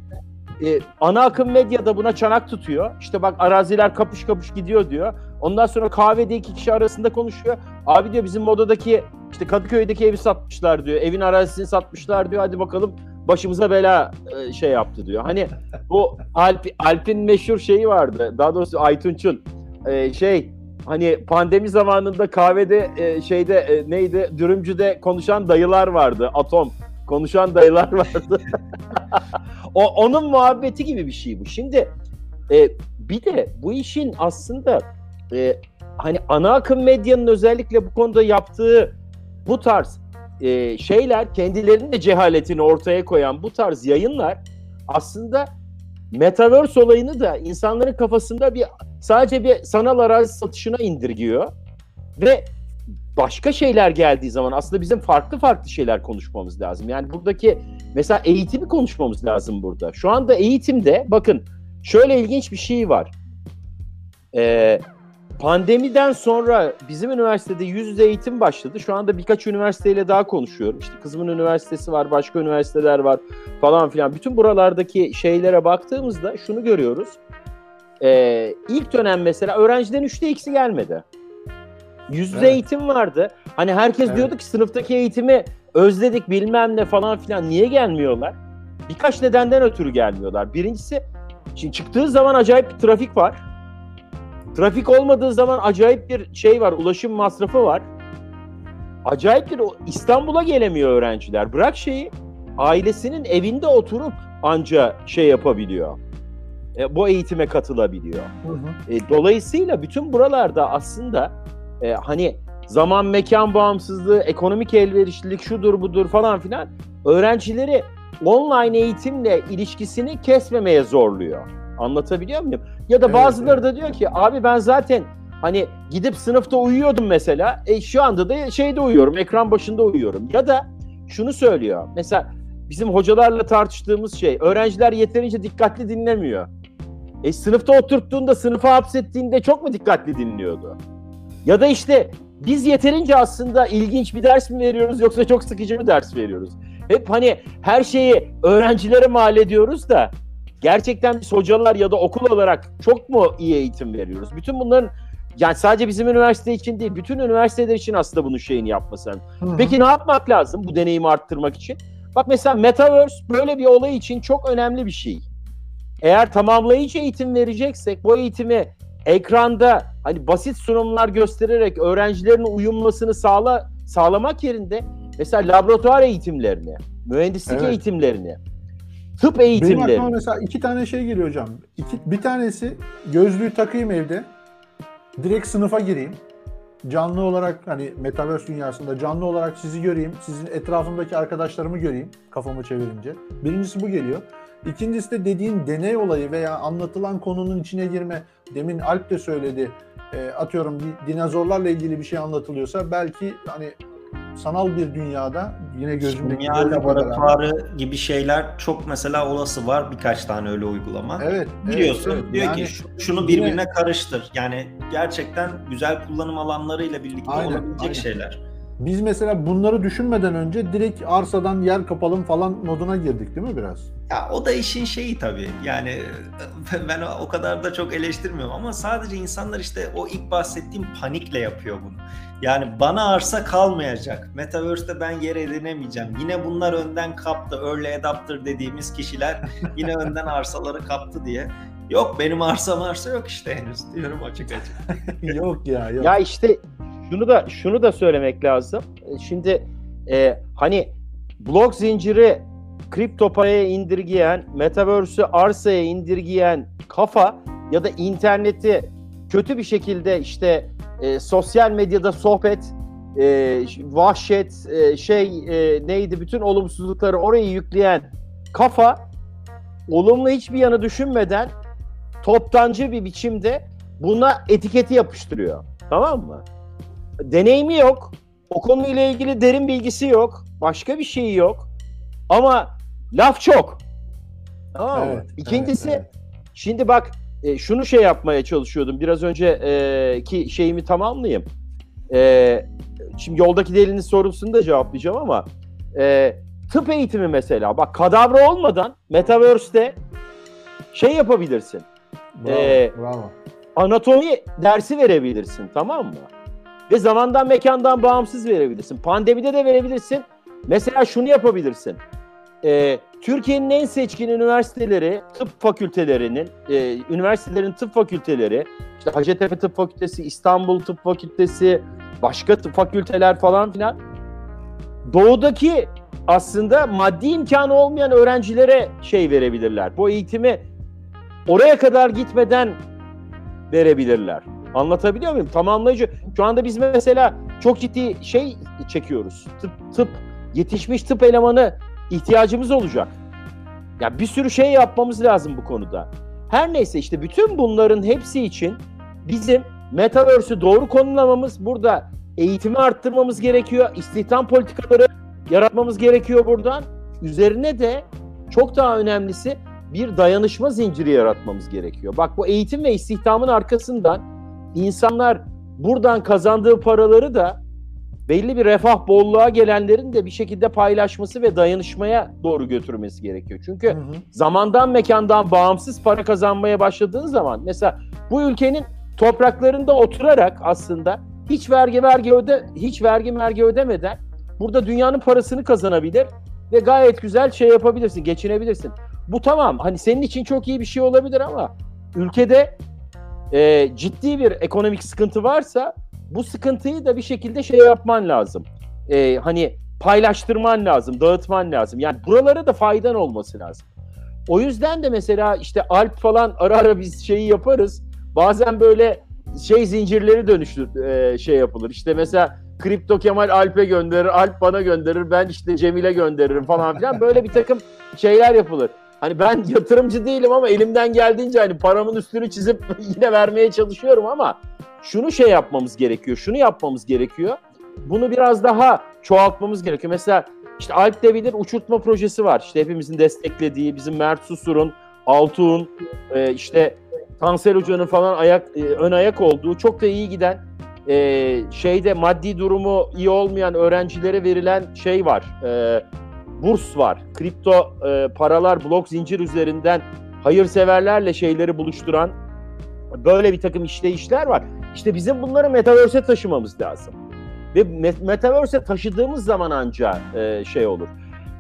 e, ana akım medya da buna çanak tutuyor. İşte bak araziler kapış kapış gidiyor diyor. Ondan sonra kahvede iki kişi arasında konuşuyor. Abi diyor bizim modadaki işte Kadıköy'deki evi satmışlar diyor. Evin arazisini satmışlar diyor. Hadi bakalım başımıza bela e, şey yaptı diyor. Hani bu Alp, Alp'in meşhur şeyi vardı. Daha doğrusu Aytunç'un e, şey hani pandemi zamanında kahvede e, şeyde e, neydi dürümcüde konuşan dayılar vardı. Atom konuşan dayılar vardı. o onun muhabbeti gibi bir şey bu. Şimdi e, bir de bu işin aslında e, hani ana akım medyanın özellikle bu konuda yaptığı bu tarz e, şeyler kendilerinin de cehaletini ortaya koyan bu tarz yayınlar aslında Metaverse olayını da insanların kafasında bir sadece bir sanal arazi satışına indirgiyor ve başka şeyler geldiği zaman aslında bizim farklı farklı şeyler konuşmamız lazım. Yani buradaki mesela eğitimi konuşmamız lazım burada. Şu anda eğitimde bakın şöyle ilginç bir şey var. Ee, pandemiden sonra bizim üniversitede yüz yüze eğitim başladı. Şu anda birkaç üniversiteyle daha konuşuyorum. İşte kızımın üniversitesi var, başka üniversiteler var falan filan. Bütün buralardaki şeylere baktığımızda şunu görüyoruz. e, ilk dönem mesela öğrenciden üçte ikisi gelmedi. Yüzde Evet. eğitim vardı. Hani herkes Evet. diyordu ki sınıftaki eğitimi özledik bilmem ne falan filan. Niye gelmiyorlar? Birkaç nedenden ötürü gelmiyorlar. Birincisi şimdi çıktığı zaman acayip bir trafik var. Trafik olmadığı zaman acayip bir şey var. Ulaşım masrafı var. Acayip bir İstanbul'a gelemiyor öğrenciler. Bırak şeyi ailesinin evinde oturup anca şey yapabiliyor. E, bu eğitime katılabiliyor. Hı hı. E, dolayısıyla bütün buralarda aslında e, hani zaman mekan bağımsızlığı, ekonomik elverişlilik şudur budur falan filan öğrencileri online eğitimle ilişkisini kesmemeye zorluyor. Anlatabiliyor muyum? Ya da bazıları da diyor ki abi ben zaten hani gidip sınıfta uyuyordum mesela. E, şu anda da şeyde uyuyorum, ekran başında uyuyorum. Ya da şunu söylüyor. Mesela bizim hocalarla tartıştığımız şey öğrenciler yeterince dikkatli dinlemiyor. E sınıfta oturttuğunda, sınıfa hapsettiğinde çok mu dikkatli dinliyordu? Ya da işte biz yeterince aslında ilginç bir ders mi veriyoruz yoksa çok sıkıcı bir ders veriyoruz? Hep hani her şeyi öğrencilere mal ediyoruz da gerçekten biz hocalar ya da okul olarak çok mu iyi eğitim veriyoruz? Bütün bunların yani sadece bizim üniversite için değil, bütün üniversiteler için aslında bunun şeyini yapması lazım. Peki ne yapmak lazım bu deneyimi arttırmak için? Bak mesela Metaverse böyle bir olay için çok önemli bir şey. Eğer tamamlayıcı eğitim vereceksek bu eğitimi ekranda hani basit sunumlar göstererek öğrencilerin uyumlasını sağla sağlamak yerinde mesela laboratuvar eğitimlerini, mühendislik Evet. eğitimlerini, tıp Benim eğitimlerini aklıma mesela iki tane şey geliyor hocam. İki, bir tanesi gözlüğü takayım evde. Direkt sınıfa gireyim. Canlı olarak hani Metaverse dünyasında canlı olarak sizi göreyim. Sizin etrafımdaki arkadaşlarımı göreyim kafamı çevirince. Birincisi bu geliyor. İkincisi de dediğin deney olayı veya anlatılan konunun içine girme. Demin Alp de söyledi. E, atıyorum bir dinozorlarla ilgili bir şey anlatılıyorsa belki hani sanal bir dünyada yine gözümdeki Kimya gözlükle beraber- laboratuvarı gibi şeyler çok mesela olası var birkaç tane öyle uygulama. Evet. Giriyorsun evet. diyor Yani ki "Şu- şunu yine- birbirine karıştır. Yani gerçekten güzel kullanım alanlarıyla birlikte Aynen, olabilecek aynen. şeyler. Biz mesela bunları düşünmeden önce direkt arsadan yer kapalım falan moduna girdik değil mi biraz? Ya o da işin şeyi tabii. Yani ben o kadar da çok eleştirmiyorum ama sadece insanlar işte o ilk bahsettiğim panikle yapıyor bunu. Yani bana arsa kalmayacak. Metaverse'de ben yer edinemeyeceğim. Yine bunlar önden kaptı. Early adapter dediğimiz kişiler yine önden arsaları kaptı diye. Yok benim arsa yok işte henüz diyorum açık açık. yok ya yok. Ya işte şunu da şunu da söylemek lazım. E, Şimdi e, hani blok zinciri kripto paraya indirgeyen, metaverse'ü arsaya indirgeyen kafa ya da interneti kötü bir şekilde işte e, sosyal medyada sohbet, e, vahşet, e, şey e, neydi bütün olumsuzlukları oraya yükleyen kafa olumlu hiçbir yanı düşünmeden toptancı bir biçimde buna etiketi yapıştırıyor. Tamam mı? Deneyimi yok. O konuyla ilgili derin bilgisi yok. Başka bir şeyi yok. Ama laf çok. Tamam mı? Evet, İkincisi evet, evet. şimdi bak e, şunu şey yapmaya çalışıyordum. Biraz önce e, ki şeyimi tamamlayayım. E, şimdi yoldaki delinin sorusunu da cevaplayacağım ama e, tıp eğitimi mesela bak kadavra olmadan Metaverse'de şey yapabilirsin. Bravo, Ee, bravo. anatomi dersi verebilirsin tamam mı? Ve zamandan mekandan bağımsız verebilirsin. Pandemide de verebilirsin. Mesela şunu yapabilirsin. Ee, Türkiye'nin en seçkin üniversiteleri, tıp fakültelerinin, e, üniversitelerin tıp fakülteleri, işte Hacettepe Tıp Fakültesi, İstanbul Tıp Fakültesi, başka tıp fakülteler falan filan. Doğudaki aslında maddi imkanı olmayan öğrencilere şey verebilirler. Bu eğitimi oraya kadar gitmeden verebilirler. Anlatabiliyor muyum? Tamamlayıcı. Şu anda biz mesela çok ciddi şey çekiyoruz. Tıp, tıp yetişmiş tıp elemanı ihtiyacımız olacak. Ya bir sürü şey yapmamız lazım bu konuda. Her neyse işte bütün bunların hepsi için bizim Metaverse'ü doğru konumlamamız, burada eğitimi arttırmamız gerekiyor. İstihdam politikaları yaratmamız gerekiyor buradan. Üzerine de çok daha önemlisi bir dayanışma zinciri yaratmamız gerekiyor. Bak bu eğitim ve istihdamın arkasından insanlar buradan kazandığı paraları da belli bir refah bolluğa gelenlerin de bir şekilde paylaşması ve dayanışmaya doğru götürmesi gerekiyor. Çünkü hı hı. zamandan mekandan bağımsız para kazanmaya başladığın zaman mesela bu ülkenin topraklarında oturarak aslında hiç vergi vergi öde hiç vergi vergi ödemeden burada dünyanın parasını kazanabilir ve gayet güzel şey yapabilirsin, geçinebilirsin. Bu tamam. Hani senin için çok iyi bir şey olabilir ama ülkede e, ciddi bir ekonomik sıkıntı varsa bu sıkıntıyı da bir şekilde şey yapman lazım. E, hani paylaştırman lazım, dağıtman lazım. Yani buralara da faydan olması lazım. O yüzden de mesela işte Alp falan ara ara biz şeyi yaparız. Bazen böyle şey zincirleri dönüştür e, şey yapılır. İşte mesela Kripto Kemal Alp'e gönderir, Alp bana gönderir, ben işte Cemil'e gönderirim falan filan. Böyle bir takım şeyler yapılır. Hani ben yatırımcı değilim ama elimden geldiğince hani paramın üstünü çizip yine vermeye çalışıyorum ama şunu şey yapmamız gerekiyor, şunu yapmamız gerekiyor. Bunu biraz daha çoğaltmamız gerekiyor. Mesela işte Alp de bilir uçurtma projesi var. İşte hepimizin desteklediği, bizim Mert Susur'un, Altuğ'un, e, işte Tansel Hoca'nın falan ayak e, ön ayak olduğu çok da iyi giden e, şeyde maddi durumu iyi olmayan öğrencilere verilen şey var. Burs var. Kripto e, paralar blok zincir üzerinden hayırseverlerle şeyleri buluşturan böyle bir takım işleyişler var. İşte bizim bunları metaverse'e taşımamız lazım. Ve metaverse'e taşıdığımız zaman ancak e, şey olur.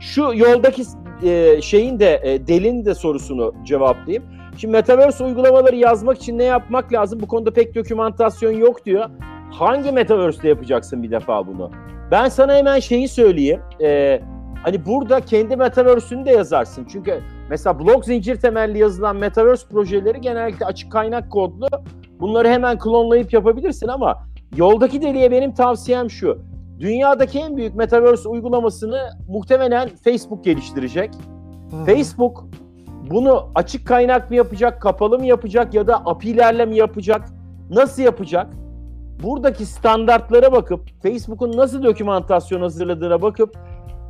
Şu yoldaki e, şeyin de e, delin de sorusunu cevaplayayım. Şimdi metaverse uygulamaları yazmak için ne yapmak lazım? Bu konuda pek dokümantasyon yok diyor. Hangi metaverse'de yapacaksın bir defa bunu? Ben sana hemen şeyi söyleyeyim. Ee, hani burada kendi metaverse'ünü de yazarsın. Çünkü mesela blok zincir temelli yazılan metaverse projeleri genellikle açık kaynak kodlu. Bunları hemen klonlayıp yapabilirsin ama yoldaki deliye benim tavsiyem şu. Dünyadaki en büyük metaverse uygulamasını muhtemelen Facebook geliştirecek. Hmm. Facebook bunu açık kaynak mı yapacak, kapalı mı yapacak ya da API'lerle mi yapacak? Nasıl yapacak? buradaki standartlara bakıp Facebook'un nasıl dokümantasyon hazırladığına bakıp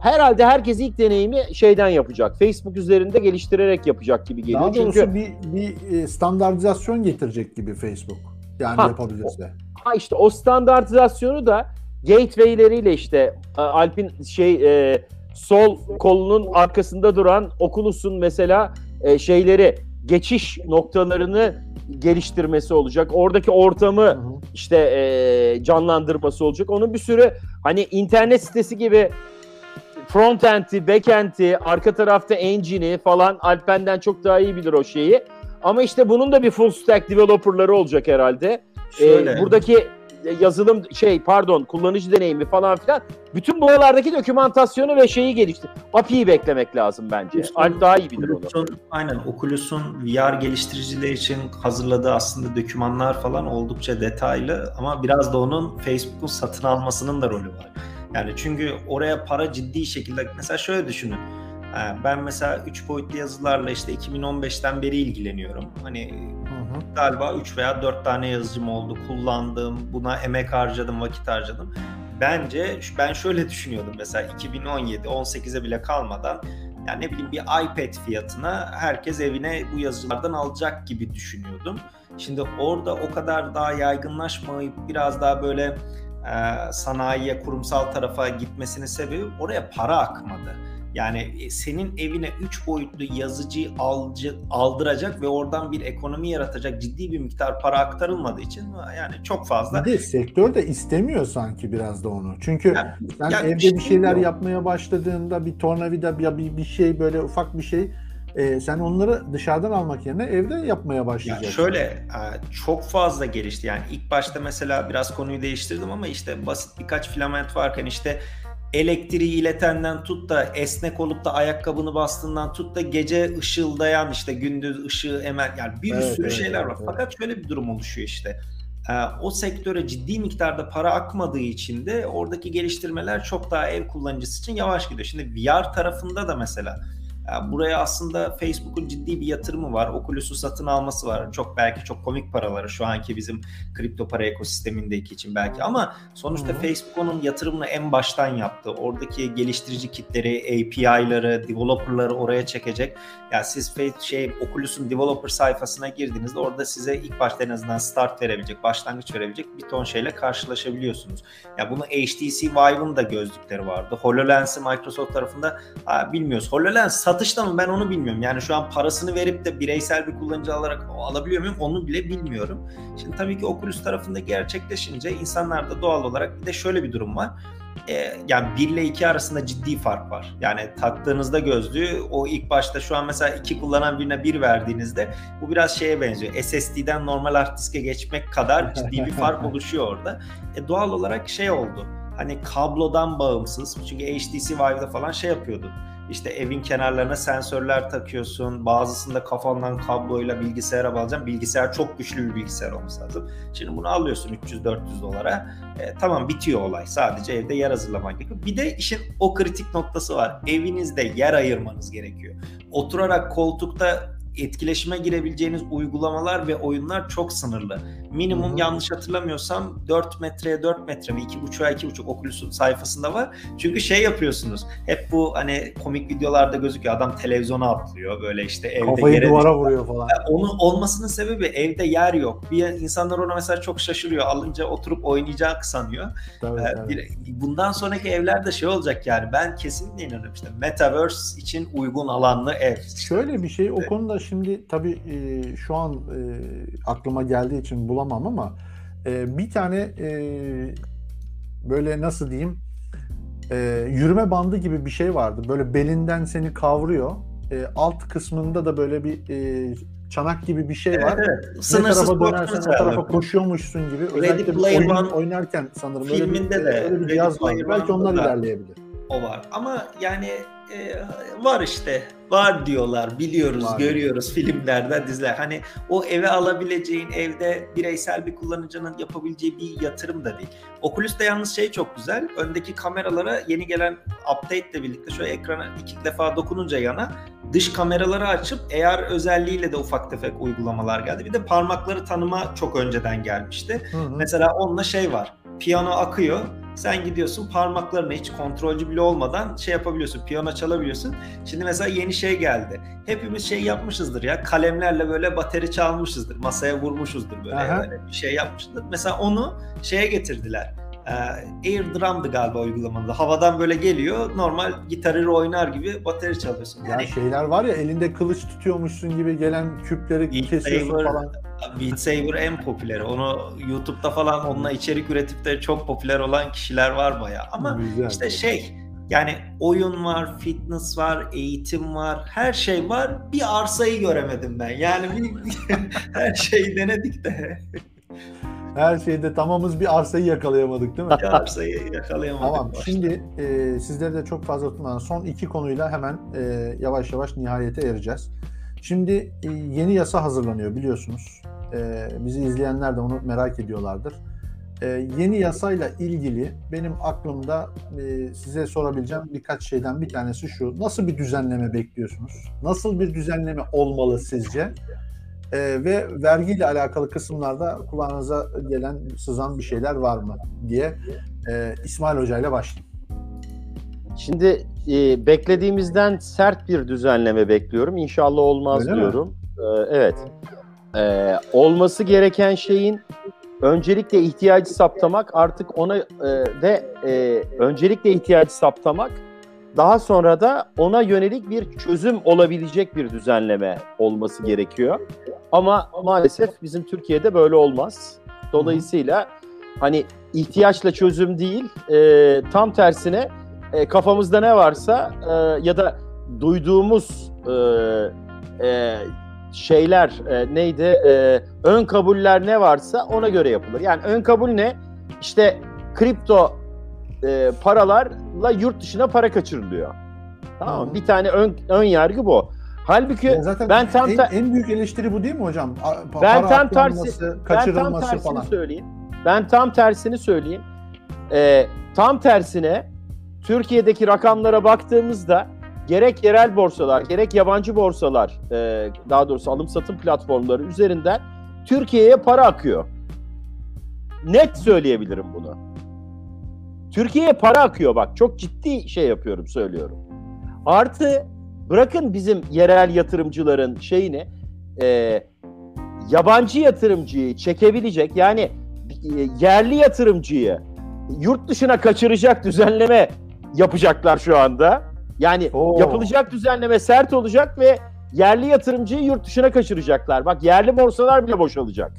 herhalde herkes ilk deneyimi şeyden yapacak. Facebook üzerinde geliştirerek yapacak gibi geliyor. Daha doğrusu Çünkü bir, bir e, standartizasyon getirecek gibi Facebook. Yani ha, yapabilirse. Ha işte o standartizasyonu da gateway'leriyle işte e, Alp'in şey e, sol kolunun arkasında duran Oculus'un mesela e, şeyleri geçiş noktalarını geliştirmesi olacak. Oradaki ortamı hı hı. işte e, canlandırması olacak. Onun bir sürü hani internet sitesi gibi front-end'i, back-end'i, arka tarafta engine'i falan Alpen'den çok daha iyi bilir o şeyi. Ama işte bunun da bir full stack developer'ları olacak herhalde. Şöyle. Ee, buradaki yazılım şey pardon kullanıcı deneyimi falan filan bütün buralardaki dokümantasyonu ve şeyi gelişti. API'yi beklemek lazım bence. Oculus'un, Alp daha iyi bilir onu. Aynen Oculus'un VR geliştiriciler için hazırladığı aslında dokümanlar falan oldukça detaylı ama biraz da onun Facebook'un satın almasının da rolü var. Yani çünkü oraya para ciddi şekilde mesela şöyle düşünün. Ben mesela 3 boyutlu yazılarla işte 2015'ten beri ilgileniyorum. Hani galiba 3 veya 4 tane yazıcım oldu. Kullandım, buna emek harcadım, vakit harcadım. Bence ben şöyle düşünüyordum mesela 2017 18'e bile kalmadan yani ne bileyim bir iPad fiyatına herkes evine bu yazıcılardan alacak gibi düşünüyordum. Şimdi orada o kadar daha yaygınlaşmayıp biraz daha böyle e, sanayiye, kurumsal tarafa gitmesinin sebebi oraya para akmadı. Yani e, senin evine 3 boyutlu yazıcı alcı, aldıracak ve oradan bir ekonomi yaratacak ciddi bir miktar para aktarılmadığı için yani çok fazla. Bir de sektör de istemiyor sanki biraz da onu. Çünkü yani, sen yani evde bir, bir şeyler yok. yapmaya başladığında bir tornavida ya bir, bir şey böyle ufak bir şey e, sen onları dışarıdan almak yerine evde yapmaya başlayacaksın. Yani şöyle e, çok fazla gelişti. Yani ilk başta mesela biraz konuyu değiştirdim ama işte basit birkaç filament varken işte elektriği iletenden tut da esnek olup da ayakkabını bastığından tut da gece ışıldayan işte gündüz ışığı emer yani bir evet, sürü evet, şeyler var. Evet. Fakat şöyle bir durum oluşuyor işte. Ee, o sektöre ciddi miktarda para akmadığı için de oradaki geliştirmeler çok daha ev kullanıcısı için yavaş gidiyor. Şimdi VR tarafında da mesela buraya aslında Facebook'un ciddi bir yatırımı var. Oculus'u satın alması var. Çok belki çok komik paraları şu anki bizim kripto para ekosistemindeki için belki ama sonuçta Hı-hı. Facebook onun yatırımını en baştan yaptı. Oradaki geliştirici kitleri, API'ları, developer'ları oraya çekecek. Yani siz şey Oculus'un developer sayfasına girdiğinizde orada size ilk başta en azından start verebilecek, başlangıç verebilecek bir ton şeyle karşılaşabiliyorsunuz. Ya yani bunu HTC Vive'ın da gözlükleri vardı. HoloLens'i Microsoft tarafında ha, bilmiyoruz. HoloLens satışta mı ben onu bilmiyorum. Yani şu an parasını verip de bireysel bir kullanıcı alarak alabiliyor muyum onu bile bilmiyorum. Şimdi tabii ki Oculus tarafında gerçekleşince insanlarda doğal olarak bir de şöyle bir durum var e, yani 1 ile 2 arasında ciddi fark var. Yani taktığınızda gözlüğü o ilk başta şu an mesela 2 kullanan birine 1 verdiğinizde bu biraz şeye benziyor. SSD'den normal hard diske geçmek kadar ciddi bir fark oluşuyor orada. E, doğal olarak şey oldu. Hani kablodan bağımsız. Çünkü HTC Vive'da falan şey yapıyordu işte evin kenarlarına sensörler takıyorsun. Bazısında kafandan kabloyla bilgisayara bağlayacaksın. Bilgisayar çok güçlü bir bilgisayar olması lazım. Şimdi bunu alıyorsun 300-400 dolara. E, tamam bitiyor olay. Sadece evde yer hazırlamak gerekiyor. Bir de işin o kritik noktası var. Evinizde yer ayırmanız gerekiyor. Oturarak koltukta etkileşime girebileceğiniz uygulamalar ve oyunlar çok sınırlı. Minimum Hı-hı. yanlış hatırlamıyorsam 4 metreye 4 metre mi 2.5'a 2.5 Oculus'un sayfasında var. Çünkü şey yapıyorsunuz. Hep bu hani komik videolarda gözüküyor. Adam televizyona atlıyor böyle işte evde Kafayı yere duvara vuruyor falan. Onun olmasının sebebi evde yer yok. Bir insanlar ona mesela çok şaşırıyor. Alınca oturup oynayacak sanıyor. Tabii, ee, tabii. bundan sonraki evlerde şey olacak yani ben kesinlikle inanıyorum işte Metaverse için uygun alanlı ev. Şöyle bir şey o konuda şimdi tabii e, şu an e, aklıma geldiği için bulamam ama e, bir tane e, böyle nasıl diyeyim e, yürüme bandı gibi bir şey vardı. Böyle belinden seni kavruyor. E, alt kısmında da böyle bir e, çanak gibi bir şey var. Evet, evet. Ne tarafa dönersen o tarafa koşuyormuşsun gibi. Özellikle oyun One oynarken sanırım filminde öyle bir, de öyle bir cihaz var. Belki onlar ilerleyebilir. O var. Ama yani e, var işte var diyorlar biliyoruz var. görüyoruz filmlerden diziler hani o eve alabileceğin evde bireysel bir kullanıcının yapabileceği bir yatırım da değil. Oculus'ta yalnız şey çok güzel öndeki kameralara yeni gelen update ile birlikte şöyle ekrana iki defa dokununca yana dış kameraları açıp eğer özelliğiyle de ufak tefek uygulamalar geldi. Bir de parmakları tanıma çok önceden gelmişti. Hı hı. Mesela onunla şey var piyano akıyor sen gidiyorsun parmaklarını hiç kontrolcü bile olmadan şey yapabiliyorsun. Piyano çalabiliyorsun. Şimdi mesela yeni şey geldi. Hepimiz şey yapmışızdır ya kalemlerle böyle bateri çalmışızdır. Masaya vurmuşuzdur böyle, böyle bir şey yapmışızdır. Mesela onu şeye getirdiler. Ee, Air Drum'dı galiba uygulamada. Havadan böyle geliyor. Normal gitarı oynar gibi bateri çalıyorsun. Yani ya şeyler var ya elinde kılıç tutuyormuşsun gibi gelen küpleri Beat kesiyorsun Saber, falan. Beat Saber en popüleri. Onu YouTube'da falan onunla içerik üretip de çok popüler olan kişiler var baya. Ama Güzel. işte şey yani oyun var, fitness var, eğitim var, her şey var. Bir arsayı göremedim ben. Yani bir, her şeyi denedik de. Her şeyde tamamız bir arsayı yakalayamadık değil mi? Bir arsayı yakalayamadık. Tamam. Başta. Şimdi e, sizleri de çok fazla tutmadan son iki konuyla hemen e, yavaş yavaş nihayete ereceğiz. Şimdi e, yeni yasa hazırlanıyor biliyorsunuz. E, bizi izleyenler de onu merak ediyorlardır. E, yeni yasayla ilgili benim aklımda e, size sorabileceğim birkaç şeyden bir tanesi şu. Nasıl bir düzenleme bekliyorsunuz? Nasıl bir düzenleme olmalı sizce? E, ve vergiyle alakalı kısımlarda kulağınıza gelen, sızan bir şeyler var mı diye e, İsmail Hoca ile başlayayım. Şimdi e, beklediğimizden sert bir düzenleme bekliyorum. İnşallah olmaz Öyle diyorum. E, evet. E, olması gereken şeyin öncelikle ihtiyacı saptamak artık ona e, ve e, öncelikle ihtiyacı saptamak daha sonra da ona yönelik bir çözüm olabilecek bir düzenleme olması gerekiyor. Ama maalesef bizim Türkiye'de böyle olmaz. Dolayısıyla hani ihtiyaçla çözüm değil, e, tam tersine e, kafamızda ne varsa e, ya da duyduğumuz e, e, şeyler e, neydi? E, ön kabuller ne varsa ona göre yapılır. Yani ön kabul ne? İşte kripto e, paralarla yurt dışına para kaçırılıyor. Tamam mı? Bir tane ön, ön yargı bu. Halbuki yani zaten ben tam en, en büyük eleştiri bu değil mi hocam? Pa- ben tam tersi ben tam tersini falan. söyleyeyim. Ben tam tersini söyleyeyim. Ee, tam tersine Türkiye'deki rakamlara baktığımızda gerek yerel borsalar, gerek yabancı borsalar, e, daha doğrusu alım satım platformları üzerinden Türkiye'ye para akıyor. Net söyleyebilirim bunu. Türkiye'ye para akıyor bak. Çok ciddi şey yapıyorum, söylüyorum. Artı bırakın bizim yerel yatırımcıların şeyini e, yabancı yatırımcıyı çekebilecek yani e, yerli yatırımcıyı yurt dışına kaçıracak düzenleme yapacaklar şu anda. Yani Oo. yapılacak düzenleme sert olacak ve yerli yatırımcıyı yurt dışına kaçıracaklar. Bak yerli borsalar bile boşalacak.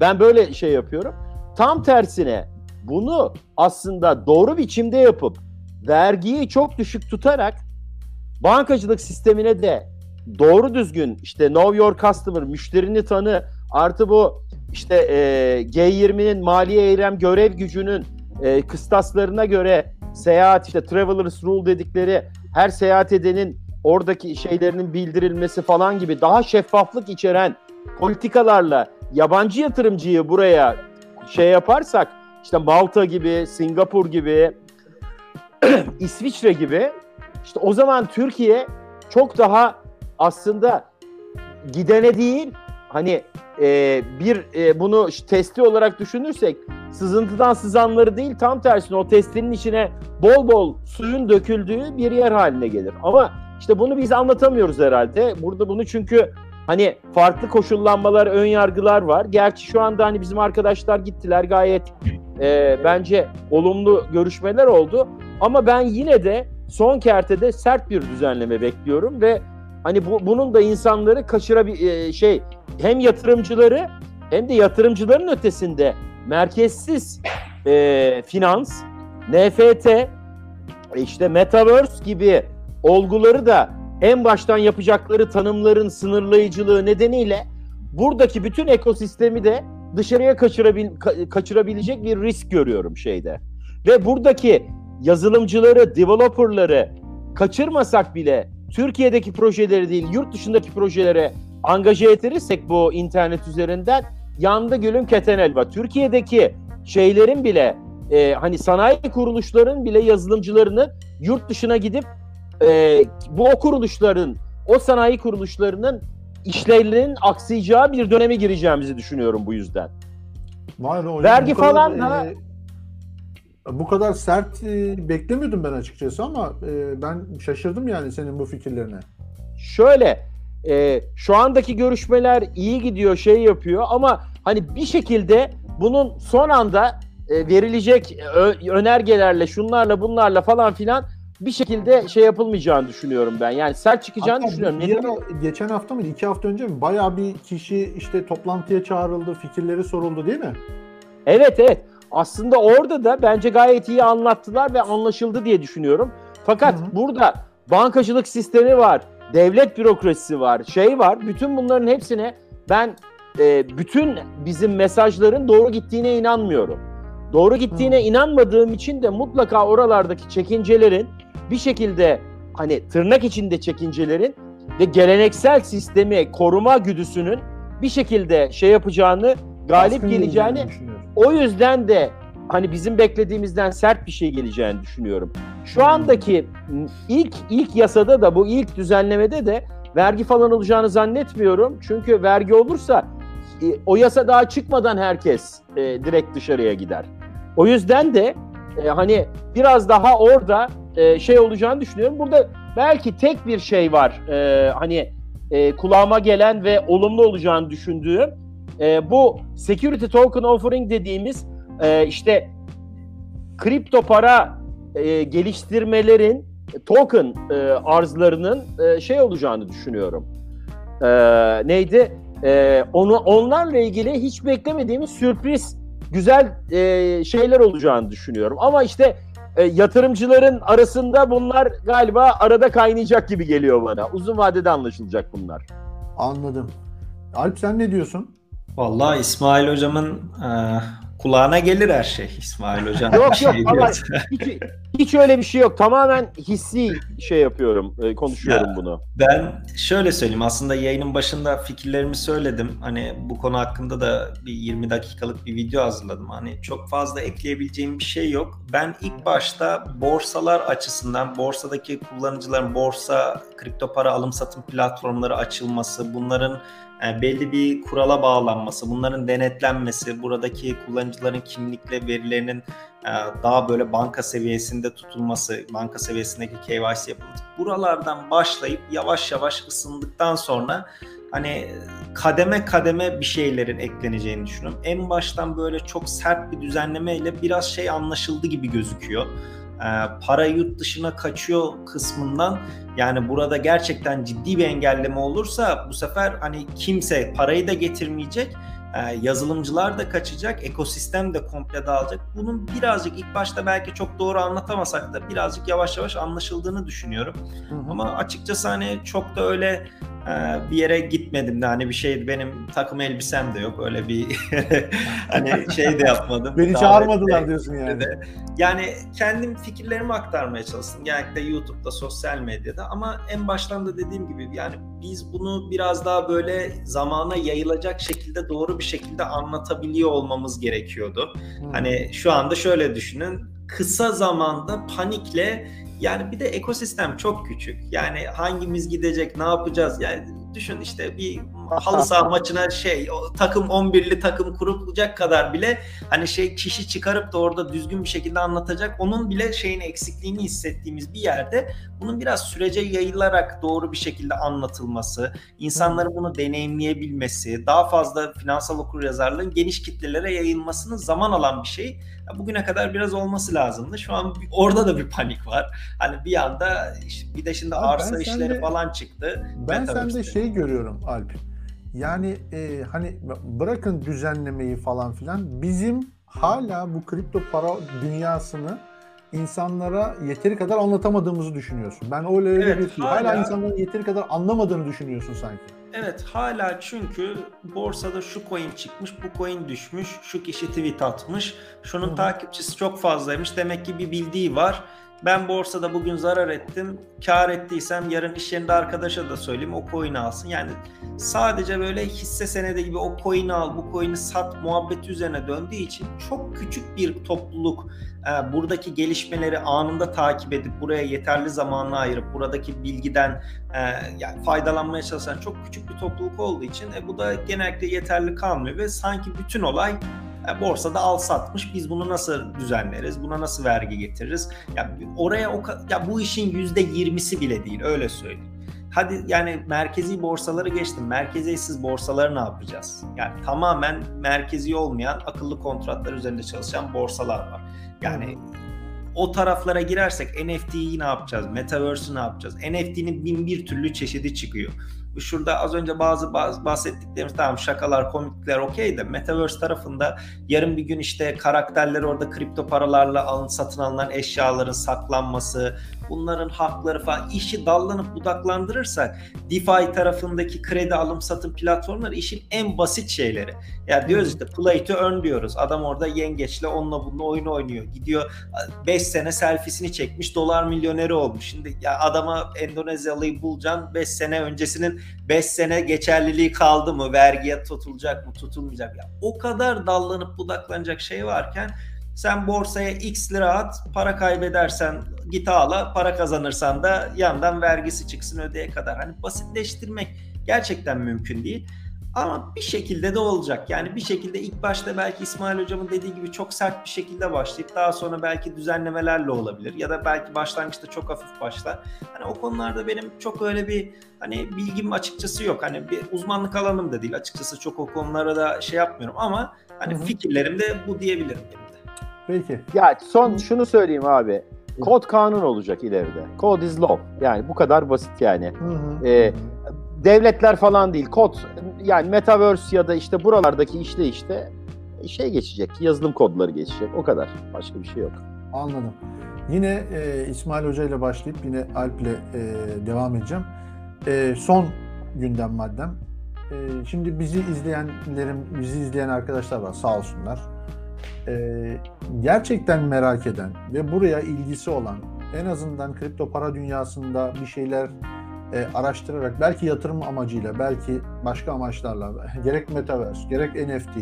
Ben böyle şey yapıyorum. Tam tersine bunu aslında doğru biçimde yapıp vergiyi çok düşük tutarak bankacılık sistemine de doğru düzgün işte know your customer, müşterini tanı artı bu işte e, G20'nin maliye eylem görev gücünün e, kıstaslarına göre seyahat işte travelers rule dedikleri her seyahat edenin oradaki şeylerinin bildirilmesi falan gibi daha şeffaflık içeren politikalarla yabancı yatırımcıyı buraya şey yaparsak işte Malta gibi, Singapur gibi, İsviçre gibi işte o zaman Türkiye çok daha aslında gidene değil hani e, bir e, bunu testi olarak düşünürsek sızıntıdan sızanları değil tam tersine o testinin içine bol bol suyun döküldüğü bir yer haline gelir. Ama işte bunu biz anlatamıyoruz herhalde. Burada bunu çünkü hani farklı koşullanmalar, ön yargılar var. Gerçi şu anda hani bizim arkadaşlar gittiler gayet e, bence olumlu görüşmeler oldu. Ama ben yine de son kertede sert bir düzenleme bekliyorum ve hani bu, bunun da insanları kaçırabil e, şey hem yatırımcıları hem de yatırımcıların ötesinde merkezsiz e, finans, NFT, işte metaverse gibi olguları da en baştan yapacakları tanımların sınırlayıcılığı nedeniyle buradaki bütün ekosistemi de dışarıya kaçırabil, ka- kaçırabilecek bir risk görüyorum şeyde. Ve buradaki yazılımcıları, developerları kaçırmasak bile Türkiye'deki projeleri değil, yurt dışındaki projelere angaje ettirirsek bu internet üzerinden yandı gülüm keten elba. Türkiye'deki şeylerin bile e, hani sanayi kuruluşların bile yazılımcılarını yurt dışına gidip e, bu o kuruluşların, o sanayi kuruluşlarının işlerinin aksayacağı bir döneme gireceğimizi düşünüyorum bu yüzden. Vay be hocam, Vergi kadar, falan da- e, bu kadar sert e, beklemiyordum ben açıkçası ama e, ben şaşırdım yani senin bu fikirlerine. Şöyle e, şu andaki görüşmeler iyi gidiyor şey yapıyor ama hani bir şekilde bunun son anda e, verilecek ö- önergelerle şunlarla bunlarla falan filan bir şekilde şey yapılmayacağını düşünüyorum ben. Yani sert çıkacağını Hatta düşünüyorum. bir ara, geçen hafta mı iki hafta önce mi bayağı bir kişi işte toplantıya çağrıldı, fikirleri soruldu değil mi? Evet evet. Aslında orada da bence gayet iyi anlattılar ve anlaşıldı diye düşünüyorum. Fakat Hı hı. burada bankacılık sistemi var, devlet bürokrasisi var, şey var. Bütün bunların hepsine ben e, bütün bizim mesajların doğru gittiğine inanmıyorum. Doğru gittiğine Hı. inanmadığım için de mutlaka oralardaki çekincelerin bir şekilde hani tırnak içinde çekincelerin ve geleneksel sistemi koruma güdüsünün bir şekilde şey yapacağını, galip Baskın geleceğini o yüzden de hani bizim beklediğimizden sert bir şey geleceğini düşünüyorum. Şu andaki ilk ilk yasada da bu ilk düzenlemede de vergi falan olacağını zannetmiyorum. Çünkü vergi olursa e, o yasa daha çıkmadan herkes e, direkt dışarıya gider. O yüzden de e, hani biraz daha orada e, şey olacağını düşünüyorum. Burada belki tek bir şey var. E, hani e, kulağıma gelen ve olumlu olacağını düşündüğüm e, bu security token offering dediğimiz e, işte kripto para e, geliştirmelerin token e, arzlarının e, şey olacağını düşünüyorum. E, neydi? E, onu onlarla ilgili hiç beklemediğimiz sürpriz güzel e, şeyler olacağını düşünüyorum. Ama işte e, yatırımcıların arasında bunlar galiba arada kaynayacak gibi geliyor bana. Uzun vadede anlaşılacak bunlar. Anladım. Alp sen ne diyorsun? Vallahi İsmail hocamın e, kulağına gelir her şey. İsmail hocam Yok bir yok şey ama hiç, Hiç öyle bir şey yok. Tamamen hissi şey yapıyorum, e, konuşuyorum Ya. bunu. Ben şöyle söyleyeyim aslında yayının başında fikirlerimi söyledim. Hani bu konu hakkında da bir 20 dakikalık bir video hazırladım. Hani çok fazla ekleyebileceğim bir şey yok. Ben ilk başta borsalar açısından borsadaki kullanıcıların borsa, kripto para alım satım platformları açılması, bunların belli bir kurala bağlanması, bunların denetlenmesi, buradaki kullanıcıların kimlikle verilerinin e, daha böyle banka seviyesinde tutulması, banka seviyesindeki KYC yapılması. Buralardan başlayıp yavaş yavaş ısındıktan sonra hani kademe kademe bir şeylerin ekleneceğini düşünüyorum. En baştan böyle çok sert bir düzenlemeyle biraz şey anlaşıldı gibi gözüküyor. E, para yurt dışına kaçıyor kısmından. Yani burada gerçekten ciddi bir engelleme olursa bu sefer hani kimse parayı da getirmeyecek. ee, yazılımcılar da kaçacak, ekosistem de komple dağılacak. Bunun birazcık ilk başta belki çok doğru anlatamasak da birazcık yavaş yavaş anlaşıldığını düşünüyorum. Hı hı. Ama açıkçası hani çok da öyle e, bir yere gitmedim de hani bir şey benim takım elbisem de yok öyle bir hani şey de yapmadım. Beni çağırmadılar de- diyorsun yani. de. Yani kendim fikirlerimi aktarmaya çalıştım. Genellikle YouTube'da, sosyal medyada ama en baştan da dediğim gibi yani biz bunu biraz daha böyle zamana yayılacak şekilde doğru bir şekilde anlatabiliyor olmamız gerekiyordu. Hı. Hani şu anda şöyle düşünün. Kısa zamanda panikle yani bir de ekosistem çok küçük. Yani hangimiz gidecek, ne yapacağız? Yani düşün işte bir halı saha maçına şey takım 11'li takım kurulacak kadar bile hani şey kişi çıkarıp da orada düzgün bir şekilde anlatacak. Onun bile şeyin eksikliğini hissettiğimiz bir yerde bunun biraz sürece yayılarak doğru bir şekilde anlatılması, insanların bunu deneyimleyebilmesi, daha fazla finansal okuryazarlığın geniş kitlelere yayılmasının zaman alan bir şey. Bugüne kadar biraz olması lazımdı. Şu an orada da bir panik var. Hani bir anda işte bir de şimdi arsa işleri sende- falan çıktı. Ben sende şey görüyorum Alp. Yani e, hani bırakın düzenlemeyi falan filan bizim hala bu kripto para dünyasını insanlara yeteri kadar anlatamadığımızı düşünüyorsun. Ben öyle öyle Evet, bir hala, hala- insanların yeteri kadar anlamadığını düşünüyorsun sanki. Evet hala çünkü borsada şu coin çıkmış, bu coin düşmüş, şu kişi tweet atmış, şunun hı. takipçisi çok fazlaymış. Demek ki bir bildiği var. Ben borsada bugün zarar ettim. Kar ettiysem yarın iş yerinde arkadaşa da söyleyeyim o coin'i alsın. Yani sadece böyle hisse senedi gibi o coin'i al, bu coin'i sat muhabbeti üzerine döndüğü için çok küçük bir topluluk e, buradaki gelişmeleri anında takip edip buraya yeterli zamanını ayırıp buradaki bilgiden e, yani faydalanmaya çalışan çok küçük bir topluluk olduğu için e, bu da genellikle yeterli kalmıyor ve sanki bütün olay e, borsada al satmış. Biz bunu nasıl düzenleriz? Buna nasıl vergi getiririz? Ya oraya o ya bu işin yüzde yirmisi bile değil öyle söyleyeyim. Hadi yani merkezi borsaları geçtim. Merkeziyetsiz borsaları ne yapacağız? Yani tamamen merkezi olmayan akıllı kontratlar üzerinde çalışan borsalar var. Yani o taraflara girersek NFT'yi ne yapacağız? Metaverse'ü ne yapacağız? NFT'nin bin bir türlü çeşidi çıkıyor. Şurada az önce bazı, bazı bahsettiklerimiz tamam şakalar, komikler okey de Metaverse tarafında yarın bir gün işte karakterler orada kripto paralarla alın, satın alınan eşyaların saklanması, bunların hakları falan işi dallanıp budaklandırırsak DeFi tarafındaki kredi alım satım platformları işin en basit şeyleri. Ya diyoruz işte play to earn diyoruz. Adam orada yengeçle onunla bununla oyun oynuyor. Gidiyor 5 sene selfiesini çekmiş dolar milyoneri olmuş. Şimdi ya adama Endonezyalıyı bulacaksın 5 sene öncesinin 5 sene geçerliliği kaldı mı? Vergiye tutulacak mı? Tutulmayacak. Ya o kadar dallanıp budaklanacak şey varken sen borsaya x lira at, para kaybedersen git ağla, para kazanırsan da yandan vergisi çıksın ödeye kadar. Hani basitleştirmek gerçekten mümkün değil. Ama bir şekilde de olacak. Yani bir şekilde ilk başta belki İsmail Hocam'ın dediği gibi çok sert bir şekilde başlayıp daha sonra belki düzenlemelerle olabilir. Ya da belki başlangıçta çok hafif başlar. Hani o konularda benim çok öyle bir hani bilgim açıkçası yok. Hani bir uzmanlık alanım da değil. Açıkçası çok o konulara da şey yapmıyorum ama hani Hı hı. fikirlerim de bu diyebilirim. Peki. Ya son şunu söyleyeyim abi. Kod kanun olacak ileride. Code is law. Yani bu kadar basit yani. Hı hı. Ee, devletler falan değil. Kod yani metaverse ya da işte buralardaki işleyişte şey geçecek. Yazılım kodları geçecek. O kadar. Başka bir şey yok. Anladım. Yine e, İsmail Hoca ile başlayıp yine Alp ile e, devam edeceğim. E, son gündem maddem. E, şimdi bizi izleyenlerim, bizi izleyen arkadaşlar var sağ olsunlar. Ee, gerçekten merak eden ve buraya ilgisi olan en azından kripto para dünyasında bir şeyler e, araştırarak belki yatırım amacıyla belki başka amaçlarla gerek metaverse gerek NFT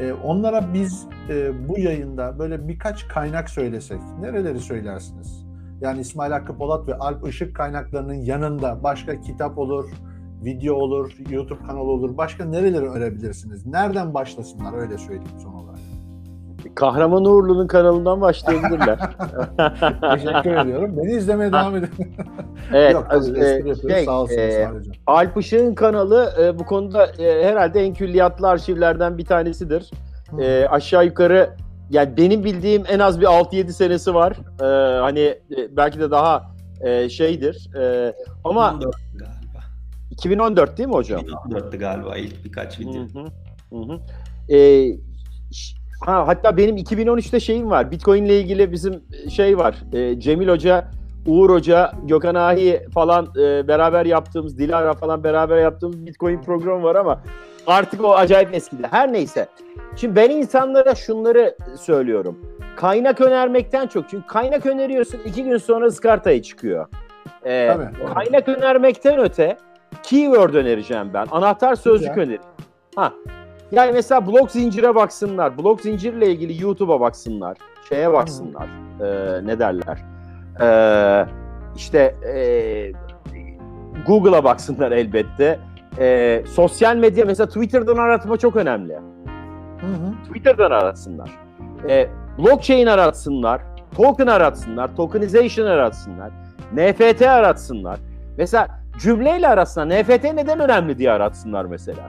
e, onlara biz e, bu yayında böyle birkaç kaynak söylesek nereleri söylersiniz? Yani İsmail Hakkı Polat ve Alp Işık kaynaklarının yanında başka kitap olur, video olur, YouTube kanalı olur. Başka nereleri önerebilirsiniz? Nereden başlasınlar öyle söyleyeyim son olarak. Kahraman Uğurlu'nun kanalından başlayabilirler. Teşekkür ediyorum. Beni izlemeye devam edin. evet, Yok, e, şey, Sağ olsun e. Alp Işık'ın kanalı e, bu konuda e, herhalde en külliyatlı arşivlerden bir tanesidir. E, aşağı yukarı yani benim bildiğim en az bir 6-7 senesi var. E, hani e, belki de daha e, şeydir. E, ama 14 galiba. 2014 değil mi hocam? 2014'tü galiba ilk birkaç video. Hı hı, hı hı. Ş- ha, hatta benim 2013'te şeyim var. Bitcoin ile ilgili bizim şey var. Ee, Cemil Hoca, Uğur Hoca, Gökhan Ahi falan e, beraber yaptığımız, Dilara falan beraber yaptığımız Bitcoin programı var ama artık o acayip eskidi. Her neyse. Şimdi ben insanlara şunları söylüyorum. Kaynak önermekten çok. Çünkü kaynak öneriyorsun iki gün sonra Skarta'ya çıkıyor. Ee, Tabii. kaynak önermekten öte keyword önereceğim ben. Anahtar sözcük önereceğim. Ha. Yani mesela blok zincire baksınlar. Blok zincirle ilgili YouTube'a baksınlar. Şeye baksınlar. Ee, ne derler? Ee, işte ee, Google'a baksınlar elbette. Ee, sosyal medya mesela Twitter'dan aratma çok önemli. Hı hı. Twitter'dan aratsınlar. Ee, blockchain aratsınlar. Token aratsınlar. Tokenization aratsınlar. NFT aratsınlar. Mesela cümleyle aratsınlar. NFT neden önemli diye aratsınlar mesela.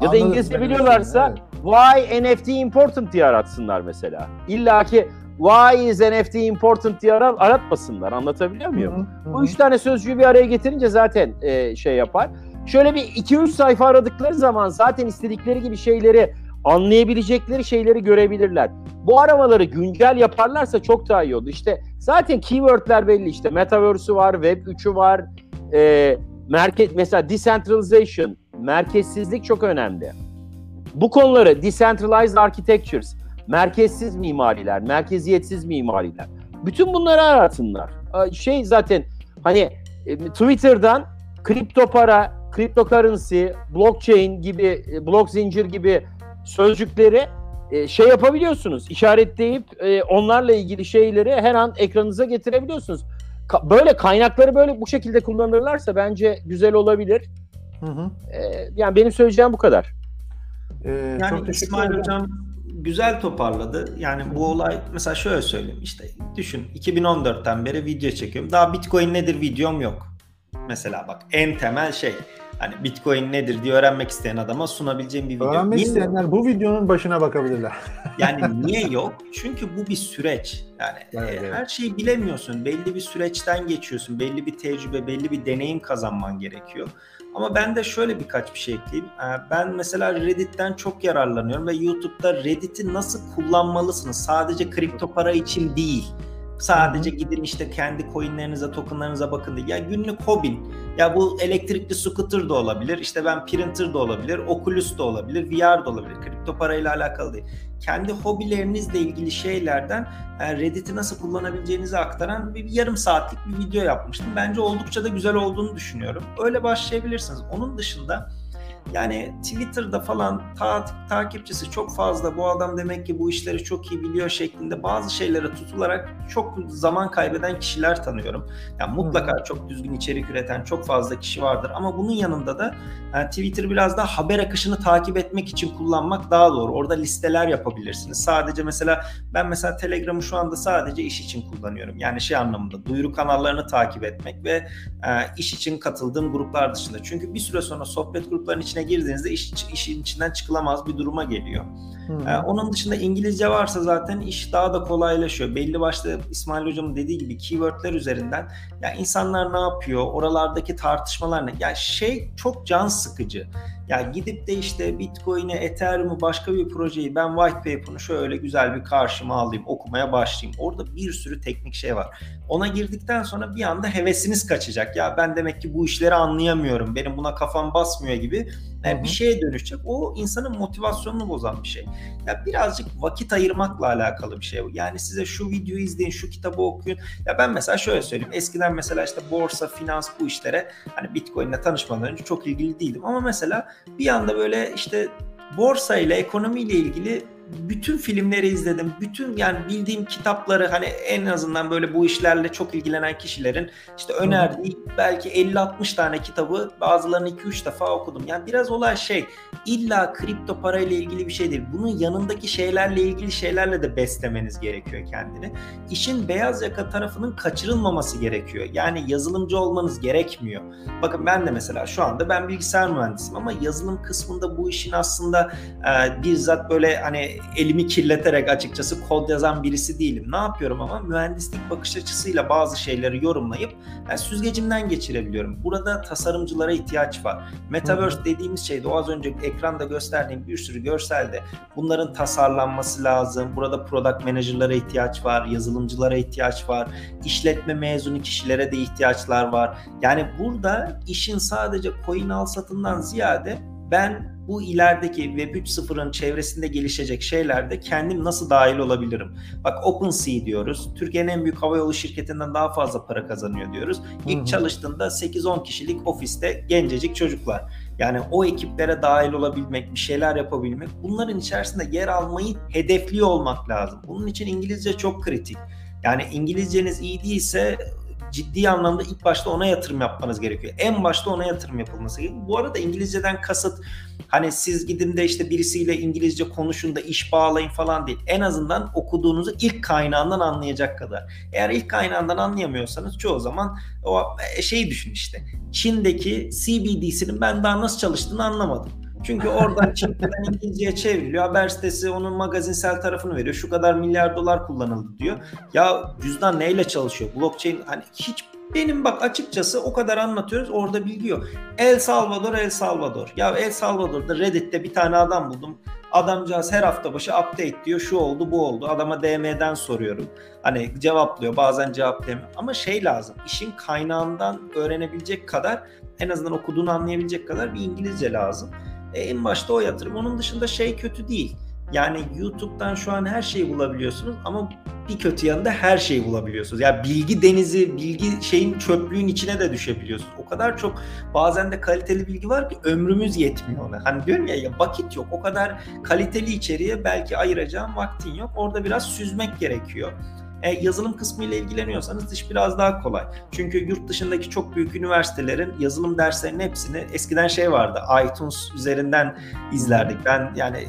Ya da İngilizce biliyorlarsa evet. why NFT important diye aratsınlar mesela. İlla ki why is NFT important diye ara- aratmasınlar. Anlatabiliyor muyum? Hı hı, hı Bu üç tane sözcüğü bir araya getirince zaten e, şey yapar. Şöyle bir iki üç sayfa aradıkları zaman zaten istedikleri gibi şeyleri anlayabilecekleri şeyleri görebilirler. Bu aramaları güncel yaparlarsa çok daha iyi olur. İşte zaten keywordler belli işte Metaverse'ü var, Web 3'ü var. E, merkez mesela decentralization, merkezsizlik çok önemli. Bu konuları decentralized architectures, merkezsiz mimariler, merkeziyetsiz mimariler. Bütün bunları aratsınlar. Şey zaten hani e, Twitter'dan kripto para, cryptocurrency, blockchain gibi, e, blok zincir gibi sözcükleri e, şey yapabiliyorsunuz. işaretleyip onlarla ilgili şeyleri her an ekranınıza getirebiliyorsunuz. Böyle kaynakları böyle bu şekilde kullanırlarsa bence güzel olabilir. Hı hı. E, yani benim söyleyeceğim bu kadar. Ee, Yani çok İsmail ederim. Hocam güzel toparladı. Yani bu olay mesela şöyle söyleyeyim işte düşün 2014'ten beri video çekiyorum. Daha Bitcoin nedir videom yok. Mesela bak en temel şey hani Bitcoin nedir diye öğrenmek isteyen adama sunabileceğim bir video. Öğrenmek Niye isteyenler bu videonun başına bakabilirler. Yani niye yok? Çünkü bu bir süreç. Yani Evet, e, evet. her şeyi bilemiyorsun. Belli bir süreçten geçiyorsun. Belli bir tecrübe, belli bir deneyim kazanman gerekiyor. Ama ben de şöyle birkaç bir şey ekleyeyim. E, Ben mesela Reddit'ten çok yararlanıyorum ve YouTube'da Reddit'i nasıl kullanmalısınız? Sadece kripto para için değil. Sadece gidin işte kendi coinlerinize, tokenlarınıza bakın diye. Ya günlük hobin. Ya bu elektrikli scooter da olabilir. İşte ben printer da olabilir. Oculus da olabilir. VR da olabilir. Kripto parayla alakalı değil. Kendi hobilerinizle ilgili şeylerden e, Reddit'i nasıl kullanabileceğinizi aktaran bir, bir yarım saatlik bir video yapmıştım. Bence oldukça da güzel olduğunu düşünüyorum. Öyle başlayabilirsiniz. Onun dışında yani Twitter'da falan ta- takipçisi çok fazla bu adam demek ki bu işleri çok iyi biliyor şeklinde bazı şeylere tutularak çok zaman kaybeden kişiler tanıyorum. Yani mutlaka çok düzgün içerik üreten çok fazla kişi vardır ama bunun yanında da yani Twitter biraz daha haber akışını takip etmek için kullanmak daha doğru. Orada listeler yapabilirsiniz. Sadece mesela ben mesela Telegram'ı şu anda sadece iş için kullanıyorum. Yani şey anlamında duyuru kanallarını takip etmek ve e, iş için katıldığım gruplar dışında. Çünkü bir süre sonra sohbet gruplarının içine girdiğinizde iş, işin içinden çıkılamaz bir duruma geliyor. Hı. Ee, onun dışında İngilizce varsa zaten iş daha da kolaylaşıyor. Belli başlı İsmail Hocam'ın dediği gibi keywordler üzerinden ya insanlar ne yapıyor, oralardaki tartışmalar ne? Ya şey çok can sıkıcı. Ya gidip de işte Bitcoin'i, Ethereum'u başka bir projeyi ben white paper'ını şöyle güzel bir karşıma alayım, okumaya başlayayım. Orada bir sürü teknik şey var. Ona girdikten sonra bir anda hevesiniz kaçacak. Ya ben demek ki bu işleri anlayamıyorum. Benim buna kafam basmıyor gibi e, Hı hı. bir şeye dönüşecek. O insanın motivasyonunu bozan bir şey. Ya birazcık vakit ayırmakla alakalı bir şey bu. Yani size şu videoyu izleyin, şu kitabı okuyun. Ya ben mesela şöyle söyleyeyim. Eskiden mesela işte borsa, finans bu işlere hani Bitcoin'le tanışmadan önce çok ilgili değildim. Ama mesela bir anda böyle işte borsa ile ekonomiyle ilgili bütün filmleri izledim. Bütün yani bildiğim kitapları hani en azından böyle bu işlerle çok ilgilenen kişilerin işte önerdiği belki 50-60 tane kitabı bazılarını 2-3 defa okudum. Yani biraz olay şey illa kripto para ile ilgili bir şey değil. Bunun yanındaki şeylerle ilgili şeylerle de beslemeniz gerekiyor kendini. İşin beyaz yaka tarafının kaçırılmaması gerekiyor. Yani yazılımcı olmanız gerekmiyor. Bakın ben de mesela şu anda ben bilgisayar mühendisiyim ama yazılım kısmında bu işin aslında e, bizzat böyle hani elimi kirleterek açıkçası kod yazan birisi değilim. Ne yapıyorum ama mühendislik bakış açısıyla bazı şeyleri yorumlayıp yani süzgecimden geçirebiliyorum. Burada tasarımcılara ihtiyaç var. Metaverse dediğimiz şeyde o az önce ekranda gösterdiğim bir sürü görselde bunların tasarlanması lazım. Burada product manager'lara ihtiyaç var, yazılımcılara ihtiyaç var, işletme mezunu kişilere de ihtiyaçlar var. Yani burada işin sadece coin al satından ziyade ben bu ilerideki Web 3.0'ın çevresinde gelişecek şeylerde kendim nasıl dahil olabilirim? Bak OpenSea diyoruz. Türkiye'nin en büyük havayolu şirketinden daha fazla para kazanıyor diyoruz. İlk Hı-hı. çalıştığında 8-10 kişilik ofiste gencecik çocuklar. Yani o ekiplere dahil olabilmek, bir şeyler yapabilmek, bunların içerisinde yer almayı hedefliyor olmak lazım. Bunun için İngilizce çok kritik. Yani İngilizceniz iyi değilse ciddi anlamda ilk başta ona yatırım yapmanız gerekiyor. En başta ona yatırım yapılması gerekiyor. Bu arada İngilizceden kasıt hani siz gidin de işte birisiyle İngilizce konuşun da iş bağlayın falan değil. En azından okuduğunuzu ilk kaynağından anlayacak kadar. Eğer ilk kaynağından anlayamıyorsanız çoğu zaman o şeyi düşün işte. Çin'deki CBDC'nin ben daha nasıl çalıştığını anlamadım. Çünkü oradan Çin'den İngilizceye çevriliyor. Haber sitesi onun magazinsel tarafını veriyor. Şu kadar milyar dolar kullanıldı diyor. Ya cüzdan neyle çalışıyor? Blockchain hani hiç benim bak açıkçası o kadar anlatıyoruz orada bilgi. El Salvador, El Salvador. Ya El Salvador'da Reddit'te bir tane adam buldum. Adamcağız her hafta başı update diyor. Şu oldu bu oldu. Adama DM'den soruyorum. Hani cevaplıyor bazen cevaplamıyor. Ama şey lazım. işin kaynağından öğrenebilecek kadar en azından okuduğunu anlayabilecek kadar bir İngilizce lazım. E, en başta o yatırım. Onun dışında şey kötü değil. Yani YouTube'dan şu an her şeyi bulabiliyorsunuz ama bir kötü yanında her şeyi bulabiliyorsunuz. Yani bilgi denizi, bilgi şeyin çöplüğün içine de düşebiliyorsunuz. O kadar çok bazen de kaliteli bilgi var ki ömrümüz yetmiyor ona. Hani diyorum ya, ya vakit yok. O kadar kaliteli içeriğe belki ayıracağım vaktin yok. Orada biraz süzmek gerekiyor. E, yazılım kısmı ile ilgileniyorsanız iş biraz daha kolay. Çünkü yurt dışındaki çok büyük üniversitelerin yazılım derslerinin hepsini eskiden şey vardı. iTunes üzerinden izlerdik. Ben yani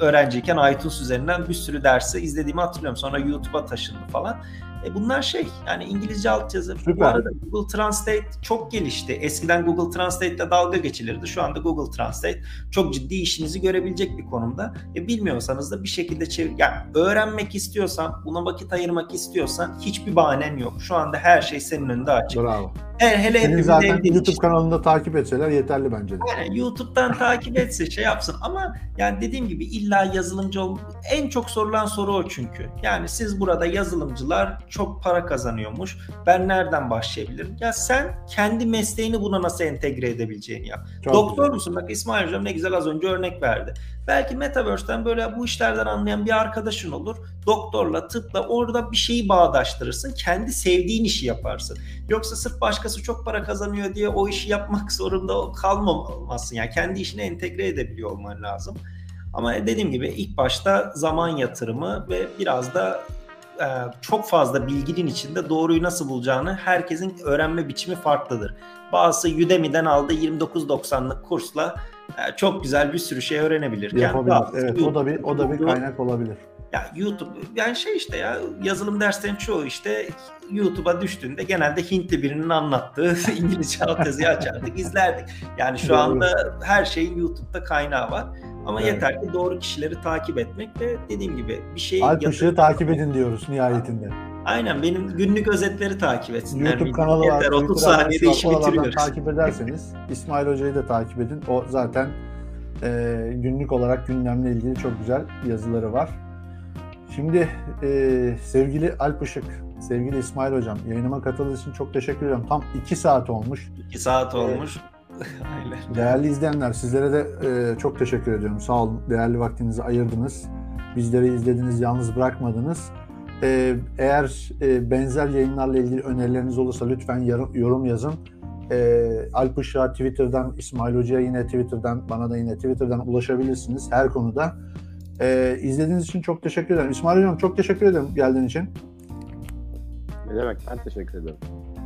öğrenciyken iTunes üzerinden bir sürü dersi izlediğimi hatırlıyorum. Sonra YouTube'a taşındı falan. E bunlar şey yani İngilizce altyazı. Süper. Bu arada Google Translate çok gelişti. Eskiden Google Translate ile dalga geçilirdi. Şu anda Google Translate çok ciddi işinizi görebilecek bir konumda. E bilmiyorsanız da bir şekilde çevir. Yani öğrenmek istiyorsan, buna vakit ayırmak istiyorsan hiçbir bahanen yok. Şu anda her şey senin önünde açık. Bravo. Hele, hele Seni zaten YouTube işte. kanalında takip etseler yeterli bence de. Yani YouTube'dan takip etse şey yapsın ama yani dediğim gibi illa yazılımcı ol. En çok sorulan soru o çünkü. Yani siz burada yazılımcılar çok para kazanıyormuş. Ben nereden başlayabilirim? Ya sen kendi mesleğini buna nasıl entegre edebileceğini yap. Çok Doktor güzel. musun? Bak İsmail Hocam ne güzel az önce örnek verdi. Belki Metaverse'den böyle bu işlerden anlayan bir arkadaşın olur. Doktorla, tıpla orada bir şeyi bağdaştırırsın. Kendi sevdiğin işi yaparsın. Yoksa sırf başkası çok para kazanıyor diye o işi yapmak zorunda kalmamazsın. Yani kendi işine entegre edebiliyor olman lazım. Ama dediğim gibi ilk başta zaman yatırımı ve biraz da e, çok fazla bilginin içinde doğruyu nasıl bulacağını herkesin öğrenme biçimi farklıdır. Bazısı Udemy'den aldığı 29.90'lık kursla e, çok güzel bir sürü şey öğrenebilir. Yapabilir. Evet, o da bir o da bir kaynak olabilir. Ya YouTube yani şey işte ya yazılım derslerinin çoğu işte YouTube'a düştüğünde genelde Hintli birinin anlattığı İngilizce altyazıyı açardık izlerdik. Yani şu anda her şeyin YouTube'da kaynağı var. Ama evet. yeter ki doğru kişileri takip etmek ve dediğim gibi bir şey... Alp takip edin diyoruz nihayetinde. Aynen benim günlük özetleri takip etsinler. YouTube kanalı var. Yeter, 30 saniyede işi bitiriyoruz. Takip ederseniz İsmail Hoca'yı da takip edin. O zaten e, günlük olarak gündemle ilgili çok güzel yazıları var. Şimdi e, sevgili Alp Işık, sevgili İsmail Hocam yayınıma katıldığınız için çok teşekkür ederim. Tam 2 saat olmuş. 2 saat olmuş. Aynen. Değerli izleyenler sizlere de e, çok teşekkür ediyorum. Sağ olun. Değerli vaktinizi ayırdınız. Bizleri izlediniz, yalnız bırakmadınız. E, eğer e, benzer yayınlarla ilgili önerileriniz olursa lütfen yarı- yorum yazın. E, Alp Işık'a Twitter'dan, İsmail Hoca'ya yine Twitter'dan, bana da yine Twitter'dan ulaşabilirsiniz her konuda. E, izlediğiniz için çok teşekkür ederim. İsmail Hocam çok teşekkür ederim geldiğin için. Ne demek? Ben teşekkür ederim.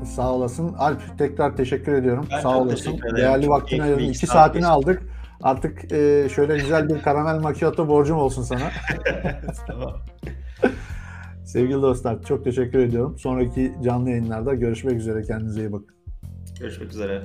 Sağ olasın. Alp tekrar teşekkür ediyorum. Ben Sağ olasın. Değerli vaktini ayırdın. İki saat saatini aldık. Artık e, şöyle güzel bir karamel macchiato borcum olsun sana. tamam. Sevgili dostlar çok teşekkür ediyorum. Sonraki canlı yayınlarda görüşmek üzere. Kendinize iyi bakın. Görüşmek üzere.